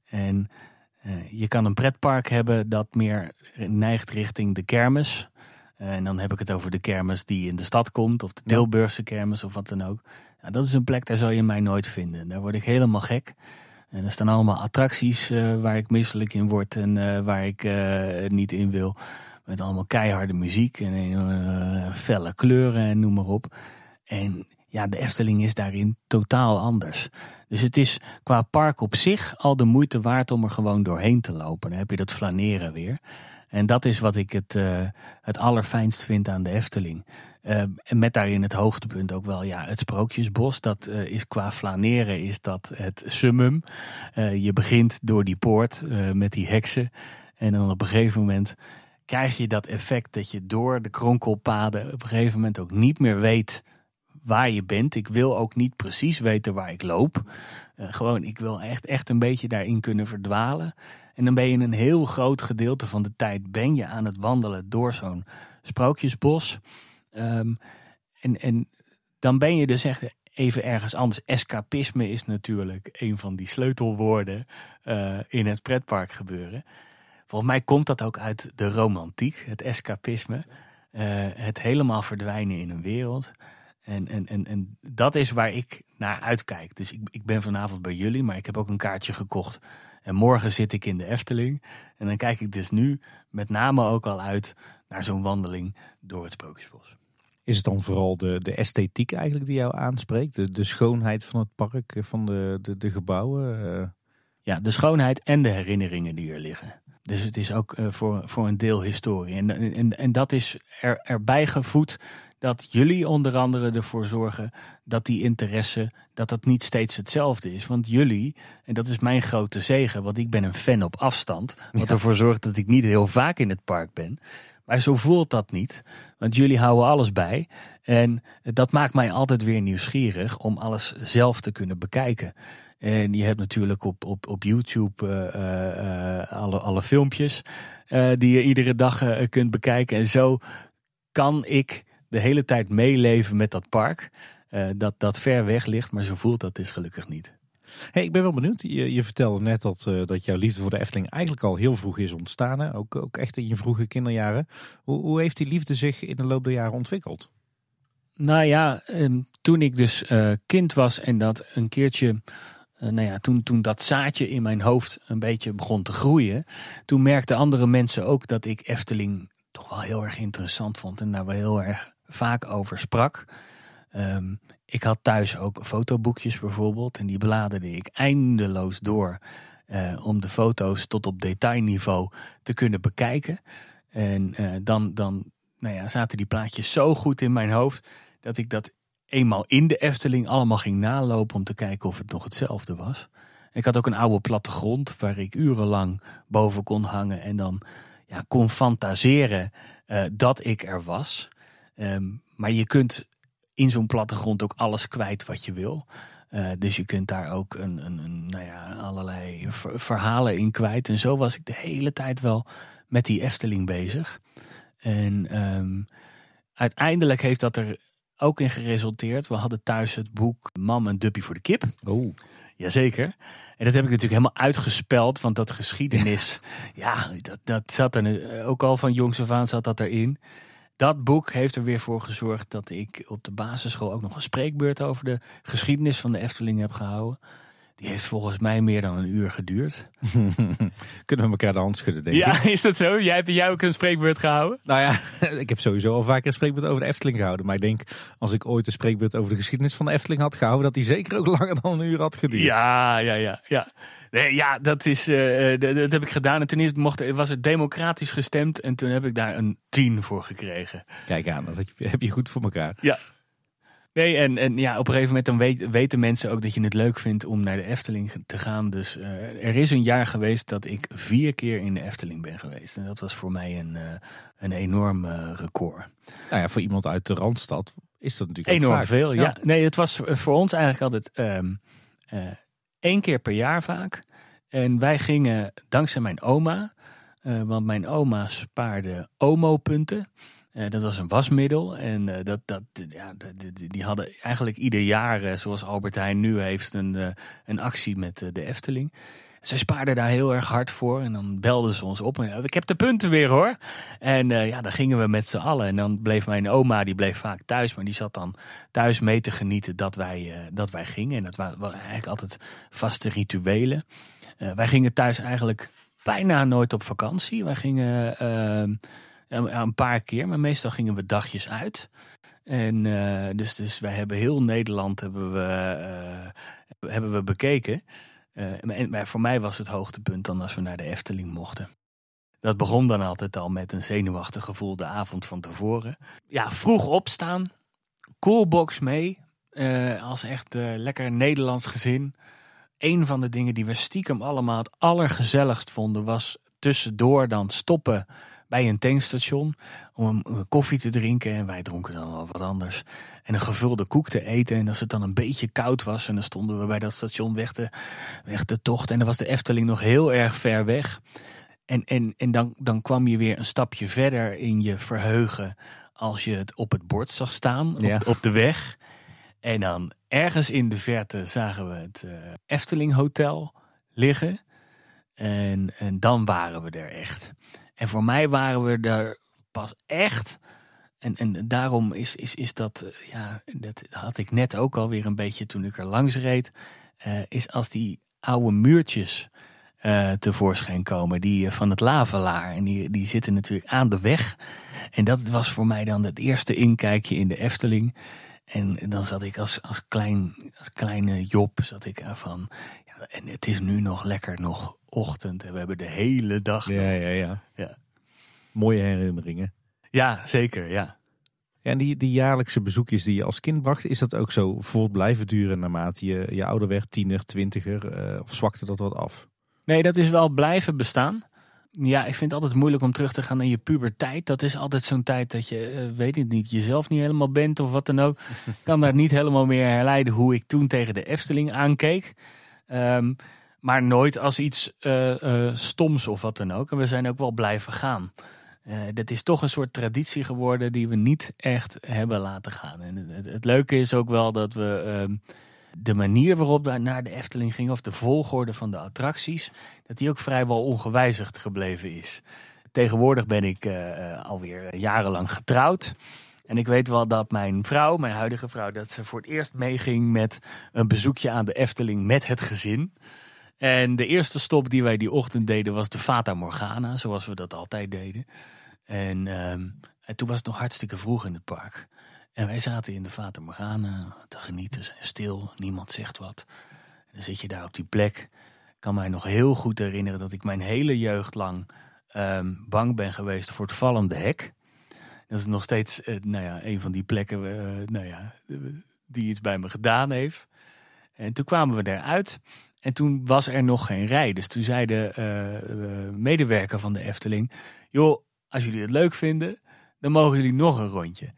En uh, je kan een pretpark hebben dat meer neigt richting de kermis. Uh, en dan heb ik het over de kermis die in de stad komt, of de Tilburgse kermis of wat dan ook. Nou, dat is een plek, daar zal je mij nooit vinden. Daar word ik helemaal gek. En er staan allemaal attracties waar ik misselijk in word en waar ik niet in wil. Met allemaal keiharde muziek en felle kleuren en noem maar op. En ja, de Efteling is daarin totaal anders. Dus het is qua park op zich al de moeite waard om er gewoon doorheen te lopen. Dan heb je dat flaneren weer. En dat is wat ik het, uh, het allerfijnst vind aan de Efteling. Uh, en met daarin het hoogtepunt ook wel ja, het Sprookjesbos. Dat uh, is qua flaneren is dat het summum. je begint door die poort met die heksen. En dan op een gegeven moment krijg je dat effect dat je door de kronkelpaden op een gegeven moment ook niet meer weet waar je bent. Ik wil ook niet precies weten waar ik loop. Uh, gewoon, ik wil echt, echt een beetje daarin kunnen verdwalen. En dan ben je een heel groot gedeelte van de tijd ben je aan het wandelen door zo'n sprookjesbos. Um, en, en dan ben je dus echt even ergens anders. Escapisme is natuurlijk een van die sleutelwoorden uh, in het pretpark gebeuren. Volgens mij komt dat ook uit de romantiek, het escapisme. Uh, het helemaal verdwijnen in een wereld. En, en, en, en dat is waar ik naar uitkijk. Dus ik, ik ben vanavond bij jullie, maar ik heb ook een kaartje gekocht. En morgen zit ik in de Efteling. En dan kijk ik dus nu met name ook al uit naar zo'n wandeling door het Sprookjesbos. Is het dan vooral de, de esthetiek eigenlijk die jou aanspreekt? De, de schoonheid van het park, van de, de, de gebouwen? Eh? Ja, de schoonheid en de herinneringen die er liggen. Dus het is ook uh, voor, voor een deel historie. En, en, en dat is er, erbij gevoed dat jullie onder andere ervoor zorgen dat die interesse, dat dat niet steeds hetzelfde is. Want jullie, en dat is mijn grote zegen, want ik ben een fan op afstand. Wat ervoor zorgt dat ik niet heel vaak in het park ben. Maar zo voelt dat niet, want jullie houden alles bij. En dat maakt mij altijd weer nieuwsgierig om alles zelf te kunnen bekijken. En je hebt natuurlijk op, op, op YouTube uh, uh, alle, alle filmpjes die je iedere dag kunt bekijken. En zo kan ik de hele tijd meeleven met dat park. Uh, dat, dat ver weg ligt, maar zo voelt dat is gelukkig niet. Hey, ik ben wel benieuwd. Je, je vertelde net dat, uh, dat jouw liefde voor de Efteling eigenlijk al heel vroeg is ontstaan. Hè? Ook, ook echt in je vroege kinderjaren. Hoe, hoe heeft die liefde zich in de loop der jaren ontwikkeld? Nou ja, um, toen ik dus uh, kind was en dat een keertje nou ja, toen, toen dat zaadje in mijn hoofd een beetje begon te groeien, toen merkten andere mensen ook dat ik Efteling toch wel heel erg interessant vond en daar wel heel erg vaak over sprak. Ehm, ik had thuis ook fotoboekjes bijvoorbeeld en die bladerde ik eindeloos door uh, om de foto's tot op detailniveau te kunnen bekijken. En uh, dan, dan nou ja, zaten die plaatjes zo goed in mijn hoofd dat ik dat eenmaal in de Efteling allemaal ging nalopen om te kijken of het nog hetzelfde was. Ik had ook een oude plattegrond waar ik urenlang boven kon hangen en dan ja, kon fantaseren uh, dat ik er was. Um, maar je kunt in zo'n plattegrond ook alles kwijt wat je wil. Uh, dus je kunt daar ook een, een, een nou ja, allerlei verhalen in kwijt. En zo was ik de hele tijd wel met die Efteling bezig. En ehm, uiteindelijk heeft dat er ook in geresulteerd. We hadden thuis het boek Mam en Duppie voor de kip. Oh. Jazeker. En dat heb ik natuurlijk helemaal uitgespeld, want dat geschiedenis, ja, dat, dat zat er ook al van jongs af aan zat dat erin. Dat boek heeft er weer voor gezorgd dat ik op de basisschool ook nog een spreekbeurt over de geschiedenis van de Efteling heb gehouden. Die heeft volgens mij meer dan een uur geduurd. Kunnen we elkaar de hand schudden, denk ik. Ja, is dat zo? Jij hebt jij ook een spreekbeurt gehouden? Nou ja, ik heb sowieso al vaker een spreekbeurt over de Efteling gehouden. Maar ik denk, als ik ooit een spreekbeurt over de geschiedenis van de Efteling had gehouden, dat die zeker ook langer dan een uur had geduurd. Ja, ja, ja. ja. Nee, ja, dat, is, uh, dat, dat, heb ik gedaan. En toen is, mocht, was het democratisch gestemd. En toen heb ik daar een 10 voor gekregen. Kijk aan, dat heb je goed voor elkaar. Ja, Nee, en, en ja, op een gegeven moment dan weten mensen ook dat je het leuk vindt om naar de Efteling te gaan. Dus uh, er is een jaar geweest dat ik vier keer in de Efteling ben geweest. En dat was voor mij een, uh, een enorm record. Nou ja, voor iemand uit de Randstad is dat natuurlijk Enorm veel, ja. Nee, het was voor ons eigenlijk altijd um, één keer per jaar vaak. En wij gingen dankzij mijn oma, want mijn oma spaarde OMO-punten. Uh, dat was een wasmiddel. En uh, dat, dat, ja, die, die hadden eigenlijk ieder jaar, zoals Albert Heijn nu heeft, een, een actie met de Efteling. Zij spaarden daar heel erg hard voor. En dan belden ze ons op. En, ik heb de punten weer hoor. En ja, dan gingen we met z'n allen. En dan bleef mijn oma, die bleef vaak thuis. Maar die zat dan thuis mee te genieten dat wij, dat wij gingen. En dat waren eigenlijk altijd vaste rituelen. wij gingen thuis eigenlijk bijna nooit op vakantie. Wij gingen een paar keer, maar meestal gingen we dagjes uit. En dus, dus wij hebben heel Nederland hebben we, hebben we bekeken. Uh, maar voor mij was het hoogtepunt dan als we naar de Efteling mochten. Dat begon dan altijd al met een zenuwachtig gevoel de avond van tevoren. Ja, vroeg opstaan, coolbox mee, als echt lekker Nederlands gezin. Een van de dingen die we stiekem allemaal het allergezelligst vonden was tussendoor dan stoppen bij een tankstation om een koffie te drinken. En wij dronken dan wel wat anders. En een gevulde koek te eten. En als het dan een beetje koud was. En dan stonden we bij dat station weg te, weg te tochten. En dan was de Efteling nog heel erg ver weg. En, en, en dan, dan kwam je weer een stapje verder in je verheugen. Als je het op het bord zag staan. Op, op de weg. En dan ergens in de verte zagen we het uh, Efteling Hotel liggen. En, en dan waren we er echt. En voor mij waren we daar pas echt. En, en daarom is, is, is dat, eh, ja, dat had ik net ook alweer een beetje toen ik er langs reed. Uh, is als die oude muurtjes uh, tevoorschijn komen, die van het Lavelaar. En die, die zitten natuurlijk aan de weg. En dat was voor mij dan het eerste inkijkje in de Efteling. En dan zat ik als, als, klein, als kleine Job, zat ik van, ja, en het is nu nog lekker nog ochtend en we hebben de hele dag. Ja, ja, ja, ja. Mooie herinneringen. Ja, zeker, ja. En die, die jaarlijkse bezoekjes die je als kind bracht, is dat ook zo voort blijven duren naarmate je, je ouder werd, tiener, twintiger? Uh, of zwakte dat wat af? Nee, dat is wel blijven bestaan. Ja, ik vind het altijd moeilijk om terug te gaan naar je puberteit. Dat is altijd zo'n tijd dat je, uh, weet ik niet, jezelf niet helemaal bent of wat dan ook. Ik kan daar niet helemaal meer herleiden hoe ik toen tegen de Efteling aankeek. Um, maar nooit als iets uh, stoms of wat dan ook. En we zijn ook wel blijven gaan. Uh, dat is toch een soort traditie geworden die we niet echt hebben laten gaan. En het, het leuke is ook wel dat we ehm, de manier waarop we naar de Efteling gingen, of de volgorde van de attracties, dat die ook vrijwel ongewijzigd gebleven is. Tegenwoordig ben ik uh, alweer jarenlang getrouwd. En ik weet wel dat mijn vrouw, mijn huidige vrouw, dat ze voor het eerst meeging met een bezoekje aan de Efteling met het gezin. En de eerste stop die wij die ochtend deden was de Fata Morgana, zoals we dat altijd deden. En, um, en toen was het nog hartstikke vroeg in het park. En wij zaten in de Fata Morgana te genieten, stil, niemand zegt wat. En dan zit je daar op die plek. Ik kan mij nog heel goed herinneren dat ik mijn hele jeugd lang um, bang ben geweest voor het vallende hek. Dat is nog steeds uh, nou ja, een van die plekken uh, nou ja, die iets bij me gedaan heeft. En toen kwamen we eruit. En toen was er nog geen rij. Dus toen zei de uh, medewerker van de Efteling: Joh, als jullie het leuk vinden, dan mogen jullie nog een rondje.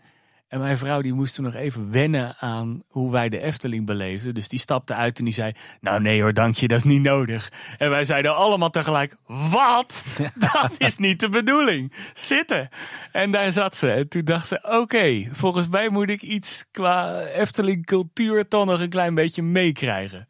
En mijn vrouw die moest toen nog even wennen aan hoe wij de Efteling beleefden. Dus die stapte uit en die zei, nou nee hoor, dank je, dat is niet nodig. En wij zeiden allemaal tegelijk, wat? Dat is niet de bedoeling. Zitten. En daar zat ze. En toen dacht ze, oké, volgens mij moet ik iets qua Efteling cultuur toch nog een klein beetje meekrijgen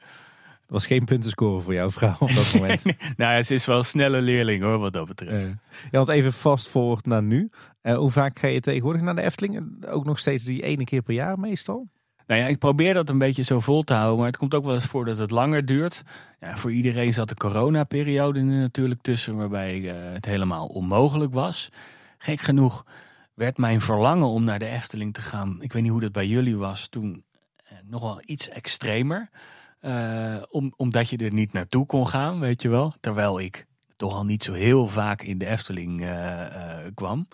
was geen puntenscore voor jouw vrouw op dat moment. nou, ze is wel een snelle leerling hoor, wat dat betreft. Uh, ja, want even vast forward naar nu. Uh, hoe vaak ga je tegenwoordig naar de Efteling? Ook nog steeds die ene keer per jaar meestal? Nou ja, ik probeer dat een beetje zo vol te houden. Maar het komt ook wel eens voor dat het langer duurt. Ja, voor iedereen zat de coronaperiode natuurlijk tussen. Waarbij uh, het helemaal onmogelijk was. Gek genoeg werd mijn verlangen om naar de Efteling te gaan. Ik weet niet hoe dat bij jullie was. Toen nog wel iets extremer. Uh, om, omdat je er niet naartoe kon gaan, weet je wel. Terwijl ik toch al niet zo heel vaak in de Efteling uh, uh, kwam.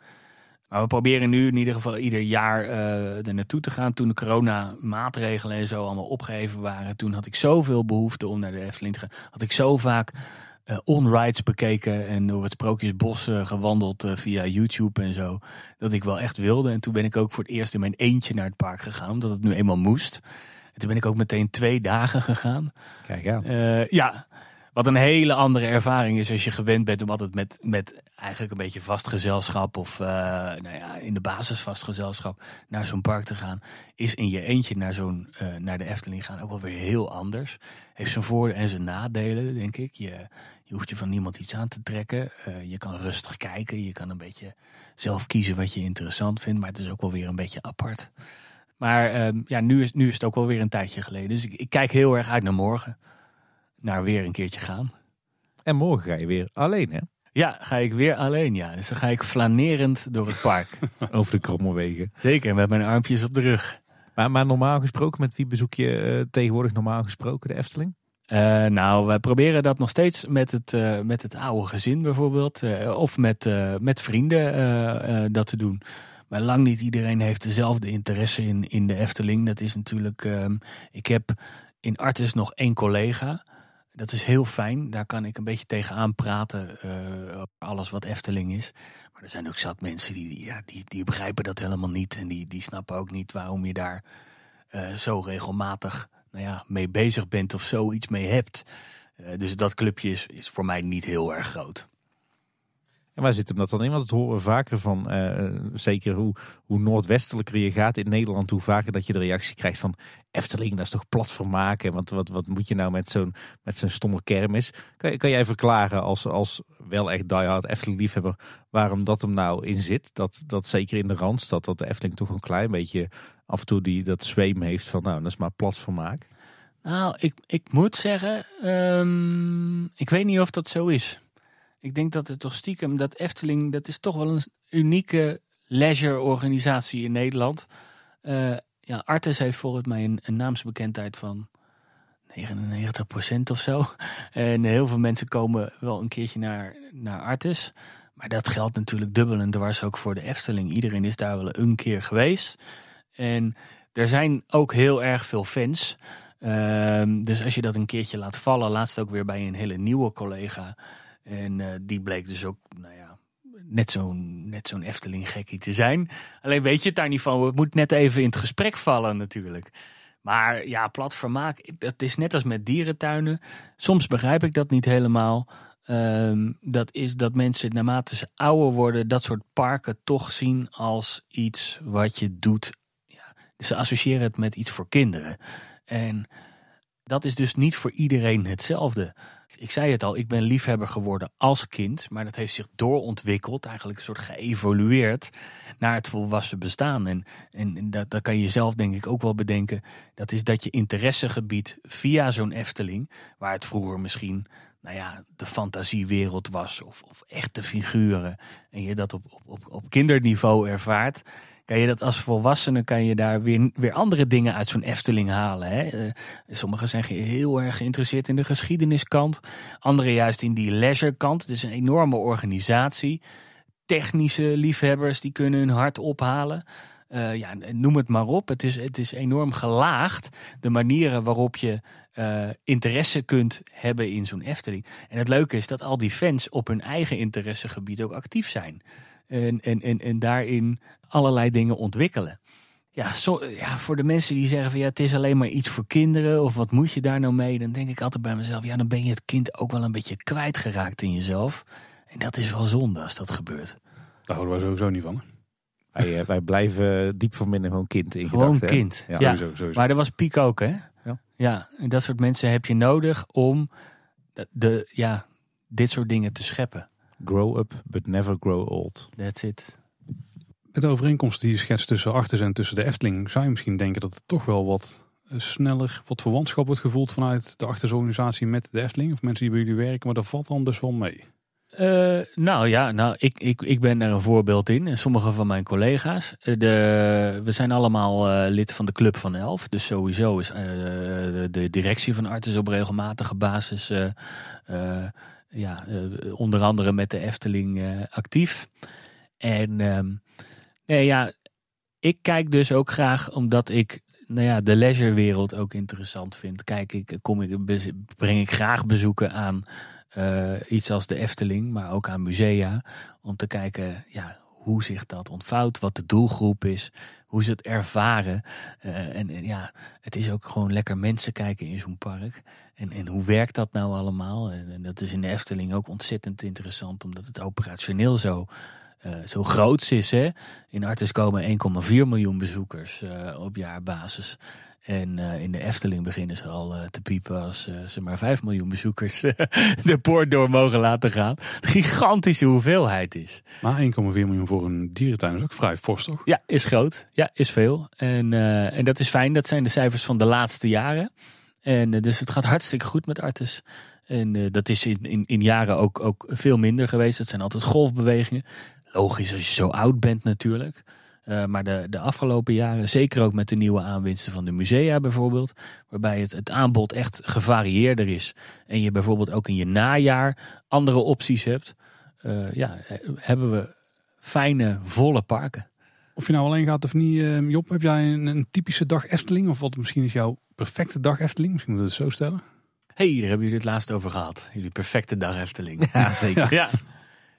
Maar we proberen nu in ieder geval ieder jaar er naartoe te gaan. Toen de corona-maatregelen en zo allemaal opgeheven waren, toen had ik zoveel behoefte om naar de Efteling te gaan. Had ik zo vaak on-rides bekeken en door het Sprookjesbos gewandeld via YouTube en zo. Dat ik wel echt wilde. En toen ben ik ook voor het eerst in mijn eentje naar het park gegaan, omdat het nu eenmaal moest toen ben ik ook meteen twee dagen gegaan. Kijk ja. Uh, ja, wat een hele andere ervaring is als je gewend bent om altijd met, met eigenlijk een beetje vast gezelschap of uh, nou ja, in de basis vast gezelschap naar zo'n park te gaan. Is in je eentje naar, zo'n, uh, naar de Efteling gaan ook wel weer heel anders. Heeft zijn voordelen en zijn nadelen, denk ik. Je, je hoeft je van niemand iets aan te trekken. je kan rustig kijken. Je kan een beetje zelf kiezen wat je interessant vindt. Maar het is ook wel weer een beetje apart. Maar um, ja, nu is, nu is het ook wel weer een tijdje geleden. Dus ik, ik, kijk heel erg uit naar morgen. Naar weer een keertje gaan. En morgen ga je weer alleen, hè? Ja, ga ik weer alleen, ja. Dus dan ga ik flanerend door het park. Over de kromme wegen. Zeker, met mijn armpjes op de rug. Maar, maar normaal gesproken, met wie bezoek je uh, tegenwoordig normaal gesproken de Efteling? Uh, nou, we proberen dat nog steeds met het, uh, met het oude gezin bijvoorbeeld. of met, met vrienden dat te doen. Maar lang niet iedereen heeft dezelfde interesse in, in de Efteling. Dat is natuurlijk. Um, ik heb in Artis nog één collega. Dat is heel fijn. Daar kan ik een beetje tegenaan praten. Uh, alles wat Efteling is. Maar er zijn ook zat mensen die, ja, die, die begrijpen dat helemaal niet. En die, die snappen ook niet waarom je daar uh, zo regelmatig nou ja, mee bezig bent of zoiets mee hebt. Uh, dus dat clubje is, is voor mij niet heel erg groot. En waar zit hem dat dan in? Want het horen we vaker van, uh, zeker hoe, hoe noordwestelijker je gaat in Nederland, hoe vaker dat je de reactie krijgt van Efteling, dat is toch plat vermaken. Want wat, wat moet je nou met zo'n zo'n stomme kermis? Kan, kan jij verklaren als, als wel echt diehard Efteling liefhebber waarom dat hem nou in zit? Dat, dat zeker in de Randstad, dat de Efteling toch een klein beetje af en toe die, dat zweem heeft van nou, dat is maar plat vermaak. Nou, ik, ik moet zeggen, um, ik weet niet of dat zo is. Ik denk dat het toch stiekem, dat Efteling, dat is toch wel een unieke leisure-organisatie in Nederland. Uh, ja, Artes heeft volgens mij een, een naamsbekendheid van 99% of zo. En heel veel mensen komen wel een keertje naar, naar Artes. Maar dat geldt natuurlijk dubbel en dwars ook voor de Efteling. Iedereen is daar wel een keer geweest. En er zijn ook heel erg veel fans. Uh, dus als je dat een keertje laat vallen, laatst ook weer bij een hele nieuwe collega. En uh, die bleek dus ook, nou ja, net zo'n net zo'n Efteling gekkie te zijn. Alleen weet je het daar niet van. Het moet net even in het gesprek vallen natuurlijk. Maar ja, plat vermaak, dat is net als met dierentuinen. Soms begrijp ik dat niet helemaal. Um, dat is dat mensen naarmate ze ouder worden, dat soort parken toch zien als iets wat je doet. Ja, ze associëren het met iets voor kinderen. En dat is dus niet voor iedereen hetzelfde. Ik zei het al, ik ben liefhebber geworden als kind, maar dat heeft zich doorontwikkeld, eigenlijk een soort geëvolueerd naar het volwassen bestaan. En, en, dat, dat kan je zelf denk ik ook wel bedenken. Dat is dat je interessegebied via zo'n Efteling, waar het vroeger misschien nou ja, de fantasiewereld was of, of echte figuren, en je dat op, op, op kinderniveau ervaart, kan je dat als volwassene kan je daar weer, weer andere dingen uit zo'n Efteling halen. Hè? Uh, sommigen zijn heel erg geïnteresseerd in de geschiedeniskant. Anderen juist in die leisurekant. Het is een enorme organisatie. Technische liefhebbers die kunnen hun hart ophalen. Uh, ja, noem het maar op. Het is, het is enorm gelaagd. De manieren waarop je uh, interesse kunt hebben in zo'n Efteling. En het leuke is dat al die fans op hun eigen interessegebied ook actief zijn. En, en, en, en daarin allerlei dingen ontwikkelen. ja, zo, ja, voor de mensen die zeggen van ja, het is alleen maar iets voor kinderen. Of wat moet je daar nou mee? Dan denk ik altijd bij mezelf, ja, dan ben je het kind ook wel een beetje kwijtgeraakt in jezelf. En dat is wel zonde als dat gebeurt. Daar houden we sowieso niet van. Wij, wij blijven diep van binnen gewoon kind in Gewoon kind. Ja. Ja. Sowieso, sowieso. Maar er was Piek ook, hè? Ja. ja. En dat soort mensen heb je nodig om de, de, ja, dit soort dingen te scheppen. Grow up, but never grow old. That's it. Met de overeenkomst die je schetst tussen Artes en tussen de Efteling, zou je misschien denken dat er toch wel wat eh, sneller, wat verwantschap wordt gevoeld vanuit de Artesorganisatie met de Efteling. Of mensen die bij jullie werken, maar dat valt dan dus wel mee. Eh, nou ja, nou, ik, ik, ik ben daar een voorbeeld in. En sommige van mijn collega's. Eh, De, we zijn allemaal lid van de Club van Elf. Dus sowieso is de, directie van Artis op regelmatige basis... ja, onder andere met de Efteling actief. En ehm, nee, ja, ik kijk dus ook graag omdat ik nou ja, de leisurewereld ook interessant vind. Kijk, ik, kom ik, breng ik graag bezoeken aan eh, iets als de Efteling, maar ook aan musea. Om te kijken ja, hoe zich dat ontvouwt, wat de doelgroep is, hoe ze het ervaren. Eh, en, en ja, het is ook gewoon lekker mensen kijken in zo'n park. En, en hoe werkt dat nou allemaal? En, en dat is in de Efteling ook ontzettend interessant, omdat het operationeel zo, eh, zo groots is. Hè? In Artis komen 1,4 miljoen bezoekers eh, op jaarbasis. En eh, in de Efteling beginnen ze al te piepen als ze maar 5 miljoen bezoekers de poort door mogen laten gaan. Een gigantische hoeveelheid is. Maar 1,4 miljoen voor een dierentuin is ook vrij fors, toch? Ja, is groot. Ja, is veel. En, en dat is fijn. Dat zijn de cijfers van de laatste jaren. En dus het gaat hartstikke goed met Artis. En dat is in, in, in jaren ook, ook veel minder geweest. Het zijn altijd golfbewegingen. Logisch als je zo oud bent natuurlijk. Eh, maar de, de afgelopen jaren, zeker ook met de nieuwe aanwinsten van de musea bijvoorbeeld, waarbij het, het aanbod echt gevarieerder is. En je bijvoorbeeld ook in je najaar andere opties hebt. eh, ja, hebben we fijne, volle parken. Of je nou alleen gaat of niet, eh, Job, heb jij een, een typische dag Efteling? Of wat misschien is jouw perfecte dag Efteling? Misschien moeten we het zo stellen. hey, daar hebben jullie het laatst over gehad. Jullie perfecte dag Efteling. Ja, zeker. ja.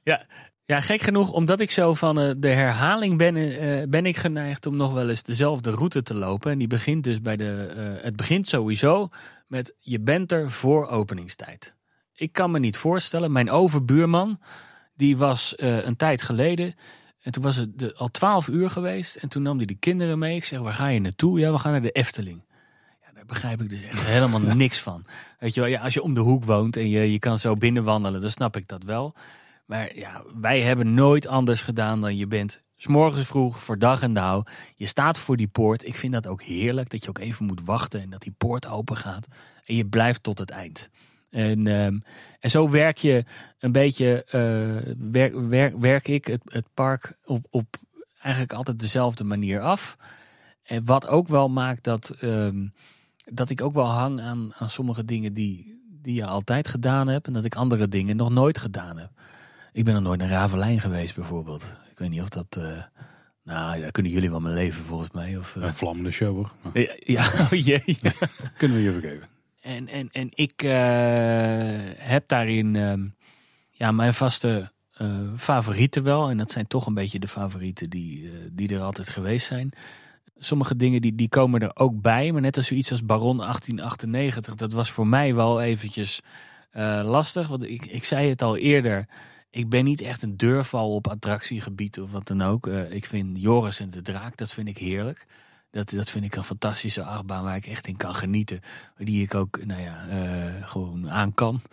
Ja. Ja, gek genoeg, omdat ik zo van eh, de herhaling ben, eh, ben ik geneigd om nog wel eens dezelfde route te lopen. En die begint dus bij de. eh, het begint sowieso met je bent er voor openingstijd. Ik kan me niet voorstellen, mijn overbuurman, die was een tijd geleden. En toen was het de- al twaalf uur geweest. En toen nam hij de kinderen mee. Ik zeg, waar ga je naartoe? Ja, we gaan naar de Efteling. Ja, daar begrijp ik dus echt helemaal niks van. Weet je wel, ja, als je om de hoek woont en je, je kan zo binnenwandelen, dan snap ik dat wel. Maar ja, wij hebben nooit anders gedaan dan je bent s'morgens vroeg voor dag en dauw. Je staat voor die poort. Ik vind dat ook heerlijk, dat je ook even moet wachten en dat die poort open gaat. En je blijft tot het eind. En, ehm, en zo werk je een beetje, eh, werk, werk, werk ik het, het park op, op eigenlijk altijd dezelfde manier af. En wat ook wel maakt dat, ehm, dat ik ook wel hang aan, aan sommige dingen die, die je altijd gedaan hebt. En dat ik andere dingen nog nooit gedaan heb. Ik ben nog nooit naar Ravelijn geweest bijvoorbeeld. Ik weet niet of dat... eh, nou, daar kunnen jullie wel mijn leven volgens mij. Of, eh, Een vlammende show hoor. Maar ja, ja, oh jee. kunnen we je vergeven. En, en, en ik eh, heb daarin ehm, ja, mijn vaste favorieten wel. En dat zijn toch een beetje de favorieten die, die er altijd geweest zijn. Sommige dingen die, die komen er ook bij. Maar net als zoiets als Baron 1898. Dat was voor mij wel eventjes lastig. Want ik, ik zei het al eerder. Ik ben niet echt een deurval op attractiegebied of wat dan ook. Eh, ik vind Joris en de Draak, dat vind ik heerlijk. Dat, dat vind ik een fantastische achtbaan waar ik echt in kan genieten. Die ik ook, nou ja, eh, gewoon aan kan.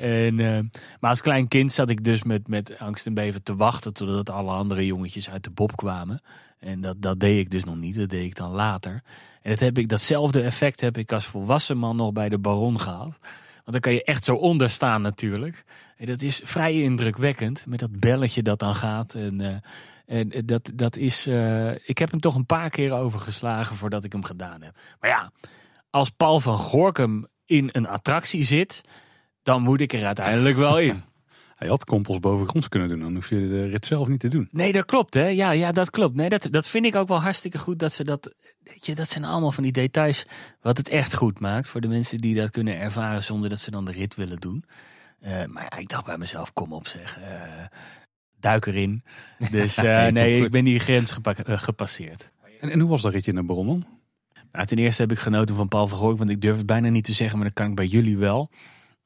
En, eh, maar als klein kind zat ik dus met, met angst en beven te wachten totdat alle andere jongetjes uit de bob kwamen. En dat, dat deed ik dus nog niet, dat deed ik dan later. En dat heb ik, datzelfde effect heb ik als volwassen man nog bij de Baron gehad. Want dan kan je echt zo onder staan natuurlijk. Dat is vrij indrukwekkend met dat belletje dat dan gaat. En, eh, en dat, dat is. eh, ik heb hem toch een paar keer overgeslagen voordat ik hem gedaan heb. Maar ja, als Paul van Gorkum in een attractie zit, dan moet ik er uiteindelijk wel in. Hij had kompels bovengronds kunnen doen. Dan hoef je de rit zelf niet te doen. Nee, dat klopt, hè? Ja, ja dat klopt. Nee, dat, dat vind ik ook wel hartstikke goed dat ze dat. Weet je, dat zijn allemaal van die details wat het echt goed maakt voor de mensen die dat kunnen ervaren zonder dat ze dan de rit willen doen. Eh, maar ja, ik dacht bij mezelf, kom op zeg, eh, duik erin. Dus eh, nee, ik ben die grens gepa- gepasseerd. En, en hoe was dat ritje in de Baron Nou, ten eerste heb ik genoten van Paul van Gooy, want ik durf het bijna niet te zeggen, maar dat kan ik bij jullie wel.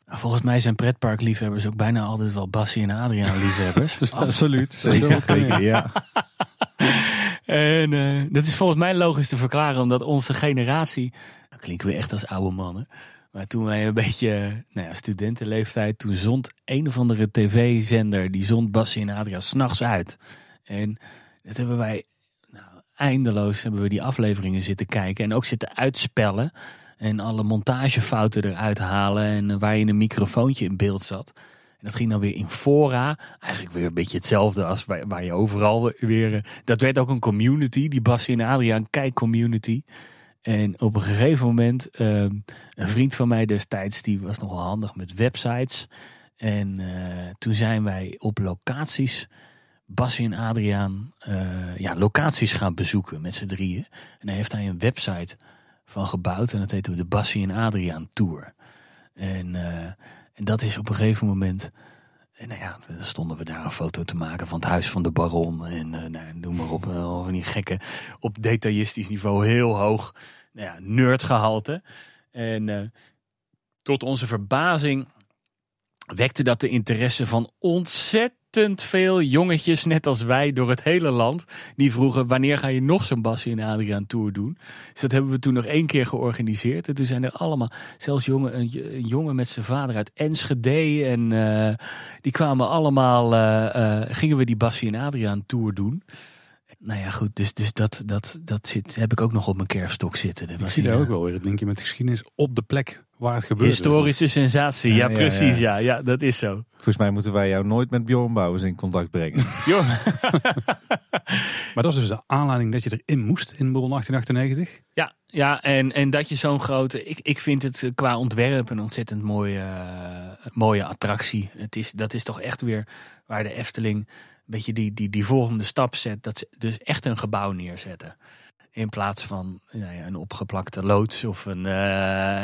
Volgens mij zijn pretparkliefhebbers ook bijna altijd wel Bassie en Adriaan liefhebbers. Absoluut, zeker. zeker ja. en uh, dat is volgens mij logisch te verklaren, omdat onze generatie, dan klinken we echt als oude mannen. Maar toen wij een beetje nou ja, studentenleeftijd, toen zond een of andere tv-zender, die zond Bassie en Adriaan s'nachts uit. En dat hebben wij nou, eindeloos hebben we die afleveringen zitten kijken en ook zitten uitspellen. En alle montagefouten eruit halen en waar je een microfoontje in beeld zat. En dat ging dan weer in fora. Eigenlijk weer een beetje hetzelfde als waar, je overal weer... Dat werd ook een community, die Bassie en Adriaan kijk community. En op een gegeven moment, uh, een vriend van mij destijds, die was nogal handig met websites. En uh, toen zijn wij op locaties, Bassie en Adriaan, uh, ja, locaties gaan bezoeken met z'n drieën. En hij heeft hij een website van gebouwd en dat heette de Bassie en Adriaan Tour. En, en dat is op een gegeven moment... En nou ja, dan stonden we daar een foto te maken van het huis van de baron. En uh, nou, noem maar op, uh, van die gekke, op detailistisch niveau heel hoog. Nou ja, nerdgehalte. En uh, tot onze verbazing wekte dat de interesse van ontzettend veel jongetjes, net als wij, door het hele land. Die vroegen, wanneer ga je nog zo'n Bassie en Adriaan Tour doen? Dus dat hebben we toen nog één keer georganiseerd. En toen zijn er allemaal, zelfs jongen, een, een jongen met zijn vader uit Enschede. En uh, die kwamen allemaal, uh, uh, gingen we die Bassie en Adriaan Tour doen. Nou ja, goed, dus, dus dat, dat, dat zit, heb ik ook nog op mijn kerfstok zitten. Ik zie daar ook wel weer het linkje met geschiedenis op de plek waar het gebeurt. Historische sensatie, ja, precies, ja. ja. Ja, dat is zo. Volgens mij moeten wij jou nooit met Bjorn Bouwers in contact brengen. maar dat is dus de aanleiding dat je erin moest in Bron 1898? Ja, ja en, en dat je zo'n grote... Ik, ik vind het qua ontwerp een ontzettend mooie, uh, mooie attractie. Het is, dat is toch echt weer waar de Efteling een beetje die, die, die volgende stap zet. Dat ze dus echt een gebouw neerzetten. In plaats van ja, een opgeplakte loods of een... Uh,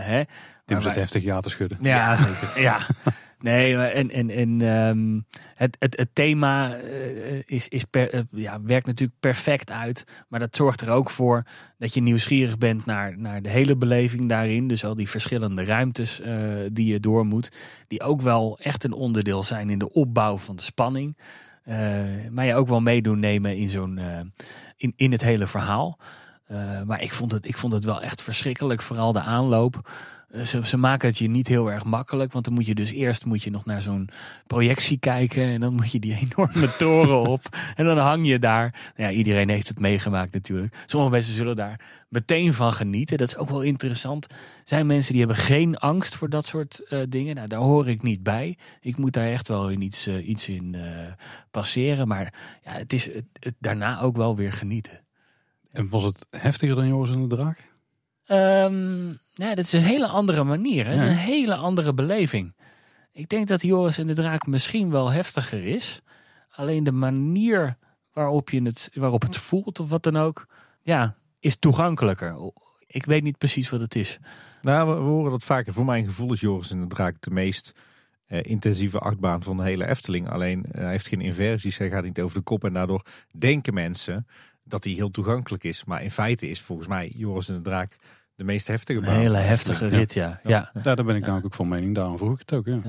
hè, Tim zit heftig ja te schudden. Ja, ja zeker. ja. Nee, en, en, en um, het, het, het thema uh, is, is per, uh, ja, werkt natuurlijk perfect uit. Maar dat zorgt er ook voor dat je nieuwsgierig bent naar, naar de hele beleving daarin. Dus al die verschillende ruimtes uh, die je door moet. Die ook wel echt een onderdeel zijn in de opbouw van de spanning. maar je ook wel meedoen nemen in, zo'n, in, in het hele verhaal. maar ik vond, het, ik vond het wel echt verschrikkelijk. Vooral de aanloop. Ze, ze, maken het je niet heel erg makkelijk. Want dan moet je dus eerst moet je nog naar zo'n projectie kijken. En dan moet je die enorme toren op. En dan hang je daar. Nou ja, iedereen heeft het meegemaakt natuurlijk. Sommige mensen zullen daar meteen van genieten. Dat is ook wel interessant. Zijn mensen die hebben geen angst voor dat soort uh, dingen. Nou, daar hoor ik niet bij. Ik moet daar echt wel in iets, uh, iets in uh, passeren. Maar ja, het is het, het daarna ook wel weer genieten. En was het heftiger dan Joris en de Draak? Um, ja, dat is een hele andere manier. Het is een hele andere beleving. Ik denk dat Joris en de Draak misschien wel heftiger is. Alleen de manier waarop, je het, waarop het voelt of wat dan ook, ja, is toegankelijker. Ik weet niet precies wat het is. Nou, we, horen dat vaker. Voor mijn gevoel is Joris en de Draak de meest uh, intensieve achtbaan van de hele Efteling. Alleen uh, hij heeft geen inversies, hij gaat niet over de kop. En daardoor denken mensen dat hij heel toegankelijk is. Maar in feite is volgens mij Joris en de Draak de meest heftige baan. Een hele heftige rit, ja. Ja, ja. daar ben ik nou ook van mening. Daarom vroeg ik het ook, ja.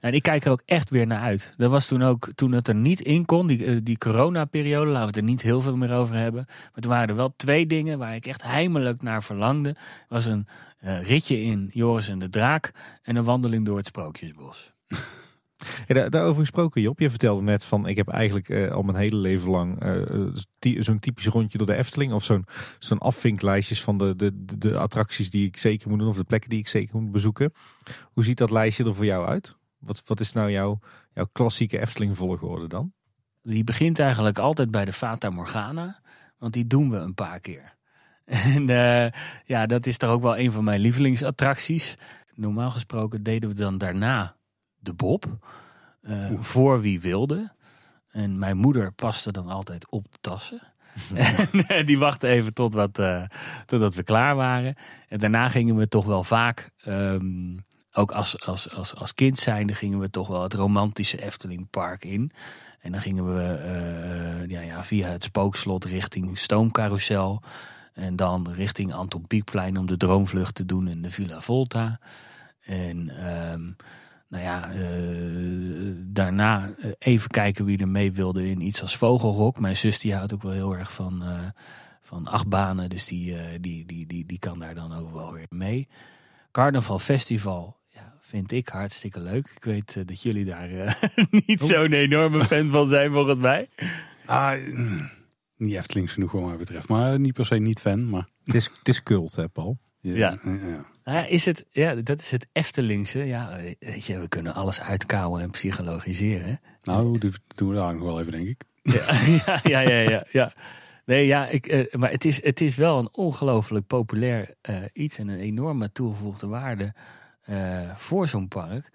En ik kijk er ook echt weer naar uit. Dat was toen ook, toen het er niet in kon, die, die corona-periode, laten we het er niet heel veel meer over hebben. Maar toen waren er wel twee dingen waar ik echt heimelijk naar verlangde. was een uh, ritje in Joris en de Draak en een wandeling door het Sprookjesbos. Daarover gesproken, Job. Je vertelde net van, ik heb eigenlijk uh, al mijn hele leven lang uh, zo'n typisch rondje door de Efteling. Of zo'n zo'n afvinklijstjes van de, de, de attracties die ik zeker moet doen. Of de plekken die ik zeker moet bezoeken. Hoe ziet dat lijstje er voor jou uit? Wat, wat is nou jouw, jouw klassieke Efteling volgorde dan? Die begint eigenlijk altijd bij de Fata Morgana. Want die doen we een paar keer. En ja, dat is toch ook wel een van mijn lievelingsattracties. Normaal gesproken deden we dan daarna de Bob. Uh, voor wie wilde. En mijn moeder paste dan altijd op de tassen. en die wachtte even tot wat, uh, totdat we klaar waren. En daarna gingen we toch wel vaak um, ook als, als, als, als kind zijnde gingen we toch wel het romantische Eftelingpark in. En dan gingen we uh, ja, ja, via het spookslot richting Stoomcarousel. En dan richting Anton Pieckplein om de droomvlucht te doen in de Villa Volta. En um, nou ja, uh, daarna even kijken wie er mee wilde in iets als Vogelrok. Mijn zus die houdt ook wel heel erg van, uh, van achtbanen. Dus die, die, die, die, die kan daar dan ook wel weer mee. Carnaval Festival vind ik hartstikke leuk. Ik weet uh, dat jullie daar uh, niet oh. zo'n enorme fan van zijn volgens mij. Ah, mm, niet Eftelings genoeg wat mij betreft. Maar niet per se niet fan. Maar... Het, is, het is cult hè Paul? Ja. ja. ja. Ja. is het, ja, dat is het Eftelingse. Ja, weet je, we kunnen alles uitkouwen en psychologiseren. Nou, dat doen we daar nog wel even, denk ik. Ja, ja, ja, ja. ja, Nee, ja, ik, uh, maar het is, het is wel een ongelooflijk populair uh, iets en een enorme toegevoegde waarde uh, voor zo'n park.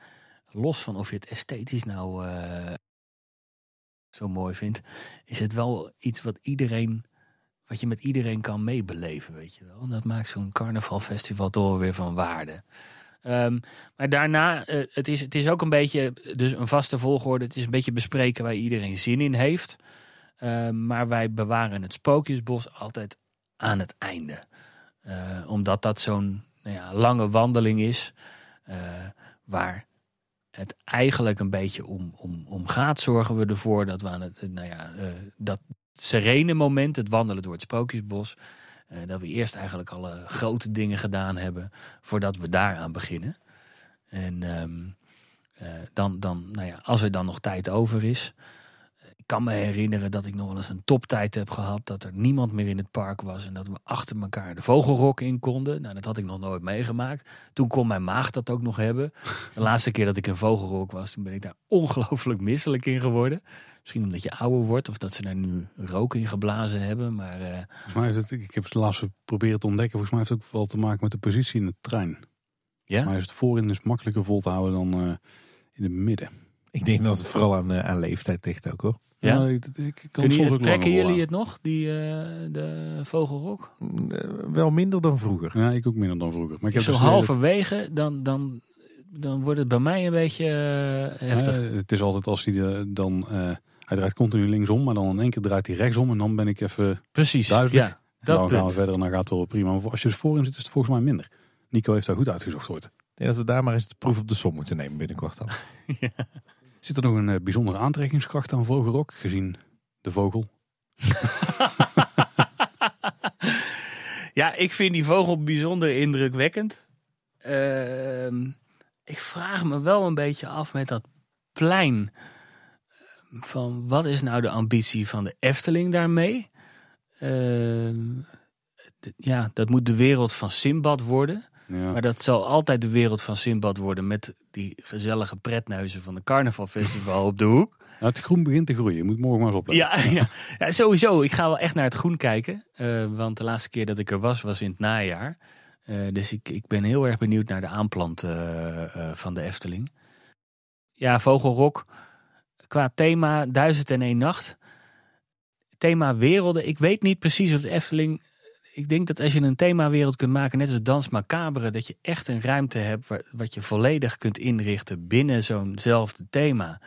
Los van of je het esthetisch nou zo mooi vindt, is het wel iets wat iedereen, wat je met iedereen kan meebeleven, weet je wel. En dat maakt zo'n carnavalfestival toch weer van waarde. Um, maar daarna, uh, het, is, het is ook een beetje, dus een vaste volgorde. Het is een beetje bespreken waar iedereen zin in heeft. Um, maar wij bewaren het Spookjesbos altijd aan het einde. Uh, omdat dat zo'n nou ja, lange wandeling is. Uh, waar het eigenlijk een beetje om, om, om gaat, zorgen we ervoor dat we aan het, nou ja, dat serene moment, het wandelen door het Sprookjesbos, uh, dat we eerst eigenlijk alle grote dingen gedaan hebben voordat we daaraan beginnen. En um, dan, dan, nou ja, als er dan nog tijd over is, kan me herinneren dat ik nog wel eens een toptijd heb gehad. Dat er niemand meer in het park was. En dat we achter elkaar de vogelrok in konden. Nou, dat had ik nog nooit meegemaakt. Toen kon mijn maag dat ook nog hebben. De laatste keer dat ik in vogelrok was, toen ben ik daar ongelooflijk misselijk in geworden. Misschien omdat je ouder wordt of dat ze daar nu rook in geblazen hebben. Maar, uh... Volgens mij heeft het, ik heb het laatst proberen te ontdekken. Volgens mij heeft het ook wel te maken met de positie in de trein. Ja? Maar is het voorin dus makkelijker vol te houden dan uh, in het midden. Ik denk dat het vooral aan, uh, aan leeftijd ligt ook hoor. Ja, nou, ik, ik kan soms ook trekken jullie het nog, die, uh, de vogelrok? Uh, wel minder dan vroeger. Ja, ik ook minder dan vroeger. Maar ik heb zo dus halverwege, dan, dan, dan wordt het bij mij een beetje uh, heftig. het is altijd als hij dan, hij draait continu linksom, maar dan in één keer draait hij rechtsom en dan ben ik even Precies, duizelig. Ja, dat dan punt. gaan we verder en dan gaat het wel prima. Maar als je er voorin zit, is het volgens mij minder. Nico heeft daar goed uitgezocht ooit. Ik denk dat we daar maar eens de proef op de som moeten nemen binnenkort dan. ja. Zit er nog een uh, bijzondere aantrekkingskracht aan Vogelrok, gezien de vogel? ja, ik vind die vogel bijzonder indrukwekkend. Uh, ik vraag me wel een beetje af met dat plein. Van wat is nou de ambitie van de Efteling daarmee? Uh, ja, dat moet de wereld van Simbad worden. Ja. Maar dat zal altijd de wereld van Simbad worden met die gezellige pretneuzen van de carnavalfestival op de hoek. Nou, het groen begint te groeien. Je moet morgen maar eens opletten. Ja, ja. ja, sowieso. Ik ga wel echt naar het groen kijken. Uh, want de laatste keer dat ik er was, was in het najaar. Uh, dus ik, ik ben heel erg benieuwd naar de aanplant uh, van de Efteling. Ja, Vogelrok. Qua thema Duizend en één nacht. Thema werelden. Ik weet niet precies of de Efteling ik denk dat als je een themawereld kunt maken, net als Dans Macabre, dat je echt een ruimte hebt waar, wat je volledig kunt inrichten binnen zo'nzelfde thema.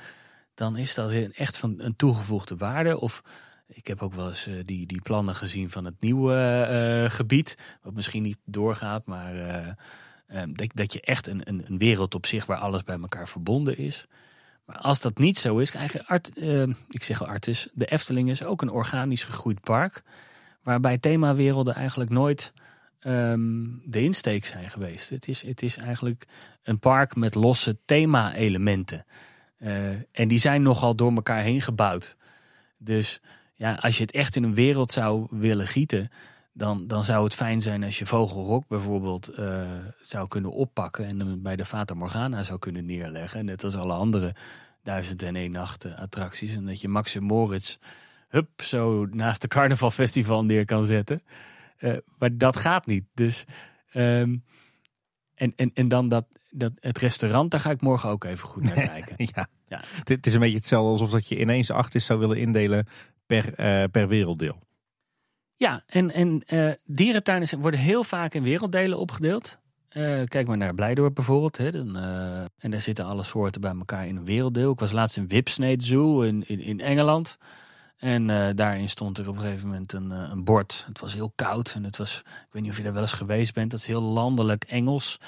Dan is dat echt van een toegevoegde waarde. Of ik heb ook wel eens uh, die, die plannen gezien van het nieuwe uh, gebied, wat misschien niet doorgaat, maar uh, dat, dat je echt een, een, een, wereld op zich waar alles bij elkaar verbonden is. Maar als dat niet zo is, je art, ik zeg wel artis, de Efteling is ook een organisch gegroeid park. Waarbij themawerelden eigenlijk nooit um, de insteek zijn geweest. Het is, het is eigenlijk een park met losse thema-elementen. Uh, en die zijn nogal door elkaar heen gebouwd. Dus ja, als je het echt in een wereld zou willen gieten, dan, dan zou het fijn zijn als je Vogelrok bijvoorbeeld uh, zou kunnen oppakken en hem bij de Fata Morgana zou kunnen neerleggen. Net als alle andere duizend en één nacht attracties. En dat je Max en Moritz hup, zo naast de carnavalfestival neer kan zetten. Uh, maar dat gaat niet. Dus, um, en, en, en dan dat, dat, het restaurant, daar ga ik morgen ook even goed naar kijken. ja. ja. Het is een beetje hetzelfde alsof dat je ineens acht zou willen indelen per, uh, per werelddeel. Ja, en, en uh, dierentuinen worden heel vaak in werelddelen opgedeeld. Uh, kijk maar naar Blijdorp bijvoorbeeld. Hè, dan, uh, en daar zitten alle soorten bij elkaar in een werelddeel. Ik was laatst in Whipsnade Zoo in, in, Engeland. En daarin stond er op een gegeven moment een, een bord. Het was heel koud en het was, ik weet niet of je daar wel eens geweest bent. Dat is heel landelijk Engels,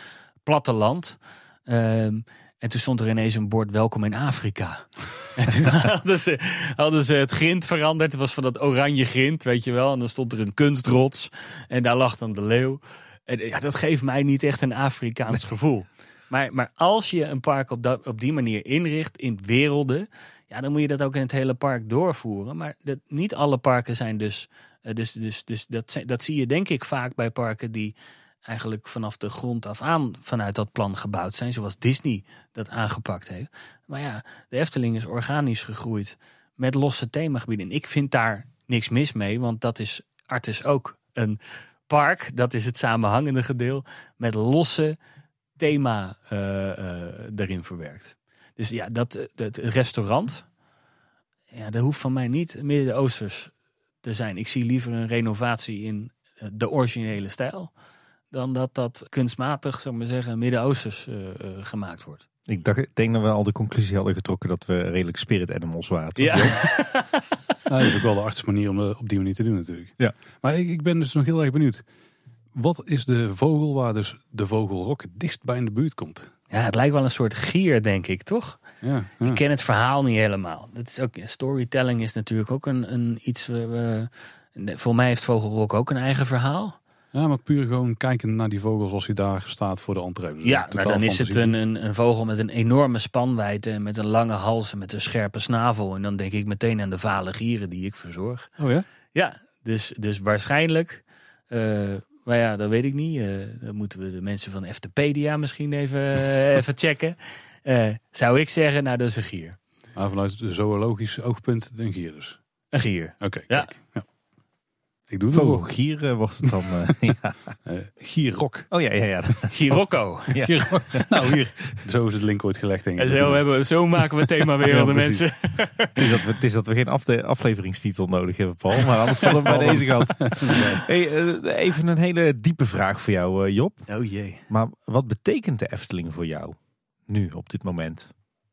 platteland. Um, en toen stond er ineens een bord welkom in Afrika. en toen hadden ze, hadden ze het grind veranderd. Het was van dat oranje grind, weet je wel. En dan stond er een kunstrots. En daar lag dan de leeuw. En ja, dat geeft mij niet echt een Afrikaans gevoel. Maar, maar als je een park op, dat, op die manier inricht in werelden. Ja, dan moet je dat ook in het hele park doorvoeren. Maar dat, niet alle parken zijn dus. Eh, dus, dus, dus dat, dat zie je denk ik vaak bij parken die eigenlijk vanaf de grond af aan vanuit dat plan gebouwd zijn, zoals Disney dat aangepakt heeft. Maar ja, de Efteling is organisch gegroeid met losse themagebieden. En ik vind daar niks mis mee, want dat is Artis ook een park, dat is het samenhangende gedeel, met losse thema uh, uh, erin verwerkt. Dus ja, dat, het restaurant, ja, dat hoeft van mij niet Midden-Oosters te zijn. Ik zie liever een renovatie in eh, de originele stijl dan dat dat kunstmatig, zou maar zeggen, Midden-Oosters uh, gemaakt wordt. Ik, dacht, ik denk dat we al de conclusie hadden getrokken dat we redelijk spirit animals waren. Ja. nou, dat is ook wel de artste manier om op die manier te doen natuurlijk. Ja. Maar ik, ik ben dus nog heel erg benieuwd. Wat is de vogel waar dus de vogelrok het dichtst bij in de buurt komt? Ja, het lijkt wel een soort gier, denk ik, toch? Ja, ja. Ik ken het verhaal niet helemaal. Dat is ook, storytelling is natuurlijk ook een, een iets... Uh, voor mij heeft Vogelrok ook een eigen verhaal. Ja, maar puur gewoon kijken naar die vogel zoals hij daar staat voor de entree. Dus ja, nou, dan is het een, een, een, vogel met een enorme spanwijdte en met een lange hals en met een scherpe snavel. En dan denk ik meteen aan de vale gieren die ik verzorg. Oh ja? Ja, dus, dus waarschijnlijk, uh, maar ja, dat weet ik niet. Uh, dan moeten we de mensen van Eftepedia misschien even, uh, even checken. zou ik zeggen, nou dat is een gier. Maar vanuit de zoologische oogpunt een gier dus? Een gier. Oké, ja. ja. Ik doe het oh, Gier uh, wordt het dan. Uh, ja. uh. Oh ja, ja, ja. Gierokko. ja. nou, hier. Zo is het link ooit gelegd. Denk ik. En zo, hebben, zo maken we het thema weer ja, de mensen. het, is dat we, het is dat we geen afde, afleveringstitel nodig hebben, Paul. Maar anders hadden we bij deze gehad. hey, even een hele diepe vraag voor jou, Job. Oh jee. Maar wat betekent de Efteling voor jou? Nu, op dit moment.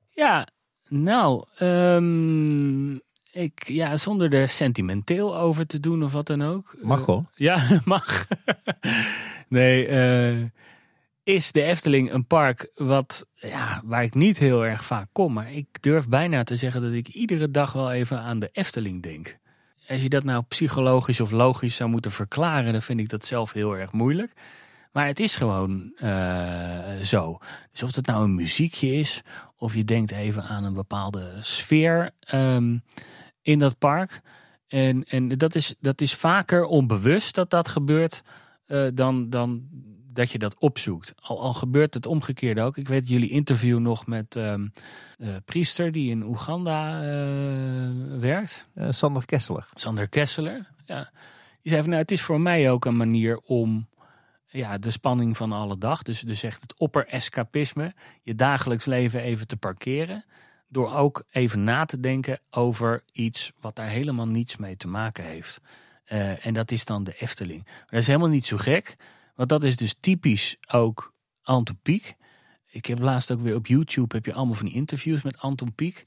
Ja, nou, um, ik, ja, zonder er sentimenteel over te doen of wat dan ook. Mag hoor. Uh, ja, mag. nee, uh, is de Efteling een park wat, ja, waar ik niet heel erg vaak kom. Maar ik durf bijna te zeggen dat ik iedere dag wel even aan de Efteling denk. Als je dat nou psychologisch of logisch zou moeten verklaren, dan vind ik dat zelf heel erg moeilijk. Maar het is gewoon uh, zo. Dus of het nou een muziekje is, of je denkt even aan een bepaalde sfeer. Um, in dat park. En, en dat, is, dat is vaker onbewust dat dat gebeurt uh, dan, dan dat je dat opzoekt. Al, al gebeurt het omgekeerde ook. Ik weet jullie interview nog met um, uh, priester die in Oeganda uh, werkt. Sander Kesseler. Sander Kesseler, ja. Die zei van nou, het is voor mij ook een manier om ja, de spanning van alle dag, dus, dus echt het opper-escapisme, je dagelijks leven even te parkeren. Door ook even na te denken over iets wat daar helemaal niets mee te maken heeft. Uh, en dat is dan de Efteling. Maar dat is helemaal niet zo gek. Want dat is dus typisch ook Anton Pieck. Ik heb laatst ook weer op YouTube heb je allemaal van die interviews met Anton Pieck.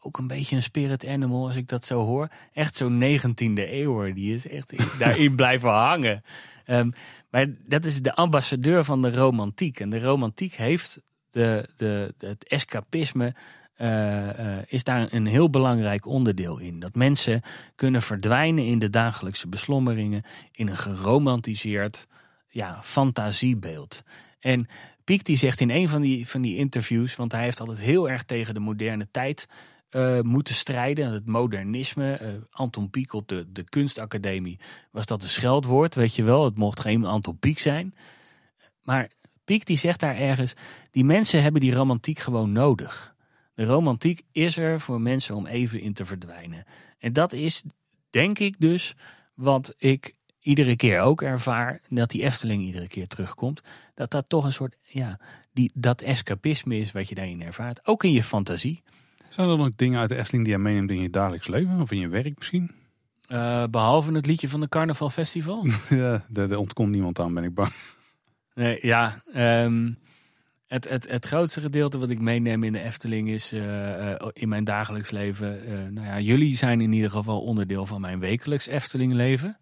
Ook een beetje een spirit animal als ik dat zo hoor. Echt zo'n 19e eeuw. Die is echt daarin blijven hangen. Um, maar dat is de ambassadeur van de romantiek. En de romantiek heeft de, de, het escapisme uh, is daar een heel belangrijk onderdeel in. Dat mensen kunnen verdwijnen in de dagelijkse beslommeringen in een geromantiseerd ja, fantasiebeeld. En Piek die zegt in een van die, van die interviews, want hij heeft altijd heel erg tegen de moderne tijd uh, moeten strijden. Het modernisme. Anton Pieck op de, de kunstacademie was dat een scheldwoord, weet je wel. Het mocht geen Anton Pieck zijn. Maar Piek die zegt daar ergens, die mensen hebben die romantiek gewoon nodig. De romantiek is er voor mensen om even in te verdwijnen. En dat is, denk ik dus, wat ik iedere keer ook ervaar, dat die Efteling iedere keer terugkomt. Dat dat toch een soort, ja, die, dat escapisme is wat je daarin ervaart. Ook in je fantasie. Zijn er nog dingen uit de Efteling die je meeneemt in je dagelijks leven of in je werk misschien? Uh, behalve het liedje van de Carnaval Festival? ja, daar ontkomt niemand aan, ben ik bang. Nee, ja, um, het, het, het grootste gedeelte wat ik meeneem in de Efteling is uh, in mijn dagelijks leven. Uh, nou ja, jullie zijn in ieder geval onderdeel van mijn wekelijks Efteling leven.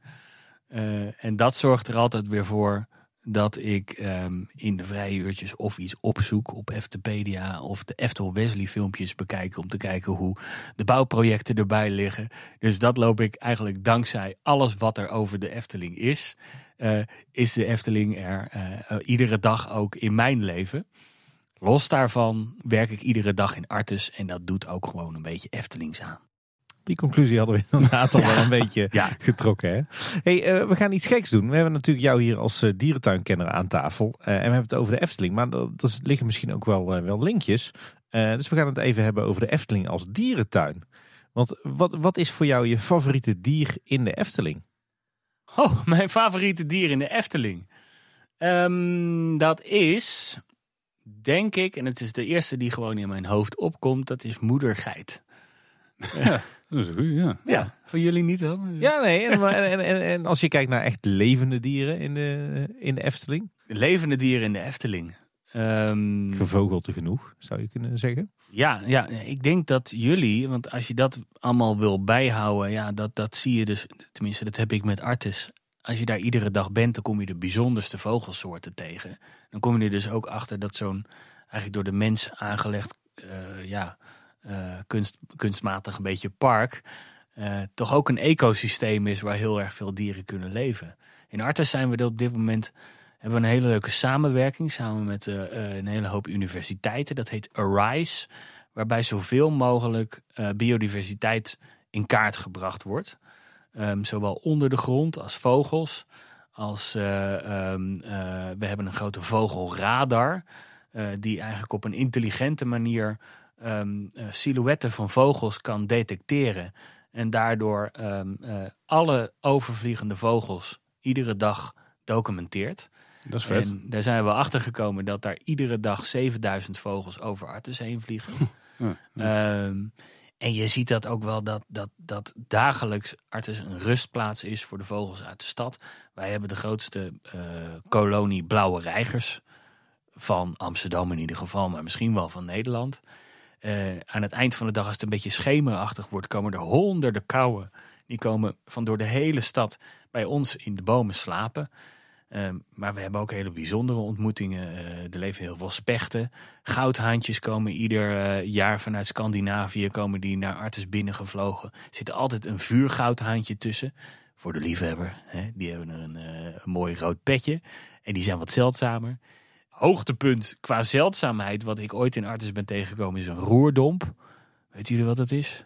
en dat zorgt er altijd weer voor dat ik um, in de vrije uurtjes of iets opzoek op Eftepedia of de Eftel Wesley filmpjes bekijk om te kijken hoe de bouwprojecten erbij liggen. Dus dat loop ik eigenlijk dankzij alles wat er over de Efteling is. Uh, is de Efteling er uh, iedere dag ook in mijn leven. Los daarvan werk ik iedere dag in Artes en dat doet ook gewoon een beetje Eftelings aan. Die conclusie hadden we inderdaad al wel een beetje getrokken. Hè? Hey, uh, we gaan iets geks doen. We hebben natuurlijk jou hier als uh, dierentuinkenner aan tafel. Uh, en we hebben het over de Efteling. Maar er liggen misschien ook wel, wel linkjes. dus we gaan het even hebben over de Efteling als dierentuin. Want wat, wat is voor jou je favoriete dier in de Efteling? Oh, mijn favoriete dier in de Efteling. Um, dat is, denk ik, en het is de eerste die gewoon in mijn hoofd opkomt, dat is moedergeit. Ja, dat is goed, ja. Ja, van jullie niet dan? Ja, nee. En, en, en, en, als je kijkt naar echt levende dieren in de, in de Efteling? Levende dieren in de Efteling. Um, Gevogelte genoeg, zou je kunnen zeggen. Ja, ja, ik denk dat jullie, want als je dat allemaal wil bijhouden, ja, dat, dat zie je dus, tenminste, dat heb ik met Artis. Als je daar iedere dag bent, dan kom je de bijzonderste vogelsoorten tegen. Dan kom je er dus ook achter dat zo'n eigenlijk door de mens aangelegd, uh, ja, uh, kunst, kunstmatig een beetje park, uh, toch ook een ecosysteem is waar heel erg veel dieren kunnen leven. In Artis zijn we er op dit moment hebben we een hele leuke samenwerking samen met uh, een hele hoop universiteiten. Dat heet Arise, waarbij zoveel mogelijk uh, biodiversiteit in kaart gebracht wordt. Um, zowel onder de grond als vogels. Als, um, we hebben een grote vogelradar, die eigenlijk op een intelligente manier um, silhouetten van vogels kan detecteren. En daardoor alle overvliegende vogels iedere dag documenteert. Dat is vet. En daar zijn we achter gekomen dat daar iedere dag 7000 vogels over Artes heen vliegen. Ja, um, en je ziet dat ook wel dat, dat, dat dagelijks Artes een rustplaats is voor de vogels uit de stad. Wij hebben de grootste uh, kolonie blauwe reigers van Amsterdam in ieder geval, maar misschien wel van Nederland. Uh, aan het eind van de dag, als het een beetje schemerachtig wordt, komen er honderden kauwen. Die komen van door de hele stad bij ons in de bomen slapen. Um, maar we hebben ook hele bijzondere ontmoetingen. Uh, er leven heel veel spechten. Goudhaantjes komen ieder uh, jaar vanuit Scandinavië komen die naar Artes binnengevlogen. Er zit altijd een vuurgoudhaantje tussen. Voor de liefhebber. Hè? Die hebben een, uh, een mooi rood petje. En die zijn wat zeldzamer. Hoogtepunt qua zeldzaamheid wat ik ooit in Artes ben tegengekomen is een roerdomp. Weet jullie wat dat is?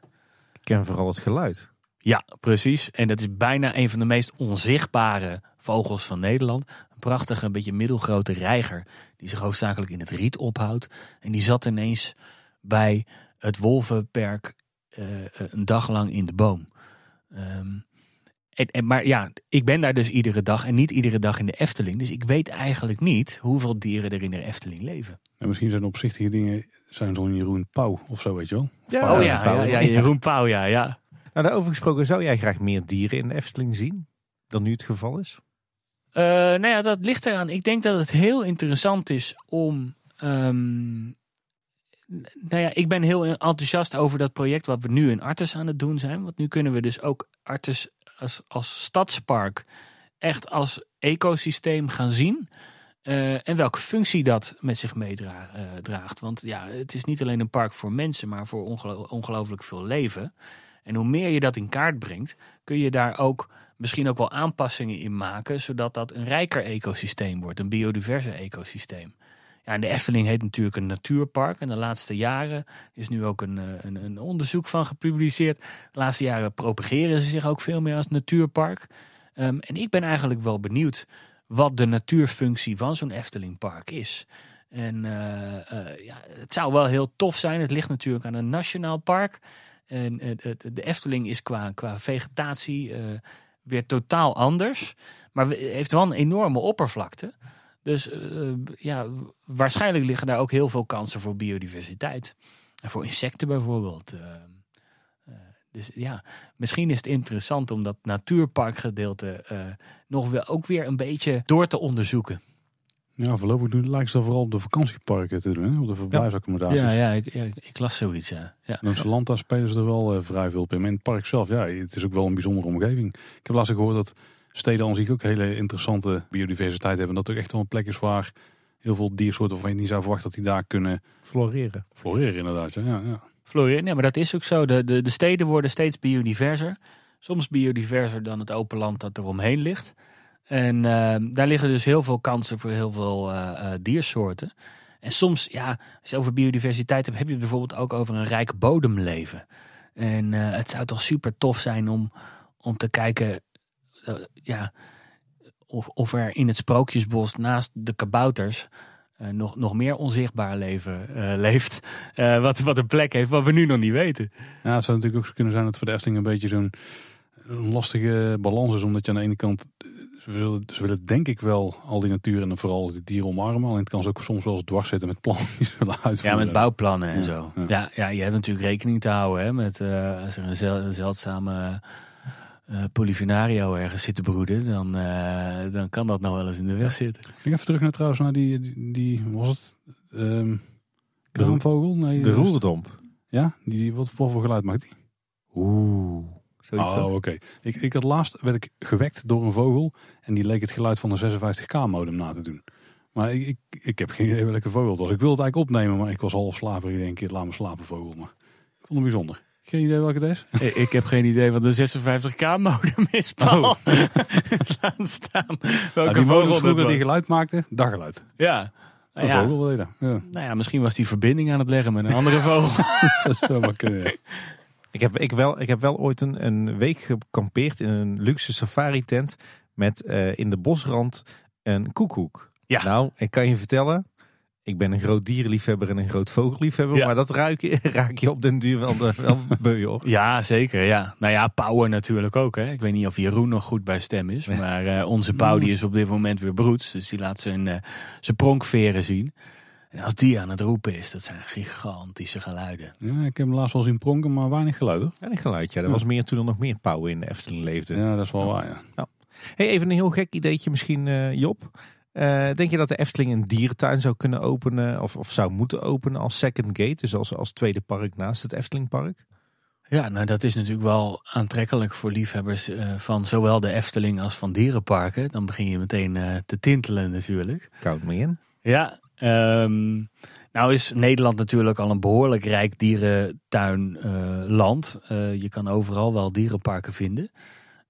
Ik ken vooral het geluid. Ja, precies. En dat is bijna een van de meest onzichtbare vogels van Nederland. Een prachtige, een beetje middelgrote reiger. Die zich hoofdzakelijk in het riet ophoudt. En die zat ineens bij het wolvenperk uh, een dag lang in de boom. Um, en, en, maar ja, ik ben daar dus iedere dag en niet iedere dag in de Efteling. Dus ik weet eigenlijk niet hoeveel dieren er in de Efteling leven. En misschien zijn opzichtige dingen, zijn zo'n Jeroen Pauw of zo, weet je wel? Ja, oh ja, ja, ja, Jeroen Pauw, ja, ja. Nou, daarover gesproken, zou jij graag meer dieren in de Efteling zien dan nu het geval is? Uh, nou ja, dat ligt eraan. Ik denk dat het heel interessant is om. Um, nou ja, ik ben heel enthousiast over dat project wat we nu in Artes aan het doen zijn. Want nu kunnen we dus ook Artes als, als stadspark echt als ecosysteem gaan zien. Uh, en welke functie dat met zich meedraagt. Uh, Want ja, het is niet alleen een park voor mensen, maar voor ongelo ongelooflijk veel leven. En hoe meer je dat in kaart brengt, kun je daar ook misschien ook wel aanpassingen in maken, zodat dat een rijker ecosysteem wordt, een biodiverse ecosysteem. Ja, de Efteling heet natuurlijk een natuurpark. En de laatste jaren is nu ook een, eh, een, een onderzoek van gepubliceerd. De laatste jaren propageren ze zich ook veel meer als natuurpark. Um, en ik ben eigenlijk wel benieuwd wat de natuurfunctie van zo'n Eftelingpark is. En uh, uh, ja, het zou wel heel tof zijn. Het ligt natuurlijk aan een nationaal park. En de Efteling is qua, qua vegetatie weer totaal anders. Maar heeft wel een enorme oppervlakte. Dus uh, ja, waarschijnlijk liggen daar ook heel veel kansen voor biodiversiteit. En voor insecten bijvoorbeeld. Uh, dus ja, misschien is het interessant om dat natuurparkgedeelte nog wel ook weer een beetje door te onderzoeken. Ja, voorlopig doen, lijkt ze dat vooral op de vakantieparken te doen, hè? op de verblijfsaccommodaties. Ja, ja, ik, ja, ik las zoiets, ja. ja. Spelen ze er wel eh, vrij veel op in. Maar in het park zelf, ja, het is ook wel een bijzondere omgeving. Ik heb laatst gehoord dat steden aan zich ook hele interessante biodiversiteit hebben. Dat er echt wel een plek is waar heel veel diersoorten waarvan je niet zou verwachten dat die daar kunnen Floreren. floreren inderdaad. Ja, ja. Floreren, nee, maar dat is ook zo. De, de, de steden worden steeds biodiverser. Soms biodiverser dan het open land dat er omheen ligt. En ehm, daar liggen dus heel veel kansen voor heel veel eh, eh, diersoorten. En soms, ja, als je over biodiversiteit hebt, heb je het bijvoorbeeld ook over een rijk bodemleven. En eh, het zou toch super tof zijn om, om te kijken ja, of, of er in het sprookjesbos naast de kabouters nog, nog meer onzichtbaar leven leeft. Wat, wat een plek heeft wat we nu nog niet weten. Ja, het zou natuurlijk ook kunnen zijn dat voor de Efteling een beetje zo'n lastige balans is. Omdat je aan de ene kant, ze willen, ze willen denk ik wel al die natuur en vooral de dieren omarmen. Alleen het kan ze ook soms wel eens dwars zitten met plannen die ze willen Ja, met bouwplannen en Ja, zo. ja. Ja. Ja, je hebt natuurlijk rekening te houden hè, met eh, als er een, zel- een zeldzame eh Polifenario ergens zit te broeden. Dan, eh, dan kan dat nog wel eens in de weg zitten. Ik even terug naar trouwens naar die, die, die was het, ehm De- kraanvogel? Nee, De roerdomp. Ja, die, die, wat, wat voor geluid maakt die? Oeh. Zoiets Oh, oké. Ik, ik had laatst werd ik gewekt door een vogel en die leek het geluid van een 56k modem na te doen. Maar ik, ik, ik heb geen idee welke vogel het was. Ik wilde het eigenlijk opnemen, maar ik was half slaperig. Ik denk, ik laat me slapen vogel. Maar ik vond hem bijzonder. Geen idee welke het is? Ik, ik heb geen idee wat een 56k modem is, Paul. Oh. Laat staan. Nou, Welke die vogel vroeger die geluid maakte, daggeluid. Ja. Nou Een ja, vogel? Ja, nou ja, misschien was die verbinding aan het leggen met een andere vogel. dat zou maar kunnen. Ik heb, ik, wel, ik heb wel ooit een, een week gekampeerd in een luxe safari tent met eh, in de bosrand een koekoek. Ja. Nou, ik kan je vertellen, ik ben een groot dierenliefhebber en een groot vogelliefhebber, Ja. maar dat ruik je, raak je op den duur wel, de, wel beu hoor. Ja, zeker. Ja. Nou ja, Power natuurlijk ook. Hè. Ik weet niet of Jeroen nog goed bij stem is. Maar eh, onze Pauw die is op dit moment weer broeds. Dus die laat zijn, eh, zijn pronkveren zien. En als die aan het roepen is, dat zijn gigantische geluiden. Ja, ik heb hem laatst wel zien pronken, maar weinig geluid hoor. En een geluidje, dat Ja. was meer toen er nog meer pauwen in de Efteling leefden. Ja, dat is wel waar, ja. Hey, even een heel gek ideetje misschien, eh, Job. Eh, denk je dat de Efteling een dierentuin zou kunnen openen of, of zou moeten openen als second gate, dus als, als tweede park naast het Eftelingpark? Ja, nou dat is natuurlijk wel aantrekkelijk voor liefhebbers eh, van zowel de Efteling als van dierenparken. Dan begin je meteen eh, te tintelen natuurlijk. Koud me in. Ja, ehm, nou is Nederland natuurlijk al een behoorlijk rijk dierentuinland. Eh je kan overal wel dierenparken vinden.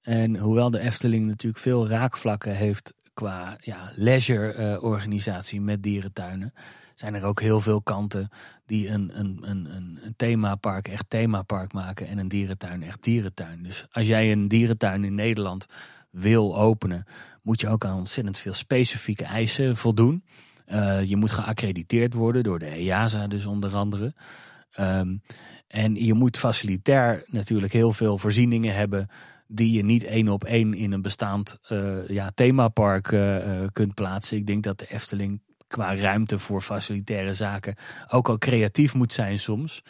En hoewel de Efteling natuurlijk veel raakvlakken heeft qua ja, leisure-organisatie met dierentuinen, zijn er ook heel veel kanten die een, een, een, een, een themapark echt themapark maken en een dierentuin echt dierentuin. Dus als jij een dierentuin in Nederland wil openen, moet je ook aan ontzettend veel specifieke eisen voldoen. Eh, je moet geaccrediteerd worden door de EASA dus onder andere. Ehm, en je moet facilitair natuurlijk heel veel voorzieningen hebben die je niet één op één in een bestaand eh, ja, themapark eh, kunt plaatsen. Ik denk dat de Efteling qua ruimte voor facilitaire zaken ook al creatief moet zijn soms.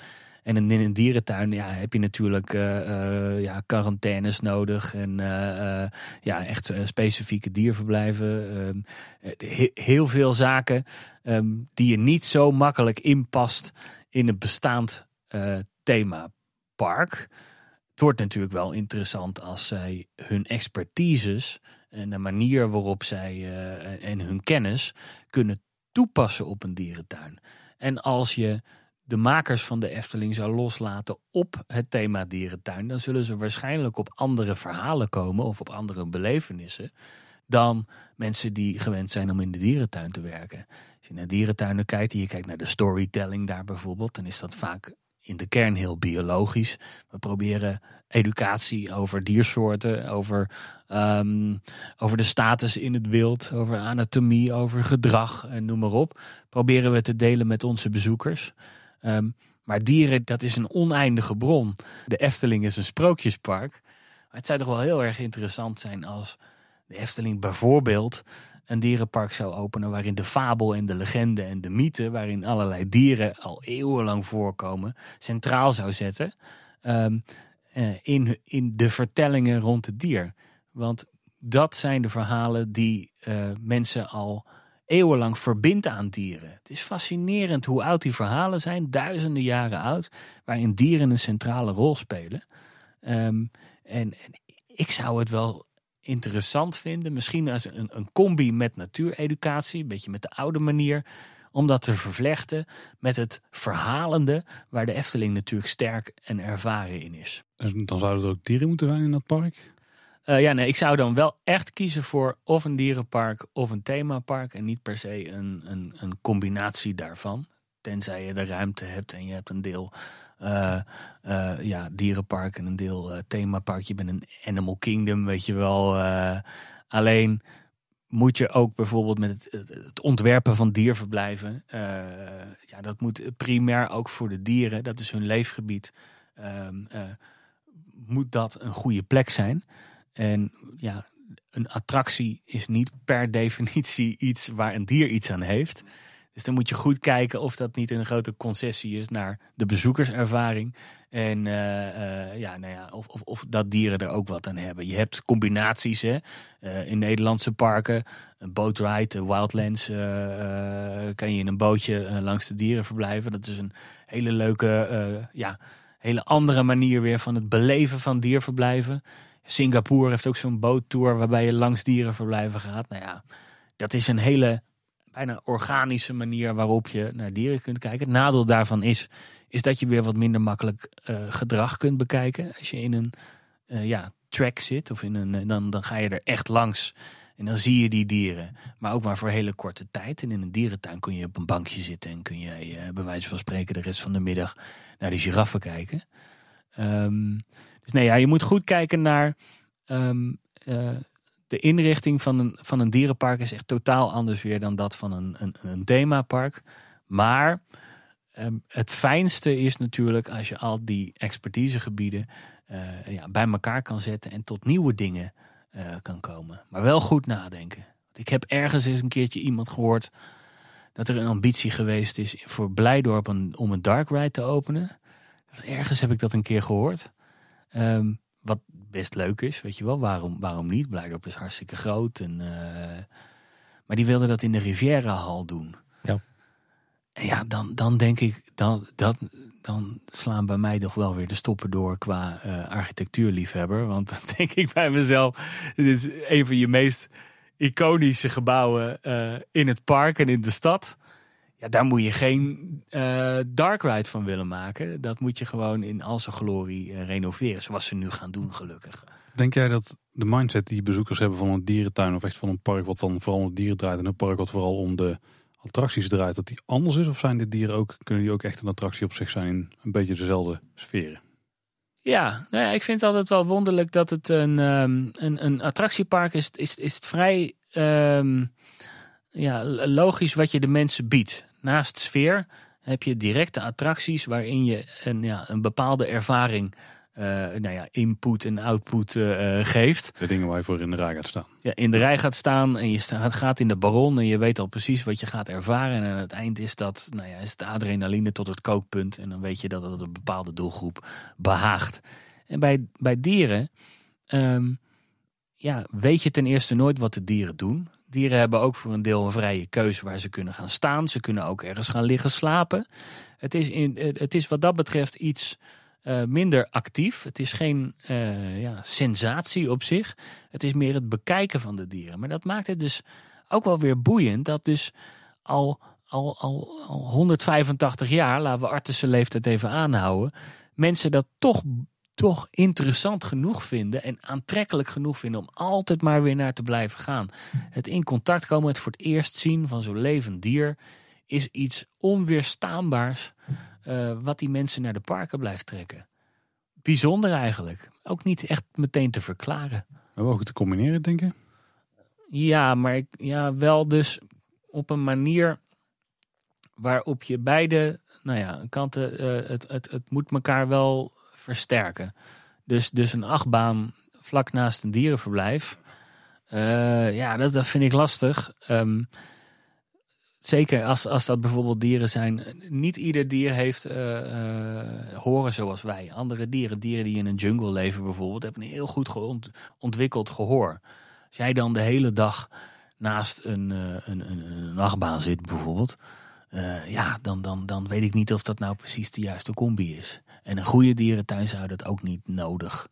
En in een dierentuin ja, heb je natuurlijk eh, ja, quarantaines nodig en eh, ja, echt specifieke dierverblijven. Ehm, eh, he- heel veel zaken ehm, die je niet zo makkelijk inpast in een bestaand themapark. Het wordt natuurlijk wel interessant als zij hun expertises en de manier waarop zij en hun kennis kunnen toepassen op een dierentuin. En als je de makers van de Efteling zou loslaten op het thema dierentuin, dan zullen ze waarschijnlijk op andere verhalen komen of op andere belevenissen dan mensen die gewend zijn om in de dierentuin te werken. Als je naar dierentuinen kijkt en je kijkt naar de storytelling daar bijvoorbeeld, dan is dat vaak in de kern heel biologisch. We proberen educatie over diersoorten, over, ehm, over de status in het wild, over anatomie, over gedrag en noem maar op. Proberen we te delen met onze bezoekers. Ehm, maar dieren, dat is een oneindige bron. De Efteling is een sprookjespark. Maar het zou toch wel heel erg interessant zijn als de Efteling bijvoorbeeld een dierenpark zou openen waarin de fabel en de legende en de mythe, waarin allerlei dieren al eeuwenlang voorkomen, centraal zou zetten ehm, eh, in, in de vertellingen rond het dier. Want dat zijn de verhalen die eh, mensen al eeuwenlang verbindt aan dieren. Het is fascinerend hoe oud die verhalen zijn, duizenden jaren oud, waarin dieren een centrale rol spelen. Ehm, en, en, ik zou het wel interessant vinden, misschien als een, een combi met natuureducatie, een beetje met de oude manier, om dat te vervlechten met het verhalende, waar de Efteling natuurlijk sterk en ervaren in is. Dan zouden er ook dieren moeten zijn in dat park? Uh, ja, nee, ik zou dan wel echt kiezen voor of een dierenpark of een themapark. En niet per se een, een, een combinatie daarvan. Tenzij je de ruimte hebt en je hebt een deel uh, uh, ja, dierenpark en een deel themapark. Je bent een Animal Kingdom, weet je wel. alleen moet je ook bijvoorbeeld met het, het ontwerpen van dierverblijven. ja, dat moet primair ook voor de dieren. Dat is hun leefgebied. Ehm, moet dat een goede plek zijn. En ja, een attractie is niet per definitie iets waar een dier iets aan heeft. Dus dan moet je goed kijken of dat niet een grote concessie is naar de bezoekerservaring. En uh, uh, ja, nou ja, of, of, of, dat dieren er ook wat aan hebben. Je hebt combinaties hè? Uh, in Nederlandse parken. Een boatride, Wildlands. kan je in een bootje langs de dieren verblijven. Dat is een hele leuke, ja, hele andere manier weer van het beleven van dierverblijven. Singapore heeft ook zo'n boottour waarbij je langs dierenverblijven gaat. Nou ja, dat is een hele bijna organische manier waarop je naar dieren kunt kijken. Het nadeel daarvan is, is dat je weer wat minder makkelijk uh, gedrag kunt bekijken. Als je in een uh, ja, track zit, of in een, dan, dan ga je er echt langs. En dan zie je die dieren. Maar ook maar voor hele korte tijd. En in een dierentuin kun je op een bankje zitten. En kun je bij wijze van spreken de rest van de middag naar de giraffen kijken. Um, dus nee, ja, je moet goed kijken naar um, uh, de inrichting van een, van een dierenpark is echt totaal anders weer dan dat van een, een, een themapark. Maar um, het fijnste is natuurlijk als je al die expertisegebieden uh, ja, bij elkaar kan zetten en tot nieuwe dingen uh, kan komen. Maar wel goed nadenken. Ik heb ergens eens een keertje iemand gehoord dat er een ambitie geweest is voor Blijdorp om een dark ride te openen. Ergens heb ik dat een keer gehoord. Um, wat best leuk is, weet je wel. Waarom, waarom niet? Blijdorp is hartstikke groot. En, uh, maar die wilden dat in de Riviera Hal doen. Ja. En ja, dan, dan denk ik, dan, dat, dan slaan bij mij toch wel weer de stoppen door qua uh, architectuurliefhebber. Want dan denk ik bij mezelf, dit is een van je meest iconische gebouwen uh, in het park en in de stad. Ja, daar moet je geen uh, dark ride van willen maken. Dat moet je gewoon in al zijn glorie uh, renoveren. Zoals ze nu gaan doen, gelukkig. Denk jij dat de mindset die bezoekers hebben van een dierentuin... of echt van een park wat dan vooral om dieren draait... en een park wat vooral om de attracties draait... dat die anders is? Of zijn dit dieren ook, kunnen die ook echt een attractie op zich zijn... in een beetje dezelfde sferen? Ja, nou ja, ik vind het altijd wel wonderlijk dat het een, um, een, een attractiepark is. Is, is het vrij um, ja, logisch wat je de mensen biedt naast sfeer heb je directe attracties waarin je een, ja, een bepaalde ervaring, uh, nou ja, input en output uh, geeft. De dingen waar je voor in de rij gaat staan. Ja, in de rij gaat staan en je staat, gaat in de baron en je weet al precies wat je gaat ervaren. En aan het eind is dat, nou ja, is de adrenaline tot het kookpunt. En dan weet je dat het een bepaalde doelgroep behaagt. En bij, bij dieren, um, ja, weet je ten eerste nooit wat de dieren doen. Dieren hebben ook voor een deel een vrije keuze waar ze kunnen gaan staan. Ze kunnen ook ergens gaan liggen slapen. Het is, in, het is wat dat betreft iets uh, minder actief. Het is geen uh, ja, sensatie op zich. Het is meer het bekijken van de dieren. Maar dat maakt het dus ook wel weer boeiend. Dat dus al, al, al, al 185 jaar, laten we artsen leeftijd even aanhouden. Mensen dat toch toch interessant genoeg vinden en aantrekkelijk genoeg vinden om altijd maar weer naar te blijven gaan. Het in contact komen, het voor het eerst zien van zo'n levend dier, is iets onweerstaanbaars uh, wat die mensen naar de parken blijft trekken. Bijzonder eigenlijk. Ook niet echt meteen te verklaren. Maar ook te combineren, denk je? Ja, maar ja, wel dus op een manier waarop je beide nou ja, kanten, uh, het, het, het moet elkaar wel versterken. Dus, dus een achtbaan vlak naast een dierenverblijf. Uh, ja, dat, dat vind ik lastig. Um, zeker als, als dat bijvoorbeeld dieren zijn. Niet ieder dier heeft uh, uh, horen zoals wij. Andere dieren, dieren die in een jungle leven bijvoorbeeld, hebben een heel goed ont ontwikkeld gehoor. Als jij dan de hele dag naast een, een, een, een achtbaan zit bijvoorbeeld. ja, dan, dan, dan weet ik niet of dat nou precies de juiste combi is. En een goede dierentuin zou dat ook niet nodig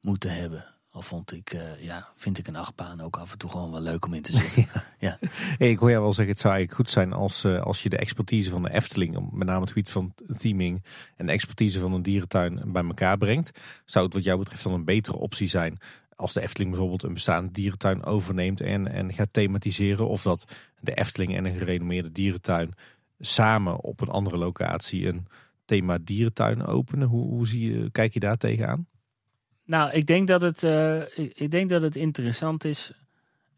moeten hebben. Al vond ik, uh, ja, vind ik een achtbaan ook af en toe gewoon wel leuk om in te zitten. ja. Hey, ik hoor jou wel zeggen, het zou eigenlijk goed zijn als, uh, als je de expertise van de Efteling, met name het gebied van theming en de expertise van een dierentuin bij elkaar brengt. Zou het wat jou betreft dan een betere optie zijn als de Efteling bijvoorbeeld een bestaande dierentuin overneemt en, en gaat thematiseren? Of dat de Efteling en een gerenommeerde dierentuin samen op een andere locatie een thema dierentuin openen? Hoe, hoe zie je, kijk je daar tegenaan? Nou, ik denk dat het, uh, ik, denk dat het interessant is.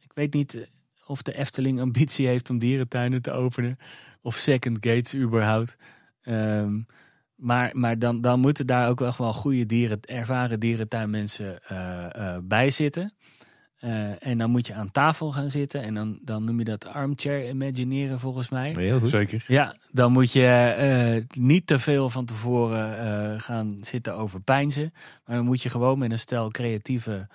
Ik weet niet of de Efteling ambitie heeft om dierentuinen te openen. Of second gates überhaupt. Um, maar maar dan, dan moeten daar ook wel, goede dieren, ervaren dierentuinmensen uh, bij zitten. Uh, en dan moet je aan tafel gaan zitten. En dan, dan noem je dat armchair imagineren volgens mij. Heel goed. Zeker. Ja, dan moet je uh, niet te veel van tevoren uh, gaan zitten overpijnzen. Maar dan moet je gewoon met een stel creatieve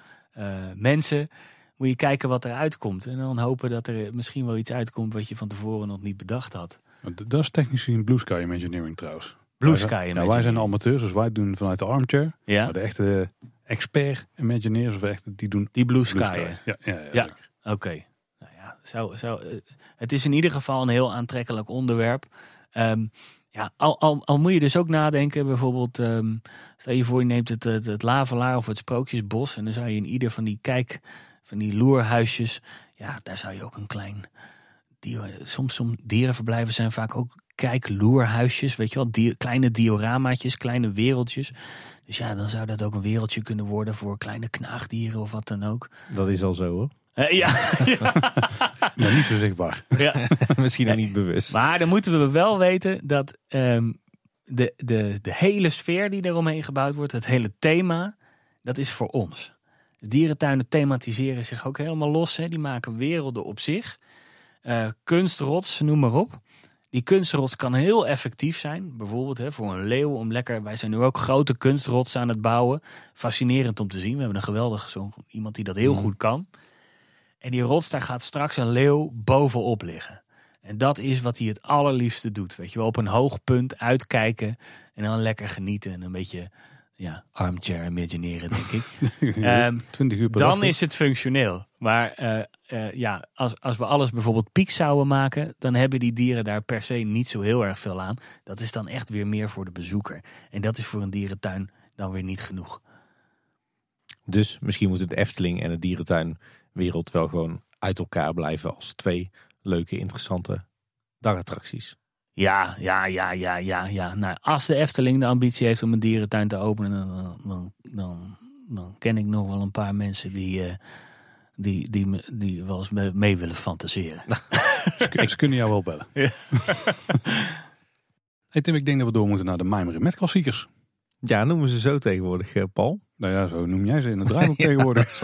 mensen... moet je kijken wat eruit komt. En dan hopen dat er misschien wel iets uitkomt... wat je van tevoren nog niet bedacht had. Dat is technisch gezien Blue Sky Imagineering trouwens. Blue Sky Imagineering. Nou, wij zijn amateurs, dus wij doen vanuit de armchair. Ja. Maar de echte expert Imagineers of echt die doen die Blue Sky. Ja, ja, ja, ja. oké. Nou ja, zo, zo, eh, het is in ieder geval een heel aantrekkelijk onderwerp. Um, ja, al, al, al, moet je dus ook nadenken, bijvoorbeeld, um, stel je voor je neemt het, het, het Lavelaar of het Sprookjesbos en dan zou je in ieder van die kijk, van die loerhuisjes, ja, daar zou je ook een klein, dier, soms, soms dierenverblijven zijn vaak ook kijkloerhuisjes, weet je wel, kleine dioramaatjes, kleine wereldjes. Dus ja, dan zou dat ook een wereldje kunnen worden voor kleine knaagdieren of wat dan ook. Dat is al zo hoor. Uh, ja. ja. maar niet zo zichtbaar. Ja. Misschien niet bewust. Maar dan moeten we wel weten dat um, de, de, de hele sfeer die eromheen gebouwd wordt, het hele thema, dat is voor ons. Dus dierentuinen thematiseren zich ook helemaal los. Hè. Die maken werelden op zich. Uh, kunstrots, noem maar op. Die kunstrots kan heel effectief zijn. Bijvoorbeeld hè, voor een leeuw om lekker. Wij zijn nu ook grote kunstrots aan het bouwen. Fascinerend om te zien. We hebben een geweldige zo iemand die dat heel mm. goed kan. En die rots, daar gaat straks een leeuw bovenop liggen. En dat is wat hij het allerliefste doet. Weet je wel, op een hoog punt uitkijken en dan lekker genieten en een beetje ja, armchair imagineren, denk ik. um, 20 uur per Dan is het functioneel. Maar uh, uh, ja, als, als we alles bijvoorbeeld piek zouden maken, dan hebben die dieren daar per se niet zo heel erg veel aan. Dat is dan echt weer meer voor de bezoeker. En dat is voor een dierentuin dan weer niet genoeg. Dus misschien moet de Efteling en de dierentuinwereld wel gewoon uit elkaar blijven als twee leuke, interessante dagattracties. Ja, ja, ja, ja, ja, ja. Nou, als de Efteling de ambitie heeft om een dierentuin te openen, dan, dan, dan, dan ken ik nog wel een paar mensen die, uh, die, die, die wel eens mee willen fantaseren. ze, kunnen jou wel bellen. Ja. hey Tim, ik denk dat we door moeten naar de Mijmeren met klassiekers. Ja, noemen ze zo tegenwoordig, eh, Paul. Nou ja, zo noem jij ze in het draaiboek tegenwoordig.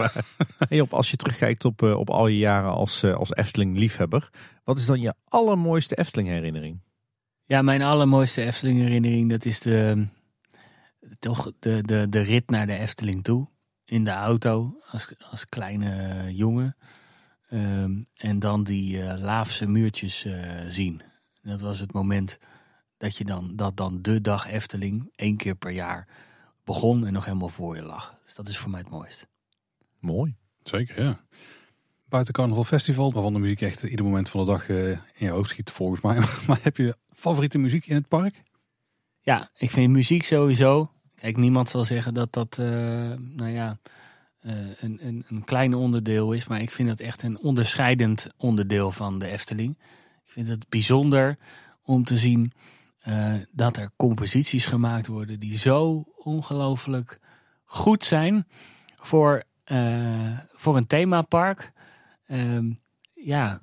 hey, op, als je terugkijkt op, uh, op al je jaren als, als Efteling-liefhebber, wat is dan je allermooiste Efteling-herinnering? Ja, mijn allermooiste Efteling herinnering, dat is de, toch de, de, de rit naar de Efteling toe. In de auto, als, als kleine jongen. Ehm, en dan die uh, laafse muurtjes uh, zien. Dat was het moment dat je dan, dat dan de dag Efteling, één keer per jaar, begon en nog helemaal voor je lag. Dus dat is voor mij het mooist. Mooi. Zeker, ja. Buiten Carnaval Festival, waarvan de muziek echt ieder moment van de dag uh, in je hoofd schiet, volgens mij. maar heb je favoriete muziek in het park? Ja, ik vind muziek sowieso. Kijk, niemand zal zeggen dat dat, uh, nou ja, uh, een, een, een klein onderdeel is. Maar ik vind het echt een onderscheidend onderdeel van de Efteling. Ik vind het bijzonder om te zien dat er composities gemaakt worden die zo ongelooflijk goed zijn voor, voor een themapark. Ehm, ja,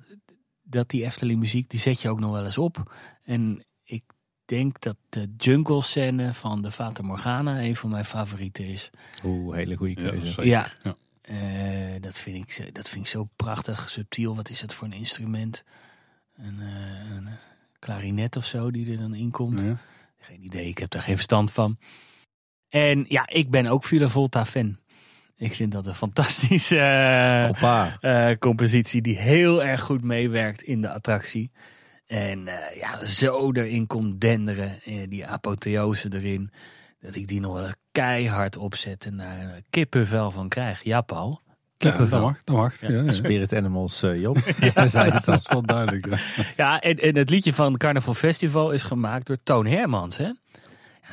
dat die Efteling muziek, die zet je ook nog wel eens op. En ik denk dat de jungle scène van de Fata Morgana een van mijn favorieten is. Oeh, hele goede keuze. Ja, ja. Uh, dat, vind ik, dat vind ik zo prachtig, subtiel. Wat is het voor een instrument? Een, uh, een klarinet of zo die er dan in komt. Ja. Geen idee, ik heb daar geen verstand van. En ja, ik ben ook Villa Volta fan. Ik vind dat een fantastische uh, compositie die heel erg goed meewerkt in de attractie. En ja, zo erin komt denderen, die apotheose erin. Dat ik die nog wel keihard opzet en daar een kippenvel van krijg. Ja, Paul. Kippenvel. Ja, dat mag. Ja. Ja, Spirit Animals, uh, Job. ja, zei het al. Dat is wel duidelijk. Ja, en, en, het liedje van Carnaval Festival is gemaakt door Toon Hermans. Hè?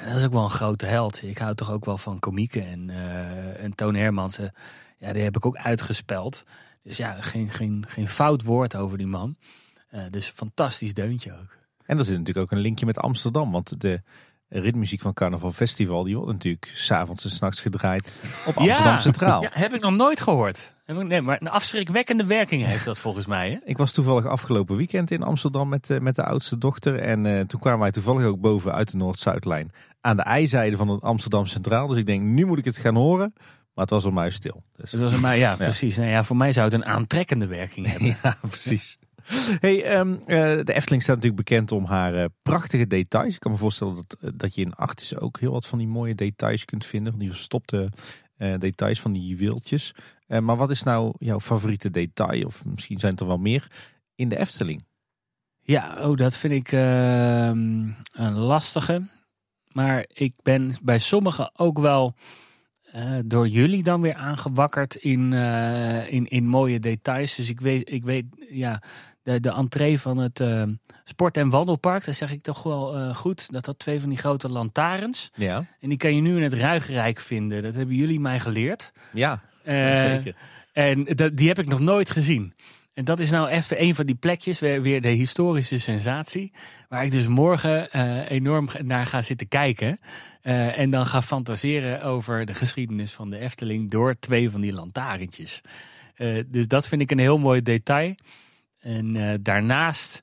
Dat is ook wel een grote held. Ik hou toch ook wel van komieken. En, uh, en Toon Hermans, ja, die heb ik ook uitgespeld. Dus ja, geen, geen, geen fout woord over die man. Uh, dus fantastisch deuntje ook. En er zit natuurlijk ook een linkje met Amsterdam. Want de ritmuziek van Carnaval Festival, die wordt natuurlijk s'avonds en s'nachts gedraaid op Amsterdam Centraal. Ja, heb ik nog nooit gehoord. Nee, maar een afschrikwekkende werking heeft dat volgens mij. Hè? Ik was toevallig afgelopen weekend in Amsterdam met, uh, met de oudste dochter. En uh, toen kwamen wij toevallig ook boven uit de Noord-Zuidlijn aan de ijzijde van het Amsterdam Centraal. Dus ik denk, nu moet ik het gaan horen. Maar het was een mij stil. Dus. Het was een mij, ja, precies. Nou ja, voor mij zou het een aantrekkende werking hebben. ja, precies. Hey, um, de Efteling staat natuurlijk bekend om haar uh, prachtige details. Ik kan me voorstellen dat, eh, dat je in Artis ook heel wat van die mooie details kunt vinden. Van die verstopte details van die juweeltjes. maar wat is nou jouw favoriete detail? Of misschien zijn het er wel meer in de Efteling? Ja, oh, dat vind ik ehm, een lastige. Maar ik ben bij sommigen ook wel door jullie dan weer aangewakkerd in, in, in mooie details. Dus ik weet, ik weet ja, de, de entree van het uh, sport- en wandelpark. Dat zeg ik toch wel goed. Dat had twee van die grote lantaarns. Ja. En die kan je nu in het Ruigrijk vinden. Dat hebben jullie mij geleerd. Ja, zeker. En die heb ik nog nooit gezien. En dat is nou even een van die plekjes, weer, weer de historische sensatie. Waar ik dus morgen enorm naar ga zitten kijken. en dan ga fantaseren over de geschiedenis van de Efteling door twee van die lantaarntjes. dus dat vind ik een heel mooi detail. En daarnaast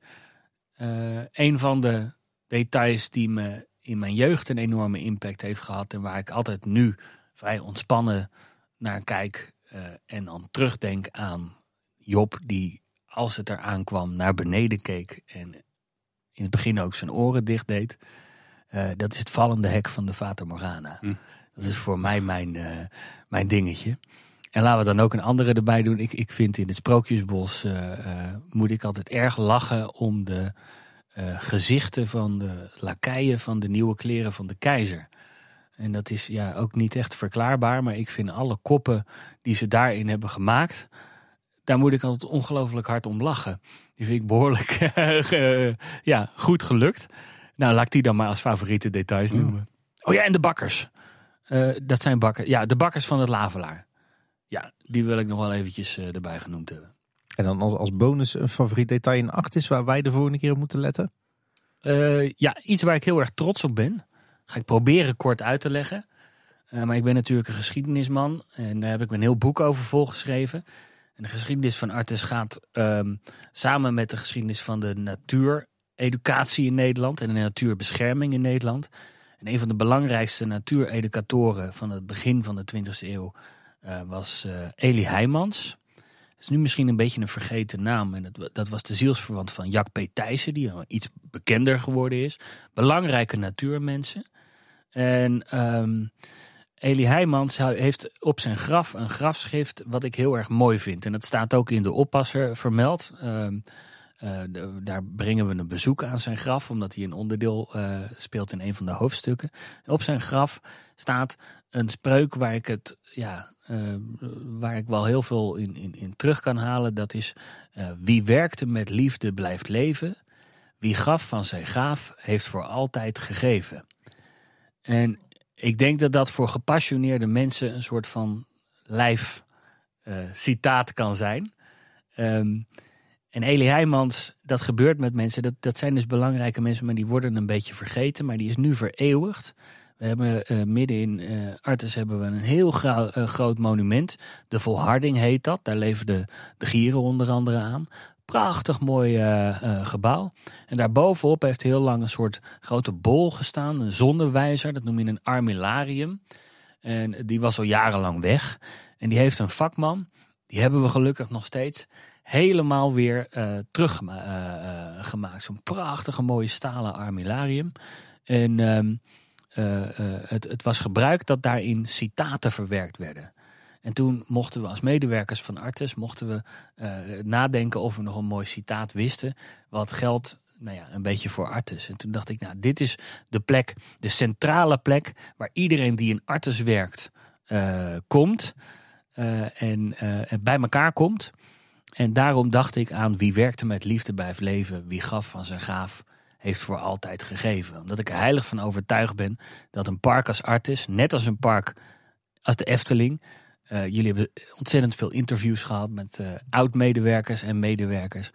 een van de details die me in mijn jeugd een enorme impact heeft gehad. En waar ik altijd nu vrij ontspannen naar kijk. En dan terugdenk aan Job die als het eraan kwam naar beneden keek. En in het begin ook zijn oren dicht deed. dat is het vallende hek van de Vater Morgana. Hm. Dat is voor mij mijn, mijn dingetje. En laten we dan ook een andere erbij doen. Ik, ik vind in het Sprookjesbos uh, uh, moet ik altijd erg lachen om de gezichten van de lakeien van de nieuwe kleren van de keizer. En dat is ja ook niet echt verklaarbaar, maar ik vind alle koppen die ze daarin hebben gemaakt, daar moet ik altijd ongelooflijk hard om lachen. Die vind ik behoorlijk ja, goed gelukt. Nou, laat ik die dan maar als favoriete details noemen. Oh ja, en de bakkers. dat zijn bakkers. Ja, de bakkers van het Lavelaar. Ja, die wil ik nog wel eventjes uh, erbij genoemd hebben. En dan als, als bonus een favoriet detail in acht is waar wij de volgende keer op moeten letten? Uh, ja, iets waar ik heel erg trots op ben. Ga ik proberen kort uit te leggen. Maar ik ben natuurlijk een geschiedenisman en daar heb ik een heel boek over volgeschreven. En de geschiedenis van Artes gaat um, samen met de geschiedenis van de natuureducatie in Nederland en de natuurbescherming in Nederland. En een van de belangrijkste natuureducatoren van het begin van de 20e eeuw uh, was uh, Eli Heijmans. Dat is nu misschien een beetje een vergeten naam. En dat, dat was de zielsverwant van Jack P. Thijssen, die iets bekender geworden is. Belangrijke natuurmensen. En um, Eli Heijmans heeft op zijn graf een grafschrift wat ik heel erg mooi vind. En dat staat ook in de oppasser vermeld. Uh, de, daar brengen we een bezoek aan zijn graf, omdat hij een onderdeel uh, speelt in een van de hoofdstukken. En op zijn graf staat een spreuk waar ik het ja, uh, waar ik wel heel veel in, in, in terug kan halen. Dat is wie werkte met liefde blijft leven. Wie gaf van zijn gaaf heeft voor altijd gegeven. En ik denk dat dat voor gepassioneerde mensen een soort van lijf uh, citaat kan zijn. Um, en Eli Heijmans, dat gebeurt met mensen. Dat, dat zijn dus belangrijke mensen, maar die worden een beetje vergeten. Maar die is nu vereeuwigd. We hebben uh, midden in uh, Artes hebben we een heel gro groot monument. De Volharding heet dat. Daar leven de, de gieren onder andere aan. Prachtig mooi gebouw. En daarbovenop heeft heel lang een soort grote bol gestaan. Een zonnewijzer, dat noem je een armillarium. En die was al jarenlang weg. En die heeft een vakman, die hebben we gelukkig nog steeds, helemaal weer teruggemaakt. Zo'n prachtige mooie stalen armillarium. En... Uh, het, het, was gebruikt dat daarin citaten verwerkt werden. En toen mochten we als medewerkers van Artes mochten we, uh, nadenken of we nog een mooi citaat wisten. Wat geldt nou ja, een beetje voor Artes. En toen dacht ik, nou, dit is de plek, de centrale plek waar iedereen die in Artes werkt, uh, komt en, en bij elkaar komt. En daarom dacht ik aan wie werkte met liefde bij het leven, wie gaf van zijn gaaf, heeft voor altijd gegeven. Omdat ik er heilig van overtuigd ben dat een park als Artis, net als een park als de Efteling, uh, jullie hebben ontzettend veel interviews gehad met uh, oud-medewerkers en medewerkers.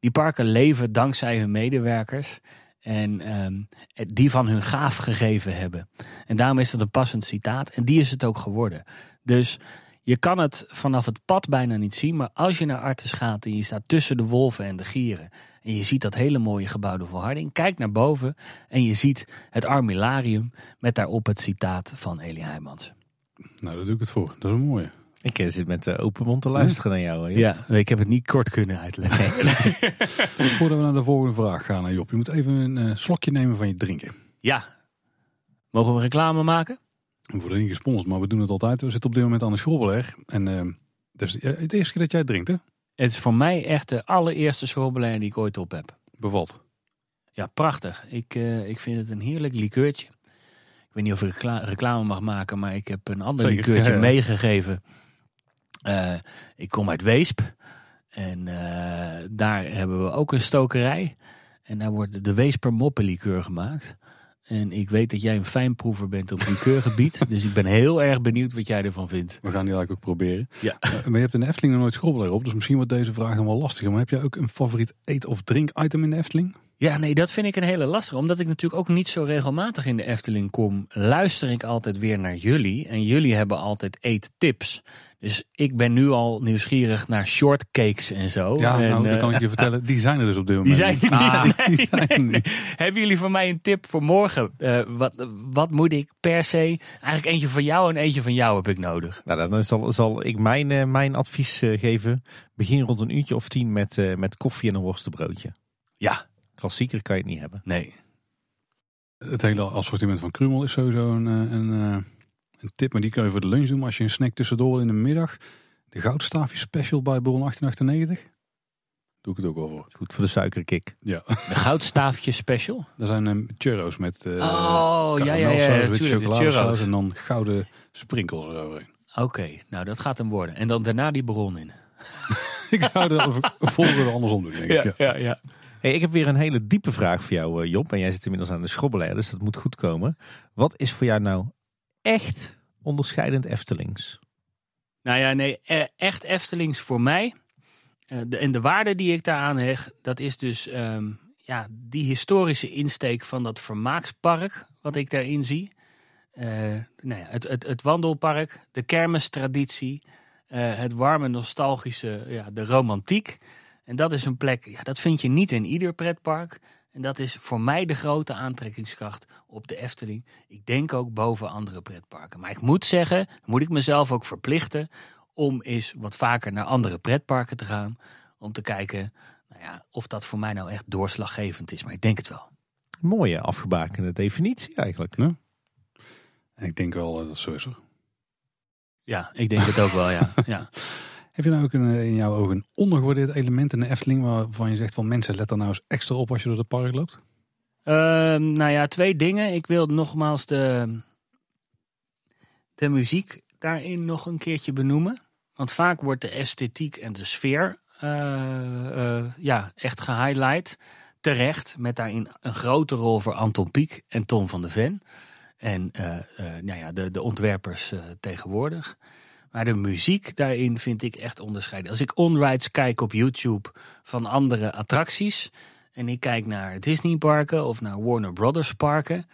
Die parken leven dankzij hun medewerkers en um, die van hun gaaf gegeven hebben. En daarom is dat een passend citaat en die is het ook geworden. Dus je kan het vanaf het pad bijna niet zien, maar als je naar Artes gaat en je staat tussen de wolven en de gieren en je ziet dat hele mooie gebouwde volharding, kijk naar boven en je ziet het armilarium met daarop het citaat van Elie Heijmans. Nou, daar doe ik het voor. Dat is een mooie. Ik eh, zit met open mond te luisteren naar jou. Hè? Ja, ik heb het niet kort kunnen uitleggen. Voordat we naar de volgende vraag gaan, Job. Je moet even een slokje nemen van je drinken. Ja. Mogen we reclame maken? We worden niet gesponsord, maar we doen het altijd. We zitten op dit moment aan de schrobbeleg. En uh, dat is het eerste keer dat jij het drinkt, hè? Het is voor mij echt de allereerste schrobbeleg die ik ooit op heb. Bevalt? Ja, prachtig. Ik, uh, ik vind het een heerlijk likeurtje. Ik weet niet of ik reclame mag maken, maar ik heb een ander Zeker, likeurtje ja, ja. meegegeven. Uh, ik kom uit Weesp. En uh, daar hebben we ook een stokerij. En daar wordt de Weesper moppenlikeur gemaakt. En ik weet dat jij een fijnproever bent op likeurgebied. dus ik ben heel erg benieuwd wat jij ervan vindt. We gaan die eigenlijk ook proberen. Ja. Uh, maar je hebt in de Efteling nog nooit schrobbel erop. Dus misschien wordt deze vraag nog wel lastiger. Maar heb jij ook een favoriet eet- of drink item in de Efteling? Ja, nee, dat vind ik een hele lastige. Omdat ik natuurlijk ook niet zo regelmatig in de Efteling kom, luister ik altijd weer naar jullie. En jullie hebben altijd eettips. Dus ik ben nu al nieuwsgierig naar shortcakes en zo. Ja, en, nou, dan kan ik je vertellen, die zijn er dus op dit moment. Die zijn er niet. Ah, nee, die zijn nee, nee. Hebben jullie voor mij een tip voor morgen? Uh, wat, wat moet ik per se? Eigenlijk eentje van jou en eentje van jou heb ik nodig. Nou, dan zal, zal ik mijn, uh, mijn advies uh, geven. Begin rond een uurtje of tien met, met koffie en een worstenbroodje. Ja, Klassieker kan je het niet hebben. Nee. Het hele assortiment van Krumel is sowieso een, een, een tip. Maar die kun je voor de lunch doen. Maar als je een snack tussendoor wil in de middag. De goudstaafje special bij Bron 1898. Doe ik het ook wel voor. Goed voor de suikerkick. Ja. De goudstaafje special? Dat zijn um, churros met uh, oh, ja, ja, ja, ja, chocoladesaus en dan gouden sprinkels eroverheen. Oké, okay, nou dat gaat hem worden. En dan daarna die bron in. ik zou de volgende andersom doen, denk ik. Ja, ja, ja. Hey, ik heb weer een hele diepe vraag voor jou, Job. En jij zit inmiddels aan de schrobbelaar, dus dat moet goed komen. Wat is voor jou nou echt onderscheidend Eftelings? Nou ja, nee, echt Eftelings voor mij. De, en de waarde die ik daaraan hecht, dat is dus um, ja, die historische insteek van dat vermaakspark, wat ik daarin zie. Uh, nou ja, het, het, het wandelpark, de kermistraditie, het warme, nostalgische, ja, de romantiek. En dat is een plek, ja, dat vind je niet in ieder pretpark. En dat is voor mij de grote aantrekkingskracht op de Efteling. Ik denk ook boven andere pretparken. Maar ik moet zeggen, moet ik mezelf ook verplichten om eens wat vaker naar andere pretparken te gaan. Om te kijken nou ja, of dat voor mij nou echt doorslaggevend is. Maar ik denk het wel. Mooie afgebakende definitie eigenlijk. Ja. En ik denk wel dat het zo is. Ja, ik denk het ook wel, ja. ja. Heb je nou ook een, in jouw ogen een ondergewaardeerd element in de Efteling waarvan je zegt van mensen let er nou eens extra op als je door het park loopt? Uh, nou ja, twee dingen. Ik wil nogmaals de, de muziek daarin nog een keertje benoemen. Want vaak wordt de esthetiek en de sfeer uh, uh, ja, echt gehighlight. Terecht, met daarin een grote rol voor Anton Pieck en Tom van de Ven. En nou ja, de, de ontwerpers tegenwoordig. Maar de muziek daarin vind ik echt onderscheiden. Als ik onrides kijk op YouTube van andere attracties. En ik kijk naar Disney parken of naar Warner Brothers parken.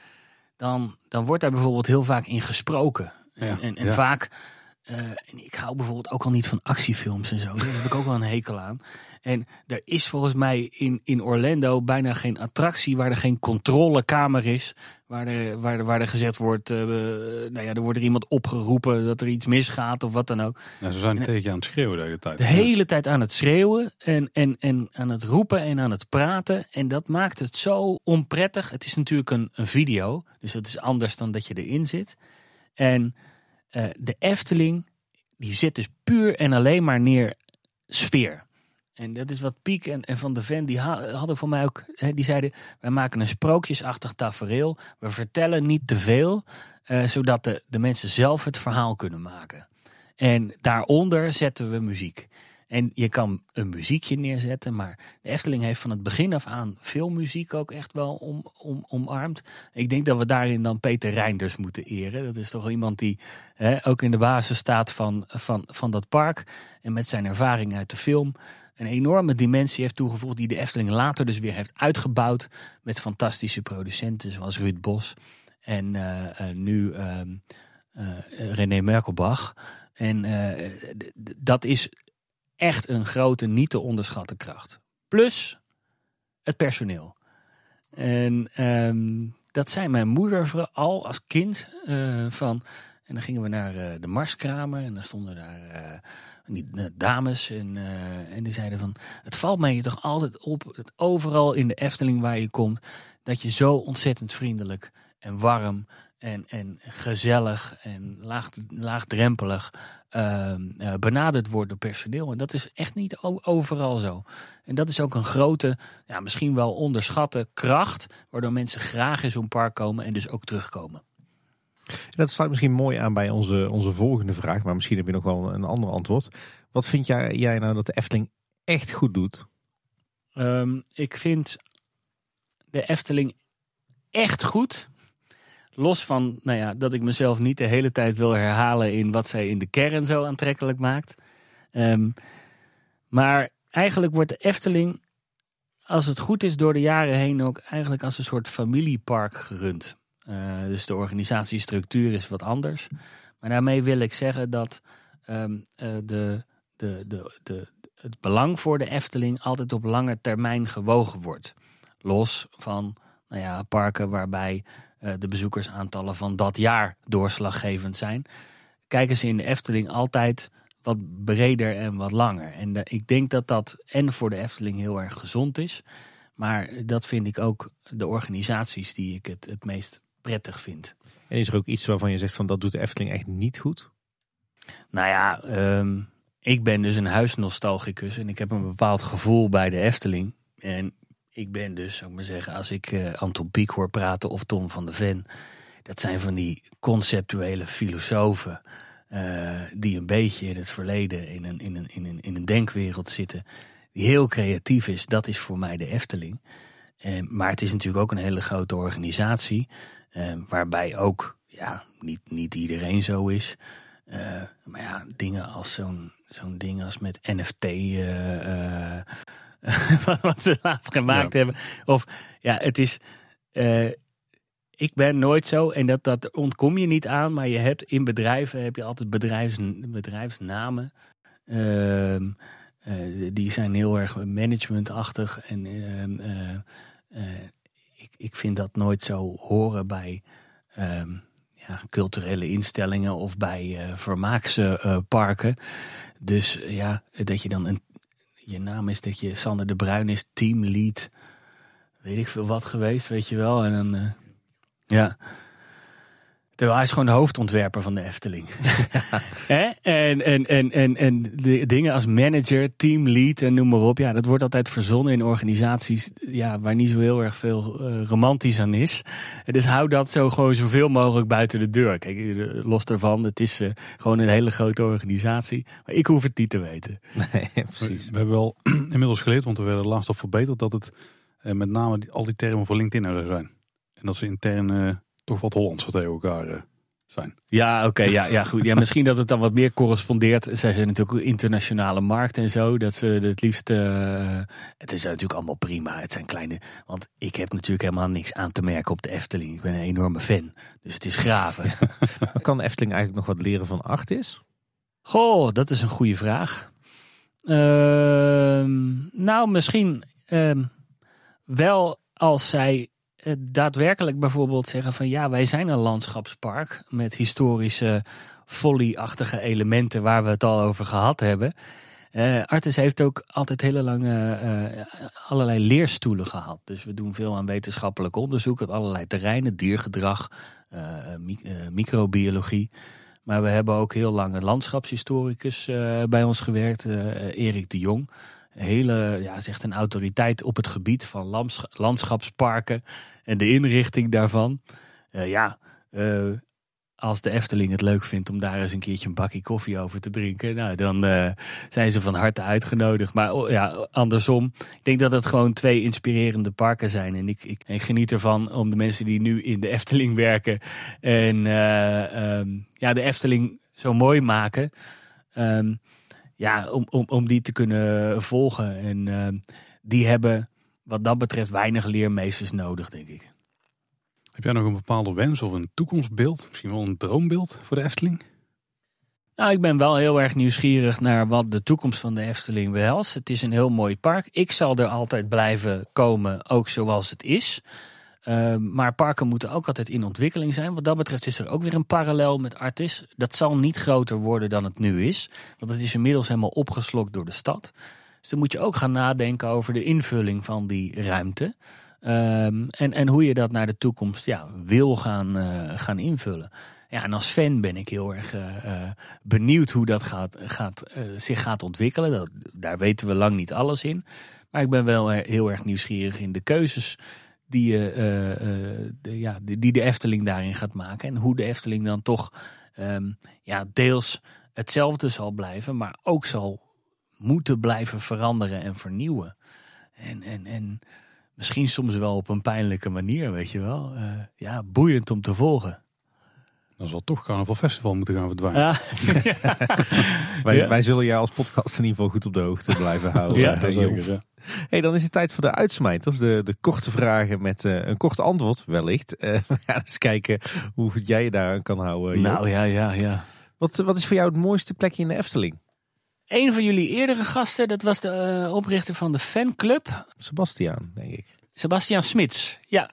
Dan, dan wordt daar bijvoorbeeld heel vaak in gesproken. En, ja, en, en ja. vaak. Uh, en ik hou bijvoorbeeld ook al niet van actiefilms en zo. Daar heb ik ook wel een hekel aan. En er is volgens mij in, in Orlando bijna geen attractie waar er geen controlekamer is. Waar er, waar er, waar er gezegd wordt, uh, nou ja, er wordt er iemand opgeroepen dat er iets misgaat of wat dan ook. Ja, ze zijn en, tegen je aan het schreeuwen de hele tijd. De hele tijd aan het schreeuwen en, en, en aan het roepen en aan het praten. En dat maakt het zo onprettig. Het is natuurlijk een, een video, dus dat is anders dan dat je erin zit. En uh, de Efteling die zit dus puur en alleen maar neer sfeer. En dat is wat Piek en, en Van de Ven, die hadden voor mij ook, hè, die zeiden, wij maken een sprookjesachtig tafereel. We vertellen niet te veel, uh, zodat de, de mensen zelf het verhaal kunnen maken. En daaronder zetten we muziek. En je kan een muziekje neerzetten, maar de Efteling heeft van het begin af aan veel muziek ook echt wel om, om, omarmd. Ik denk dat we daarin dan Peter Reinders moeten eren. Dat is toch iemand die hè, ook in de basis staat van, van, van dat park. En met zijn ervaring uit de film een enorme dimensie heeft toegevoegd. Die de Efteling later dus weer heeft uitgebouwd. Met fantastische producenten zoals Ruud Bos. En uh, uh, nu uh, René Merkelbach. En dat is echt een grote, niet te onderschatten kracht. Plus het personeel. En um, dat zei mijn moeder al als kind van. En dan gingen we naar de Marskramer en dan stonden daar die dames en, uh, en die zeiden van het valt mij toch altijd op overal in de Efteling waar je komt dat je zo ontzettend vriendelijk en warm en, en gezellig en laag, laagdrempelig uh, uh, benaderd wordt door personeel. En dat is echt niet overal zo. En dat is ook een grote, ja, misschien wel onderschatte kracht, waardoor mensen graag in zo'n park komen en dus ook terugkomen. Dat sluit misschien mooi aan bij onze, onze volgende vraag, maar misschien heb je nog wel een ander antwoord. Wat vind jij, jij nou dat de Efteling echt goed doet? Um, ik vind de Efteling echt goed. Los van nou ja, dat ik mezelf niet de hele tijd wil herhalen in wat zij in de kern zo aantrekkelijk maakt. Um, maar eigenlijk wordt de Efteling, als het goed is, door de jaren heen ook eigenlijk als een soort familiepark gerund. Uh, dus de organisatiestructuur is wat anders. Maar daarmee wil ik zeggen dat um, uh, de, de, de, de, het belang voor de Efteling altijd op lange termijn gewogen wordt. Los van nou ja, parken waarbij de bezoekersaantallen van dat jaar doorslaggevend zijn. Kijken ze in de Efteling altijd wat breder en wat langer. En de, ik denk dat dat en voor de Efteling heel erg gezond is. Maar dat vind ik ook de organisaties die ik het, het meest prettig vind. En is er ook iets waarvan je zegt van dat doet de Efteling echt niet goed? Nou ja, um, ik ben dus een huisnostalgicus en ik heb een bepaald gevoel bij de Efteling. En ik ben dus, zou ik maar zeggen, als ik uh, Anton Pieck hoor praten of Tom van de Ven. Dat zijn van die conceptuele filosofen uh, die een beetje in het verleden in een, in, een, in, een, in een denkwereld zitten. Die heel creatief is, dat is voor mij de Efteling. Uh, maar het is natuurlijk ook een hele grote organisatie. waarbij ook ja, niet, niet iedereen zo is. maar ja, dingen als zo'n zo'n ding als met NFT. Wat ze laatst gemaakt hebben. Of ja, het is. Uh, ik ben nooit zo, en dat, dat ontkom je niet aan, maar je hebt in bedrijven heb je altijd bedrijfs, bedrijfsnamen. Ehm, die zijn heel erg managementachtig. En ehm, ik, ik vind dat nooit zo horen bij ehm, ja, culturele instellingen of bij vermaaksparken. Dus ja, dat je dan een. Je naam is dat je Sander de Bruin is, teamlead. Weet ik veel wat geweest, weet je wel. En dan. Uh, ja. Terwijl hij is gewoon de hoofdontwerper van de Efteling. en, en, en, en, en de dingen als manager, teamlead en noem maar op. Ja, dat wordt altijd verzonnen in organisaties ja, waar niet zo heel erg veel uh, romantisch aan is. Dus hou dat zo gewoon zoveel mogelijk buiten de deur. Kijk, eh, los daarvan, het is uh, gewoon een hele grote organisatie. Maar ik hoef het niet te weten. Nee, precies. We, we hebben wel inmiddels geleerd, want we werden laatst op verbeterd, dat het met name die, al die termen voor LinkedIn er zijn. En dat ze intern toch wat Hollands tegen elkaar uh, zijn. Ja, oké. ja, ja, goed. Ja, misschien dat het dan wat meer correspondeert. Zij zijn natuurlijk ook internationale markt en zo. Dat ze het liefst. Uh, het is natuurlijk allemaal prima. Het zijn kleine. Want ik heb natuurlijk helemaal niks aan te merken op de Efteling. Ik ben een enorme fan. Dus het is graven. maar kan de Efteling eigenlijk nog wat leren van Artis? Goh, dat is een goede vraag. Uh, nou, misschien uh, wel als zij eh, daadwerkelijk bijvoorbeeld zeggen van ja, wij zijn een landschapspark met historische folly-achtige elementen waar we het al over gehad hebben. Uh, Artis heeft ook altijd hele lange uh, allerlei leerstoelen gehad. Dus we doen veel aan wetenschappelijk onderzoek op allerlei terreinen, diergedrag, microbiologie. Maar we hebben ook heel lang een landschapshistoricus bij ons gewerkt, Erik de Jong hele, ja, echt een autoriteit op het gebied van landschapsparken en de inrichting daarvan. ja, als de Efteling het leuk vindt om daar eens een keertje een bakje koffie over te drinken, nou, dan uh, zijn ze van harte uitgenodigd. Maar oh, ja, andersom, ik denk dat het gewoon twee inspirerende parken zijn. En ik, ik, geniet ervan om de mensen die nu in de Efteling werken en um, ja, de Efteling zo mooi maken, um, ja, om, om, om die te kunnen volgen. En uh, die hebben wat dat betreft weinig leermeesters nodig, denk ik. Heb jij nog een bepaalde wens of een toekomstbeeld? Misschien wel een droombeeld voor de Efteling? Nou, ik ben wel heel erg nieuwsgierig naar wat de toekomst van de Efteling behelst. Het is een heel mooi park. Ik zal er altijd blijven komen, ook zoals het is. Uh, maar parken moeten ook altijd in ontwikkeling zijn. Wat dat betreft is er ook weer een parallel met Artis. Dat zal niet groter worden dan het nu is. Want het is inmiddels helemaal opgeslokt door de stad. Dus dan moet je ook gaan nadenken over de invulling van die ruimte. Um, en, en hoe je dat naar de toekomst ja, wil gaan, uh, gaan invullen. Ja, en als fan ben ik heel erg uh, benieuwd hoe dat gaat, gaat, zich gaat ontwikkelen. Dat, daar weten we lang niet alles in. Maar ik ben wel heel erg nieuwsgierig in de keuzes die, de, ja, die de Efteling daarin gaat maken. En hoe de Efteling dan toch um, ja, deels hetzelfde zal blijven, maar ook zal moeten blijven veranderen en vernieuwen. En, en, en Misschien soms wel op een pijnlijke manier, weet je wel. Uh, ja, boeiend om te volgen. Dan zal toch Carnaval Festival moeten gaan verdwijnen. Ja. wij, wij, zullen jou als podcast in ieder geval goed op de hoogte blijven houden. ja, zeker. Ja. Hey, dan is het tijd voor de uitsmijters. De, de korte vragen met uh, een kort antwoord, wellicht. Uh, we gaan eens kijken hoe goed jij je daar kan houden. Nou ja, ja, ja. Wat, wat is voor jou het mooiste plekje in de Efteling? Een van jullie eerdere gasten, dat was de uh, oprichter van de fanclub. Sebastiaan, denk ik. Sebastiaan Smits, ja.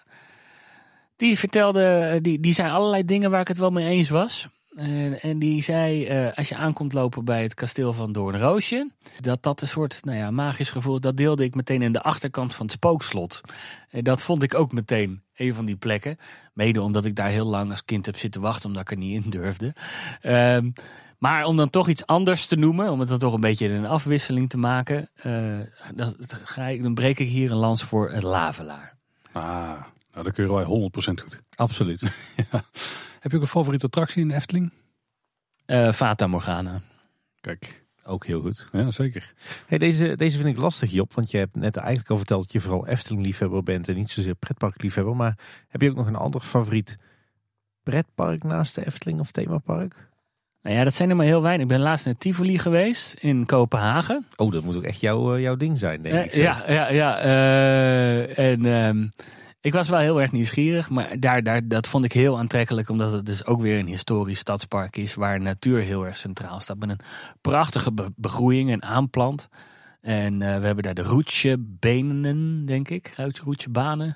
Die vertelde, eh, die, die zei allerlei dingen waar ik het wel mee eens was. En, en die zei, uh, als je aankomt lopen bij het kasteel van Doornroosje, dat dat een soort nou ja, magisch gevoel, dat deelde ik meteen in de achterkant van het spookslot. En dat vond ik ook meteen een van die plekken. Mede omdat ik daar heel lang als kind heb zitten wachten, omdat ik er niet in durfde. Um, maar om dan toch iets anders te noemen, om het dan toch een beetje een afwisseling te maken, uh, dat, ga ik, dan breek ik hier een lans voor het Lavelaar. Ah, nou dan kun je wel 100% goed. Absoluut. ja. Heb je ook een favoriete attractie in de Efteling? Uh, Fata Morgana. Kijk. Ook heel goed. Ja, zeker. Hey, deze, deze vind ik lastig, Job. Want je hebt net eigenlijk al verteld dat je vooral Efteling-liefhebber bent en niet zozeer pretpark-liefhebber. Maar heb je ook nog een ander favoriet pretpark naast de Efteling of themapark? Nou ja, dat zijn er maar heel weinig. Ik ben laatst naar Tivoli geweest in Kopenhagen. Oh, dat moet ook echt jouw, eh, jouw ding zijn, denk uh, ik. Ja, ja, ja. Uh, en um, ik was wel heel erg nieuwsgierig, maar daar, daar, dat vond ik heel aantrekkelijk, omdat het dus ook weer een historisch stadspark is, waar natuur heel erg centraal staat. Met een prachtige begroeiing en aanplant. En we hebben daar de roetje-benen, denk ik. Roetje-banen. Ik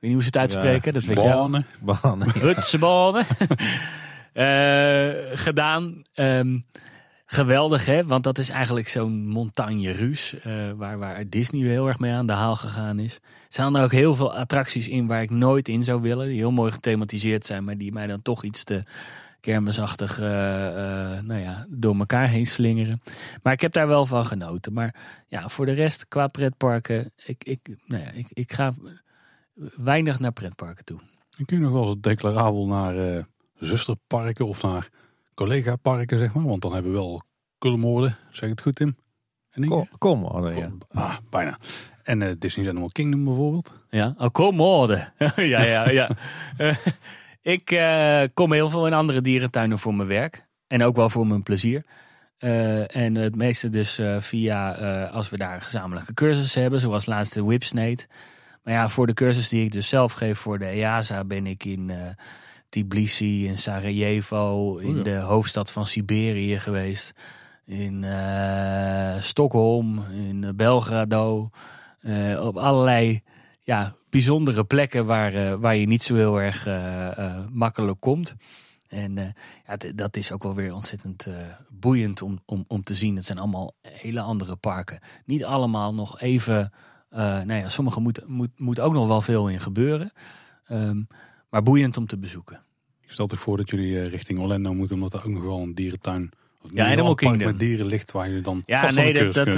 weet niet hoe ze het uitspreken. Ja, dat weet banen. Banen. Rutsebanen. Uh, gedaan. Um, geweldig, hè? Want dat is eigenlijk zo'n montagne ruus. Uh, waar, waar Disney heel erg mee aan de haal gegaan is. Er staan er ook heel veel attracties in waar ik nooit in zou willen. Die heel mooi gethematiseerd zijn, maar die mij dan toch iets te kermisachtig uh, nou ja, door elkaar heen slingeren. Maar ik heb daar wel van genoten. Maar ja, voor de rest, qua pretparken, ik, ik, nou ja, ik, ik ga weinig naar pretparken toe. En kun je nog wel eens declarabel naar zusterparken of naar collega-parken, zeg maar. Want dan hebben we wel Kulmoorden, zeg ik het goed, Tim? En Kolmoorden, ja. Ah, bijna. En uh, Disney Animal Kingdom bijvoorbeeld. Ja, oh, ja, ja, ja. uh, ik uh, kom heel veel in andere dierentuinen voor mijn werk. En ook wel voor mijn plezier. en het meeste dus via, als we daar gezamenlijke cursussen hebben, zoals laatste Whipsnade. Maar ja, voor de cursus die ik dus zelf geef voor de EASA ben ik in Tbilisi, in Sarajevo, in de hoofdstad van Siberië geweest. In uh, Stockholm, in Belgrado. Uh, op allerlei ja, bijzondere plekken waar, uh, waar je niet zo heel erg makkelijk komt. En ja, dat is ook wel weer ontzettend boeiend om, om, om te zien. Het zijn allemaal hele andere parken. Niet allemaal nog even. nou ja, sommige moet, moet, moet ook nog wel veel in gebeuren. Um, maar boeiend om te bezoeken. Ik Stel toch voor dat jullie richting Orlando moeten, omdat er ook nog wel een dierentuin ja, Animal Kingdom. met dieren ligt waar je dan Ja, nee, dat, dat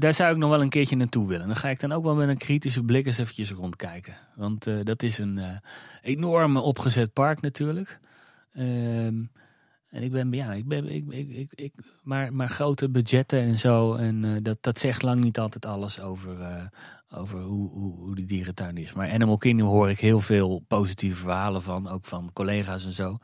daar zou ik nog wel een keertje naartoe willen. Dan ga ik dan ook wel met een kritische blik eens eventjes rondkijken. Want dat is een enorm opgezet park natuurlijk. Ehm, en ik ben, ja, ik ben, ik, ik, ik, ik maar, maar grote budgetten en zo. En uh, dat, dat zegt lang niet altijd alles over, uh, over hoe, hoe, hoe de dierentuin is. Maar Animal Kingdom hoor ik heel veel positieve verhalen van. Ook van collega's en zo.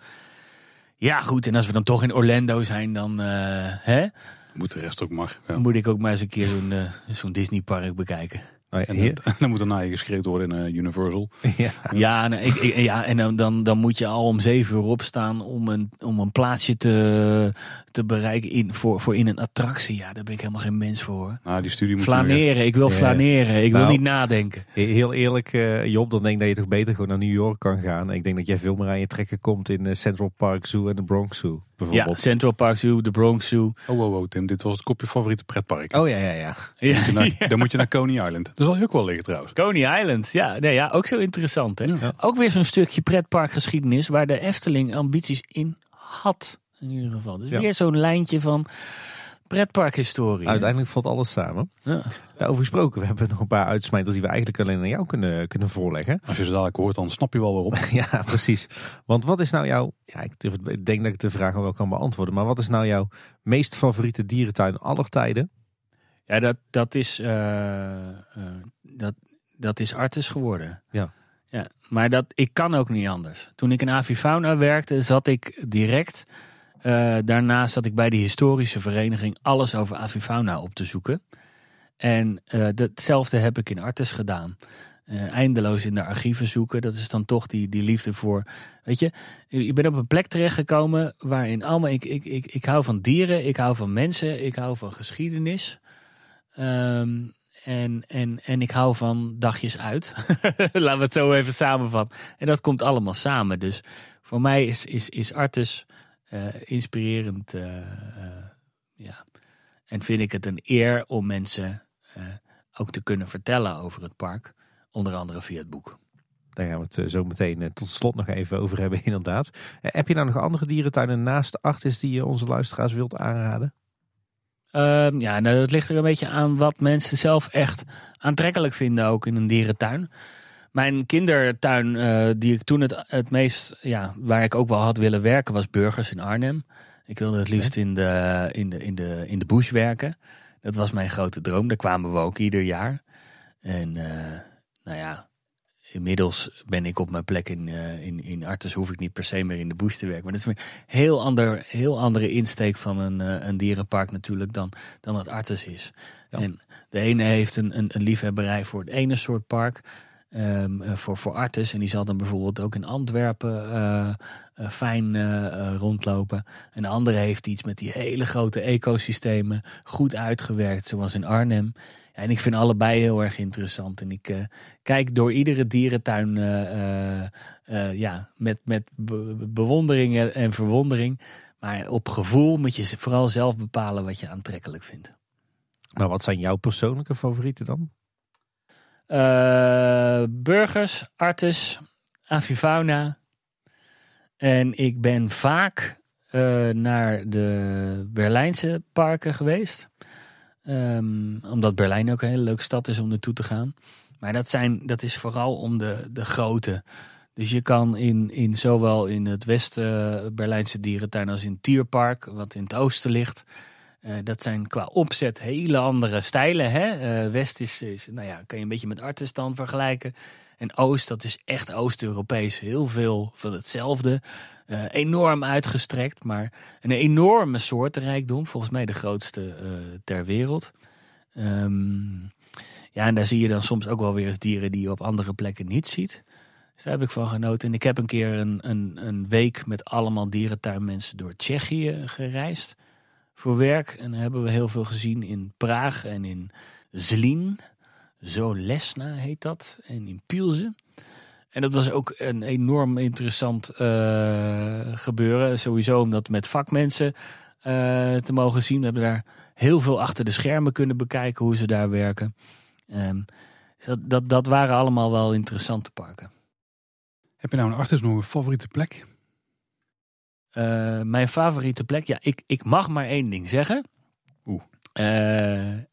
Ja, goed. En als we dan toch in Orlando zijn, dan. Uh, hè? Moet de rest ook maar. Ja. Moet ik ook maar eens een keer zo'n zo'n Disney park bekijken. Nou en, dan moet er naar je geschreven worden in uh, Universal. Ja, ja, nou, ik, ik, ja en dan, dan, moet je al om zeven uur opstaan om een, om een plaatsje te, te bereiken in, voor, voor in een attractie. Ja, daar ben ik helemaal geen mens voor. Nou, die studie moet flaneren, ik wil flaneren. Ik wil nou, niet nadenken. Heel eerlijk, uh, Job, dan denk ik dat je toch beter gewoon naar New York kan gaan. Ik denk dat jij veel meer aan je trekken komt in uh, Central Park Zoo en de Bronx Zoo. Ja, Central Park Zoo, de Bronx Zoo. Oh, oh, oh, Tim, dit was het kopje favoriete pretpark. Oh ja, ja, ja. Dan moet je naar, dan moet je naar Coney Island. Dat zal je ook wel liggen trouwens. Coney Island, ja, nee, ja ook zo interessant. Hè? Ook weer zo'n stukje pretparkgeschiedenis waar de Efteling ambities in had. In ieder geval. Dus weer zo'n lijntje van pretparkhistorie. Uiteindelijk valt alles samen. Ja. Daarover gesproken, we hebben nog een paar uitsmijters die we eigenlijk alleen aan jou kunnen, kunnen voorleggen. Als je ze dadelijk hoort, dan snap je wel waarom. ja, precies. Want wat is nou jouw, ja, ik, denk dat ik de vraag wel kan beantwoorden, maar wat is nou jouw meest favoriete dierentuin aller tijden? Ja, dat, dat, is, uh, dat, dat is Artis geworden. Ja. Ja, maar dat, ik kan ook niet anders. Toen ik in Avifauna werkte, zat ik direct uh, daarnaast zat ik bij de historische vereniging alles over avifauna op te zoeken. En uh, hetzelfde heb ik in Artes gedaan. Uh, eindeloos in de archieven zoeken. Dat is dan toch die, die liefde voor. Weet je, ik ben op een plek terechtgekomen waarin allemaal. Ik, ik, ik, ik hou van dieren, ik hou van mensen, ik hou van geschiedenis. Um, en, en, en ik hou van dagjes uit. Laten we het zo even samenvatten. En dat komt allemaal samen. Dus voor mij is, is, is Artes inspirerend. Uh, ja. En vind ik het een eer om mensen ook te kunnen vertellen over het park. Onder andere via het boek. Daar gaan we het zo meteen tot slot nog even over hebben, inderdaad. heb je nou nog andere dierentuinen naast Artis die je onze luisteraars wilt aanraden? Uh, ja, nou, dat ligt er een beetje aan wat mensen zelf echt aantrekkelijk vinden, ook in een dierentuin. Mijn kindertuin, uh, die ik toen het, het meest, ja, waar ik ook wel had willen werken, was Burgers in Arnhem. Ik wilde het liefst in de, in de, in de, in de bush werken. Dat was mijn grote droom. Daar kwamen we ook ieder jaar. En uh, nou ja, inmiddels ben ik op mijn plek in, uh, in, in Artes, hoef ik niet per se meer in de bush te werken. Maar dat is een heel, ander, heel andere insteek van een, uh, een dierenpark natuurlijk dan, dan het Artes is. En de ene heeft een, een, een liefhebberij voor het ene soort park. Um, voor, voor artis. En die zal dan bijvoorbeeld ook in Antwerpen uh, uh, fijn rondlopen. En de andere heeft iets met die hele grote ecosystemen goed uitgewerkt, zoals in Arnhem. Ja, en ik vind allebei heel erg interessant. En ik kijk door iedere dierentuin ja, met, met bewondering en verwondering. Maar op gevoel moet je vooral zelf bepalen wat je aantrekkelijk vindt. Maar wat zijn jouw persoonlijke favorieten dan? Uh, burgers, Artis, Avifauna. En ik ben vaak uh, naar de Berlijnse parken geweest. Um, omdat Berlijn ook een hele leuke stad is om naartoe te gaan. Maar dat, zijn, dat is vooral om de, de grote. Dus je kan in, in zowel in het Westen uh, Berlijnse dierentuin als in Tierpark, wat in het oosten ligt. Uh, dat zijn qua opzet hele andere stijlen. Hè? Uh, West is, is, nou ja, kan je een beetje met Artestan vergelijken. En Oost, dat is echt Oost-Europees. Heel veel van hetzelfde. Uh, enorm uitgestrekt, maar een enorme soortenrijkdom. Volgens mij de grootste ter wereld. Um, ja, en daar zie je dan soms ook wel weer eens dieren die je op andere plekken niet ziet. Dus daar heb ik van genoten. En ik heb een keer een, een, een week met allemaal dierentuinmensen door Tsjechië gereisd voor werk. En hebben we heel veel gezien in Praag en in Zlin. Zolesna heet dat. En in Pielze. En dat was ook een enorm interessant uh, gebeuren. Sowieso om dat met vakmensen uh, te mogen zien. We hebben daar heel veel achter de schermen kunnen bekijken hoe ze daar werken. Um, dat, dat, dat waren allemaal wel interessante parken. Heb je nou een een favoriete plek? Mijn favoriete plek, ja, ik, ik mag maar één ding zeggen. Oeh.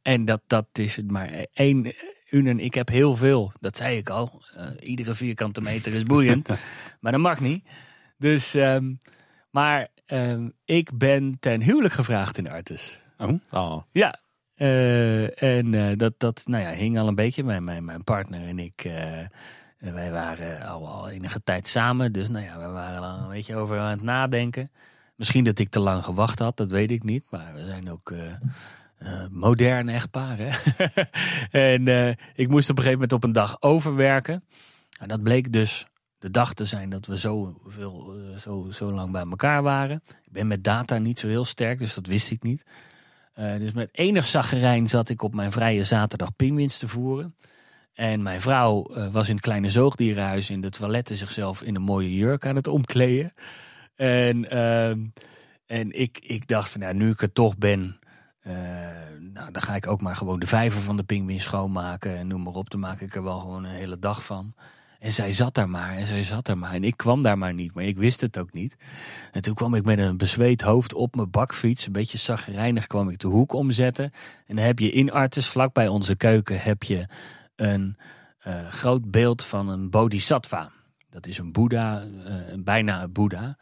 en dat, dat is maar één. Unen, ik heb heel veel, dat zei ik al. iedere vierkante meter is boeiend, maar dat mag niet. Dus, ehm, maar ehm, ik ben ten huwelijk gevraagd in Artes. Oh. oh. Ja, uh, en uh, dat, dat nou ja, hing al een beetje. Mijn, mijn, mijn partner en ik, uh, wij waren al, al enige tijd samen. Dus nou ja, we waren al een beetje over aan het nadenken. Misschien dat ik te lang gewacht had, dat weet ik niet. Maar we zijn ook modern echtpaar. Hè? en ik moest op een gegeven moment op een dag overwerken. En dat bleek dus de dag te zijn dat we zo, veel, zo, zo lang bij elkaar waren. Ik ben met data niet zo heel sterk, dus dat wist ik niet. Uh, dus met enig zaggerijn zat ik op mijn vrije zaterdag pinguïns te voeren. En mijn vrouw uh, was in het kleine zoogdierenhuis in de toiletten zichzelf in een mooie jurk aan het omkleden. En, uh, en ik, ik dacht van, nou, nu ik er toch ben, uh, nou, dan ga ik ook maar gewoon de vijver van de pinguïn schoonmaken. En noem maar op, dan maak ik er wel gewoon een hele dag van. En zij zat daar maar en zij zat daar maar. En ik kwam daar maar niet, maar ik wist het ook niet. En toen kwam ik met een bezweet hoofd op mijn bakfiets. Een beetje zagrijnig kwam ik de hoek omzetten. En dan heb je in Artes, vlak bij onze keuken, heb je een uh, groot beeld van een bodhisattva. Dat is een boeddha, uh, bijna een boeddha.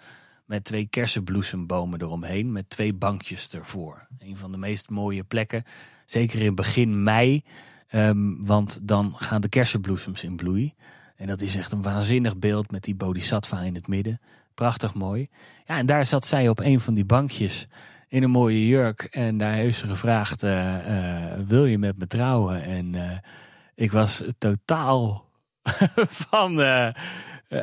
Met twee kersenbloesembomen eromheen, met twee bankjes ervoor. Een van de meest mooie plekken, zeker in begin mei. Um, want dan gaan de kersenbloesems in bloei. En dat is echt een waanzinnig beeld met die bodhisattva in het midden. Prachtig mooi. Ja, en daar zat zij op een van die bankjes in een mooie jurk. En daar heeft ze gevraagd, uh, wil je met me trouwen? En ik was totaal van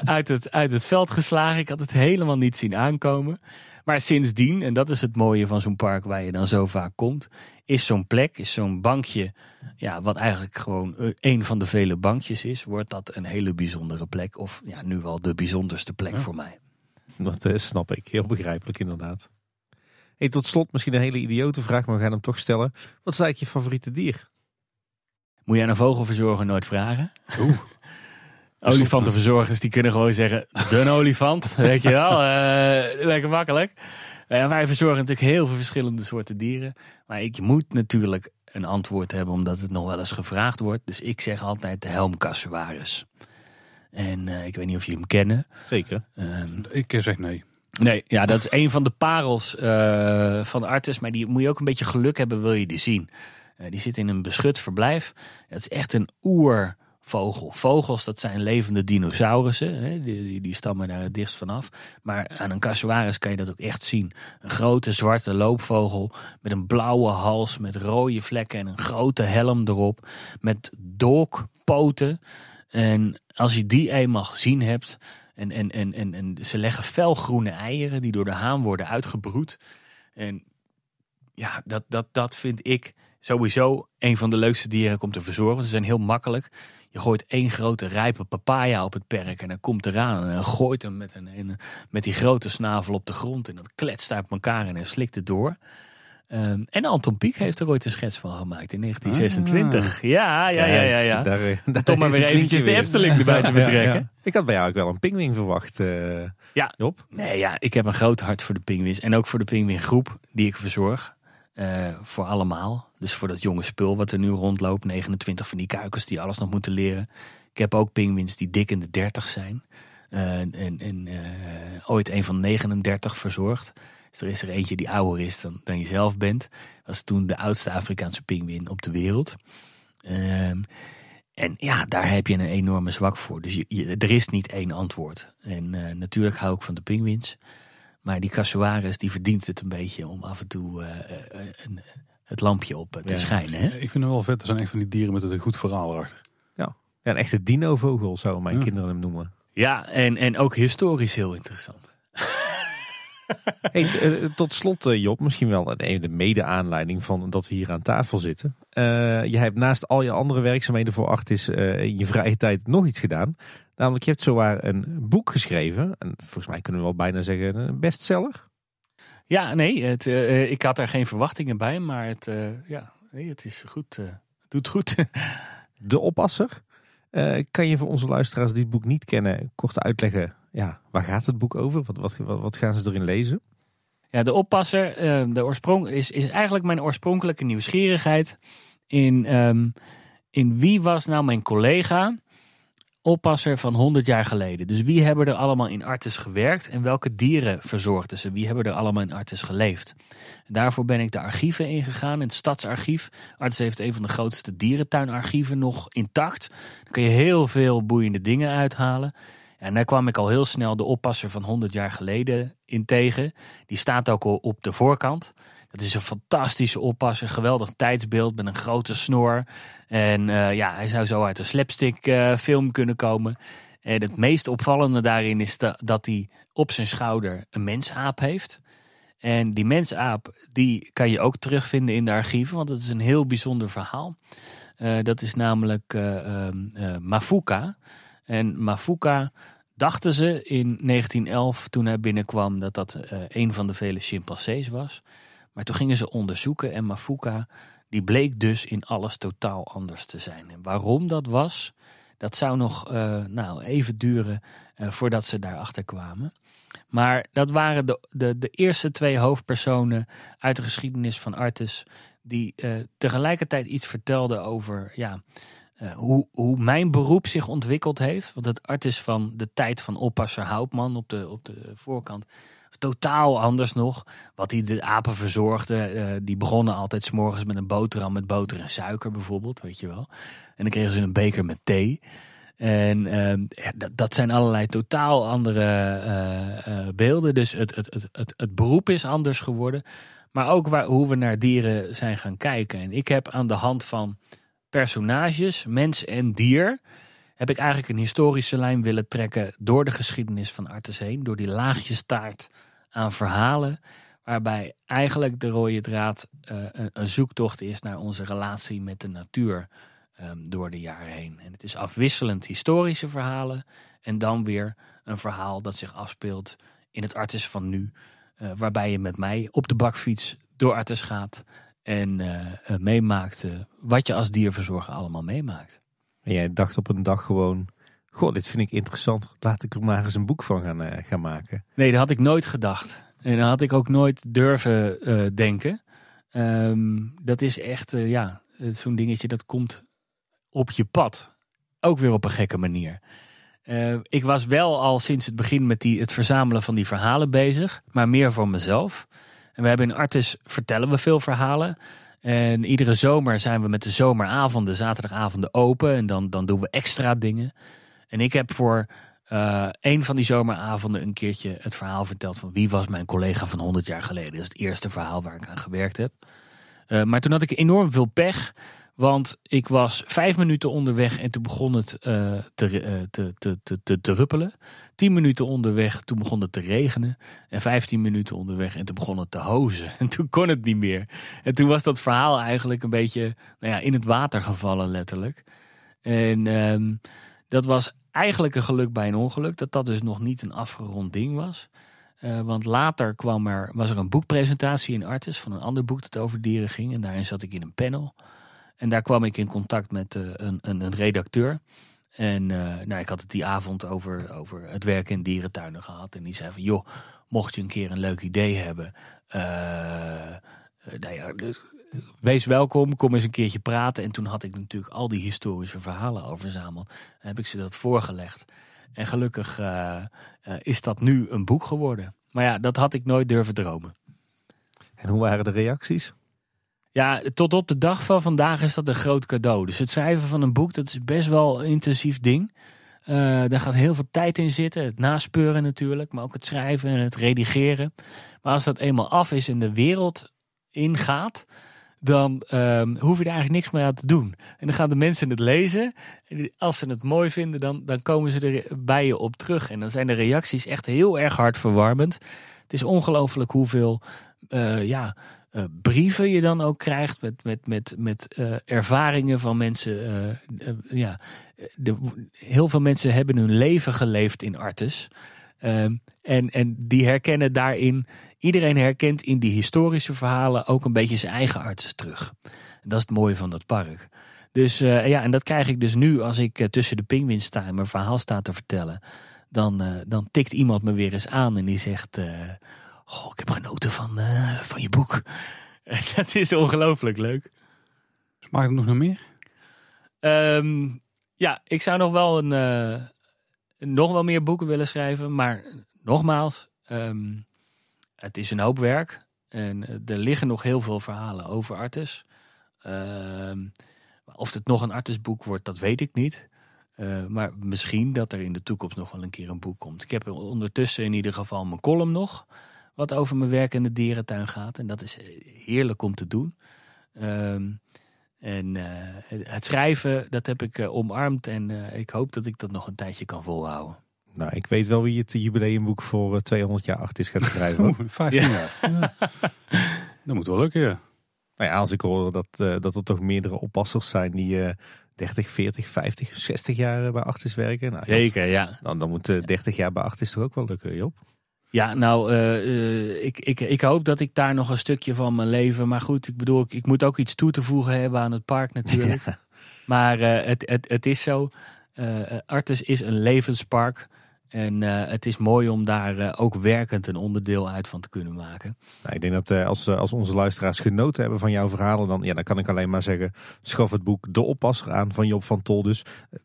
uit, het, uit het veld geslagen. Ik had het helemaal niet zien aankomen. Maar sindsdien, en dat is het mooie van zo'n park waar je dan zo vaak komt, is zo'n plek, is zo'n bankje, ja, wat eigenlijk gewoon een van de vele bankjes is, wordt dat een hele bijzondere plek. Of ja, nu wel de bijzonderste plek voor mij. Dat uh, snap ik, heel begrijpelijk inderdaad. Hey, tot slot misschien een hele idiote vraag, maar we gaan hem toch stellen. Wat is eigenlijk je favoriete dier? Moet je aan een vogelverzorger nooit vragen? Oeh. Olifantenverzorgers die kunnen gewoon zeggen, de olifant, weet je wel, uh, lekker makkelijk. Uh, wij verzorgen natuurlijk heel veel verschillende soorten dieren. Maar ik moet natuurlijk een antwoord hebben, omdat het nog wel eens gevraagd wordt. Dus ik zeg altijd de helmkassuaris. En uh, ik weet niet of jullie hem kennen. Zeker. Um, ik zeg nee. Nee, ja, dat is een van de parels van de artis. Maar die moet je ook een beetje geluk hebben, wil je die zien. Die zit in een beschut verblijf. Het is echt een oer vogel. Vogels, dat zijn levende dinosaurussen. Die, stammen daar het dichtst vanaf. Maar aan een casuaris kan je dat ook echt zien. Een grote zwarte loopvogel met een blauwe hals, met rode vlekken en een grote helm erop. Met dolkpoten. En als je die eenmaal gezien hebt, en, en, en, en, en ze leggen felgroene eieren die door de haan worden uitgebroed. En ja, dat, dat, dat vind ik sowieso een van de leukste dieren om te verzorgen. Ze zijn heel makkelijk. Je gooit één grote rijpe papaya op het perk en dan komt eraan en gooit hem met, een, met die grote snavel op de grond en dat kletst uit elkaar en slikt het door. Um, en Anton Pieck heeft er ooit een schets van gemaakt in 1926. Ah. Ja, ja, ja, ja. ja. Daar, daar Toch maar weer eventjes de Efteling erbij te betrekken. Ja, Ik had bij jou ook wel een pingwing verwacht, uh, ja. Job. Nee, ja, ik heb een groot hart voor de pingwins. En ook voor de pingwingroep die ik verzorg. Uh, voor allemaal. Dus voor dat jonge spul wat er nu rondloopt. 29 van die kuikens die alles nog moeten leren. Ik heb ook pinguïns die dik in de 30 zijn. Uh, en en uh, ooit een van 39 verzorgd. Dus er is er eentje die ouder is dan, dan je zelf bent. Was toen de oudste Afrikaanse pinguïn op de wereld. Ehm, en ja, daar heb je een enorme zwak voor. Dus je, er is niet één antwoord. En natuurlijk hou ik van de pinguïns. Maar die Casuaris die verdient het een beetje om af en toe uh, een, het lampje op te schijnen. Hè? Ik vind hem wel vet. Er zijn echt van die dieren met een goed verhaal erachter. Ja, ja een echte dino-vogel zou mijn kinderen hem noemen. Ja, en, en ook historisch heel interessant. Hey, tot slot, Job, misschien wel de mede-aanleiding van dat we hier aan tafel zitten. Uh, je hebt naast al je andere werkzaamheden voor Artis uh, in je vrije tijd nog iets gedaan. Namelijk, je hebt zowaar een boek geschreven. En volgens mij kunnen we wel bijna zeggen een bestseller. Ja, nee, het, uh, ik had daar geen verwachtingen bij. Maar het, uh, ja, nee, het is goed. Uh, doet goed. De oppasser. kan je voor onze luisteraars die het boek niet kennen kort uitleggen ja, waar gaat het boek over? Wat, wat, wat gaan ze erin lezen? Ja, de oppasser, de oorsprong is, is eigenlijk mijn oorspronkelijke nieuwsgierigheid in, ehm, in wie was nou mijn collega oppasser van 100 jaar geleden. Dus wie hebben er allemaal in Artes gewerkt en welke dieren verzorgden ze? Wie hebben er allemaal in Artes geleefd? daarvoor ben ik de archieven ingegaan, het stadsarchief. Artes heeft een van de grootste dierentuinarchieven nog intact. Daar kun je heel veel boeiende dingen uithalen. En daar kwam ik al heel snel de oppasser van 100 jaar geleden in tegen. Die staat ook al op de voorkant. Het is een fantastische oppasser, geweldig tijdsbeeld met een grote snor. En uh, ja, hij zou zo uit een slapstick uh, film kunnen komen. En het meest opvallende daarin is dat hij op zijn schouder een mensaap heeft. En die mensaap, die kan je ook terugvinden in de archieven, want het is een heel bijzonder verhaal. Uh, dat is namelijk Mafuka. En Mafuka dachten ze in 1911, toen hij binnenkwam, dat dat een van de vele chimpansees was. Maar toen gingen ze onderzoeken en Mafuka die bleek dus in alles totaal anders te zijn. En waarom dat was, dat zou nog uh, nou, even duren uh, voordat ze daarachter kwamen. Maar dat waren de, de, de eerste twee hoofdpersonen uit de geschiedenis van Artes. Die uh, tegelijkertijd iets vertelden over ja, hoe, hoe mijn beroep zich ontwikkeld heeft. Want het Artes van de tijd van oppasser Houtman op de, op de voorkant totaal anders nog. Wat hij de apen verzorgde. Uh, die begonnen altijd s'morgens met een boterham met boter en suiker bijvoorbeeld, weet je wel. En dan kregen ze een beker met thee. En uh, dat, zijn allerlei totaal andere uh, beelden. Dus het, het, het, het, het beroep is anders geworden. Maar ook waar, hoe we naar dieren zijn gaan kijken. En ik heb aan de hand van personages, mens en dier heb ik eigenlijk een historische lijn willen trekken door de geschiedenis van Artes heen. Door die laagjes taart aan verhalen. Waarbij eigenlijk de rode draad uh, een, zoektocht is naar onze relatie met de natuur um, door de jaren heen. En het is afwisselend historische verhalen en dan weer een verhaal dat zich afspeelt in het Artes van nu. Uh, waarbij je met mij op de bakfiets door Artes gaat en uh, meemaakt wat je als dierverzorger allemaal meemaakt. En jij dacht op een dag gewoon, goh, dit vind ik interessant. Laat ik er maar eens een boek van gaan, uh, gaan maken. Nee, dat had ik nooit gedacht. En dat had ik ook nooit durven uh, denken. Um, dat is echt, uh, ja, zo'n dingetje dat komt op je pad. Ook weer op een gekke manier. ik was wel al sinds het begin met die, het verzamelen van die verhalen bezig. Maar meer voor mezelf. En we hebben in Artis vertellen we veel verhalen. En iedere zomer zijn we met de zomeravonden, zaterdagavonden open. En dan, dan doen we extra dingen. En ik heb voor uh, een van die zomeravonden een keertje het verhaal verteld van wie was mijn collega van 100 jaar geleden. Dat is het eerste verhaal waar ik aan gewerkt heb. Uh, maar toen had ik enorm veel pech. Want ik was vijf minuten onderweg en toen begon het uh, te, uh, te, te, te, te, ruppelen. Tien minuten onderweg, toen begon het te regenen. En vijftien minuten onderweg en toen begon het te hozen. En toen kon het niet meer. En toen was dat verhaal eigenlijk een beetje nou ja, in het water gevallen, letterlijk. En um, dat was eigenlijk een geluk bij een ongeluk. Dat dat dus nog niet een afgerond ding was. Uh, want later kwam er, was er een boekpresentatie in Artis van een ander boek dat over dieren ging. En daarin zat ik in een panel. En daar kwam ik in contact met uh, een, een, een, redacteur. En uh, nou, ik had het die avond over, over het werken in dierentuinen gehad. En die zei van, joh, mocht je een keer een leuk idee hebben... nou ja, wees welkom, kom eens een keertje praten. En toen had ik natuurlijk al die historische verhalen al verzameld. En heb ik ze dat voorgelegd. En gelukkig uh, uh, is dat nu een boek geworden. Maar ja, dat had ik nooit durven dromen. En hoe waren de reacties? Ja, tot op de dag van vandaag is dat een groot cadeau. Dus het schrijven van een boek, dat is best wel een intensief ding. Uh, daar gaat heel veel tijd in zitten. Het naspeuren natuurlijk, maar ook het schrijven en het redigeren. Maar als dat eenmaal af is en de wereld ingaat, dan um, hoef je er eigenlijk niks meer aan te doen. En dan gaan de mensen het lezen. En als ze het mooi vinden, dan, dan komen ze er bij je op terug. En dan zijn de reacties echt heel erg hartverwarmend. Het is ongelooflijk hoeveel uh, ja, uh, brieven je dan ook krijgt met, met, met, met uh, ervaringen van mensen. ja, de, heel veel mensen hebben hun leven geleefd in Artes. Ehm, en, en die herkennen daarin, iedereen herkent in die historische verhalen ook een beetje zijn eigen arts terug. dat is het mooie van dat park. Dus uh, ja, en dat krijg ik dus nu als ik uh, tussen de pinguïns sta en mijn verhaal sta te vertellen. dan, uh, dan tikt iemand me weer eens aan en die zegt: Oh, ik heb genoten van, van je boek. dat is ongelooflijk leuk. Smaakt het nog naar meer? Um, ja, ik zou nog wel een, nog wel meer boeken willen schrijven. Maar nogmaals, um, het is een hoop werk. En er liggen nog heel veel verhalen over Artes. Uh, of het nog een Artes-boek wordt, dat weet ik niet. Uh, maar misschien dat er in de toekomst nog wel een keer een boek komt. Ik heb ondertussen in ieder geval mijn column nog. Wat over mijn werk in de dierentuin gaat. En dat is heerlijk om te doen. Uh, en het schrijven, dat heb ik omarmd. En ik hoop dat ik dat nog een tijdje kan volhouden. Nou, ik weet wel wie het jubileumboek voor 200 jaar acht is gaat schrijven. Oeh, 15 jaar. Ja. Dat moet wel lukken, ja. Nou ja, als ik hoor dat, uh, dat er toch meerdere oppassers zijn die uh, 30, 40, 50, 60 jaar bij Achtis werken. Nou, Zeker, ja. Dan, dan moet uh, 30 jaar bij Achtis toch ook wel lukken, Job? Ja, nou, uh, ik, ik, ik hoop dat ik daar nog een stukje van mijn leven. Maar goed, ik bedoel, ik, ik moet ook iets toe te voegen hebben aan het park natuurlijk. Ja. Maar het, het, het is zo. Artis is een levenspark. En uh, het is mooi om daar uh, ook werkend een onderdeel uit van te kunnen maken. Nou, ik denk dat uh, als, als onze luisteraars genoten hebben van jouw verhalen, dan, ja, dan kan ik alleen maar zeggen: schaf het boek De Oppasser aan van Job van Tol. Dus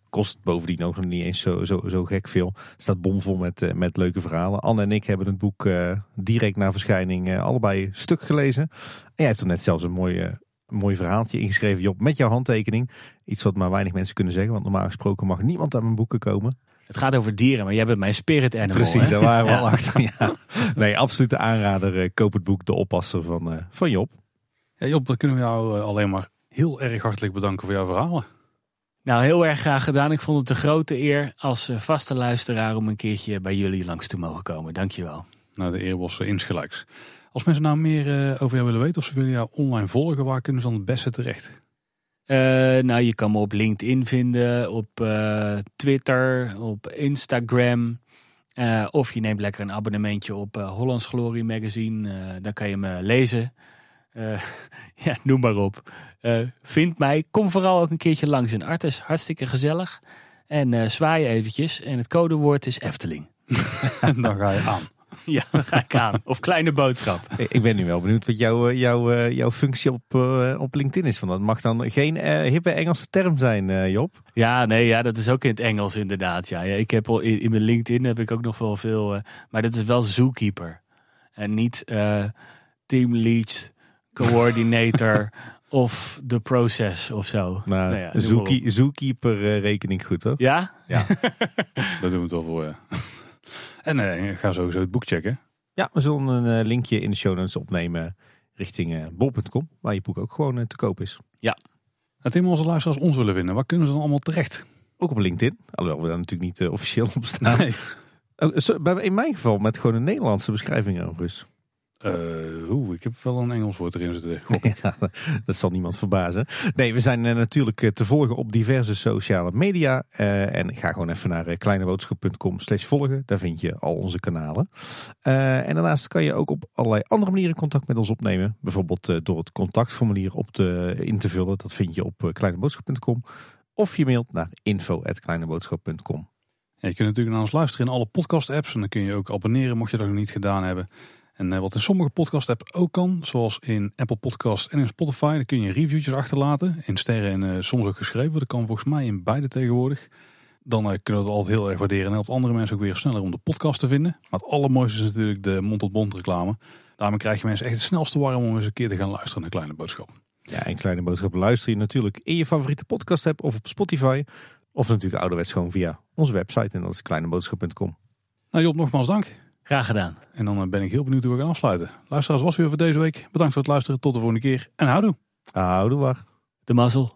kost bovendien ook nog niet eens zo, zo, zo gek veel. staat bomvol met, met leuke verhalen. Anne en ik hebben het boek direct na verschijning allebei stuk gelezen. En jij hebt er net zelfs een mooi, mooi verhaaltje ingeschreven, Job, met jouw handtekening. Iets wat maar weinig mensen kunnen zeggen, want normaal gesproken mag niemand aan mijn boeken komen. Het gaat over dieren, maar jij bent mijn spirit animal. Precies, hè? daar waren we al achter. Ja. Nee, absolute aanrader. Uh, koop het boek De Oppasser van, uh, van Job. Ja, Job, dan kunnen we jou uh, alleen maar heel erg hartelijk bedanken voor jouw verhalen. Nou, heel erg graag gedaan. Ik vond het een grote eer als vaste luisteraar om een keertje bij jullie langs te mogen komen. Dankjewel. Nou, de eer was insgelijks. Als mensen nou meer over jou willen weten of ze willen jou online volgen, waar kunnen ze dan het beste terecht? Uh, nou, je kan me op LinkedIn vinden, op uh, Twitter, op Instagram. Uh, of je neemt lekker een abonnementje op Hollands Glory Magazine. dan kan je me lezen. ja, noem maar op. vind mij. Kom vooral ook een keertje langs in Artes. Hartstikke gezellig. En zwaai eventjes. En het codewoord is Efteling. dan ga je aan. Ja, dan ga ik aan. Of kleine boodschap. Ik ben nu wel benieuwd wat jouw, jouw, jouw functie op, uh, op LinkedIn is. Want dat mag dan geen uh, hippe Engelse term zijn, uh, Job. Ja, nee, ja, dat is ook in het Engels inderdaad. Ja. Ik heb al, in, in mijn LinkedIn heb ik ook nog wel veel. maar dat is wel zookeeper. En niet team lead, coordinator of the process of zo. Nou, nou ja, zookie, zookeeper rekening goed hoor. Ja? Ja, daar doen we het wel voor, ja. En uh, ga sowieso het boek checken. Ja, we zullen een uh, linkje in de show notes opnemen richting uh, bol.com, waar je boek ook gewoon te koop is. Ja. Het thema onze luisteraars ons willen vinden, waar kunnen ze dan allemaal terecht? Ook op LinkedIn, alhoewel we daar natuurlijk niet officieel op staan. Nee. Oh, in mijn geval met gewoon een Nederlandse beschrijving overigens. Uh, oeh, ik heb wel een Engels woord erin zitten. Ja, dat zal niemand verbazen. Nee, we zijn uh, natuurlijk te volgen op diverse sociale media. Uh, en ga gewoon even naar kleineboodschap.com slash volgen. Daar vind je al onze kanalen. en daarnaast kan je ook op allerlei andere manieren contact met ons opnemen. Bijvoorbeeld door het contactformulier op te, in te vullen. Dat vind je op kleineboodschap.com. Of je mailt naar info.kleineboodschap.com. Ja, je kunt natuurlijk naar ons luisteren in alle podcast apps. En dan kun je ook abonneren mocht je dat nog niet gedaan hebben. En uh, wat in sommige podcast apps ook kan, zoals in Apple Podcast en in Spotify, dan kun je reviewtjes achterlaten. In sterren en uh, soms ook geschreven. Dat kan volgens mij in beide tegenwoordig. Dan uh, kunnen we het altijd heel erg waarderen en helpt andere mensen ook weer sneller om de podcast te vinden. Maar het allermooiste is natuurlijk de mond-tot-mond reclame. Daarmee krijg je mensen echt het snelste warm om eens een keer te gaan luisteren naar Kleine Boodschap. Ja, en Kleine Boodschap luister je natuurlijk in je favoriete podcast app of op Spotify. Of natuurlijk ouderwets gewoon via onze website en dat is kleineboodschap.com. Nou Job, nogmaals dank. Graag gedaan. En dan ben ik heel benieuwd hoe we gaan afsluiten. Luisteraars, was weer voor deze week. Bedankt voor het luisteren. Tot de volgende keer. En houdoe. Houdoe, wacht. De mazzel.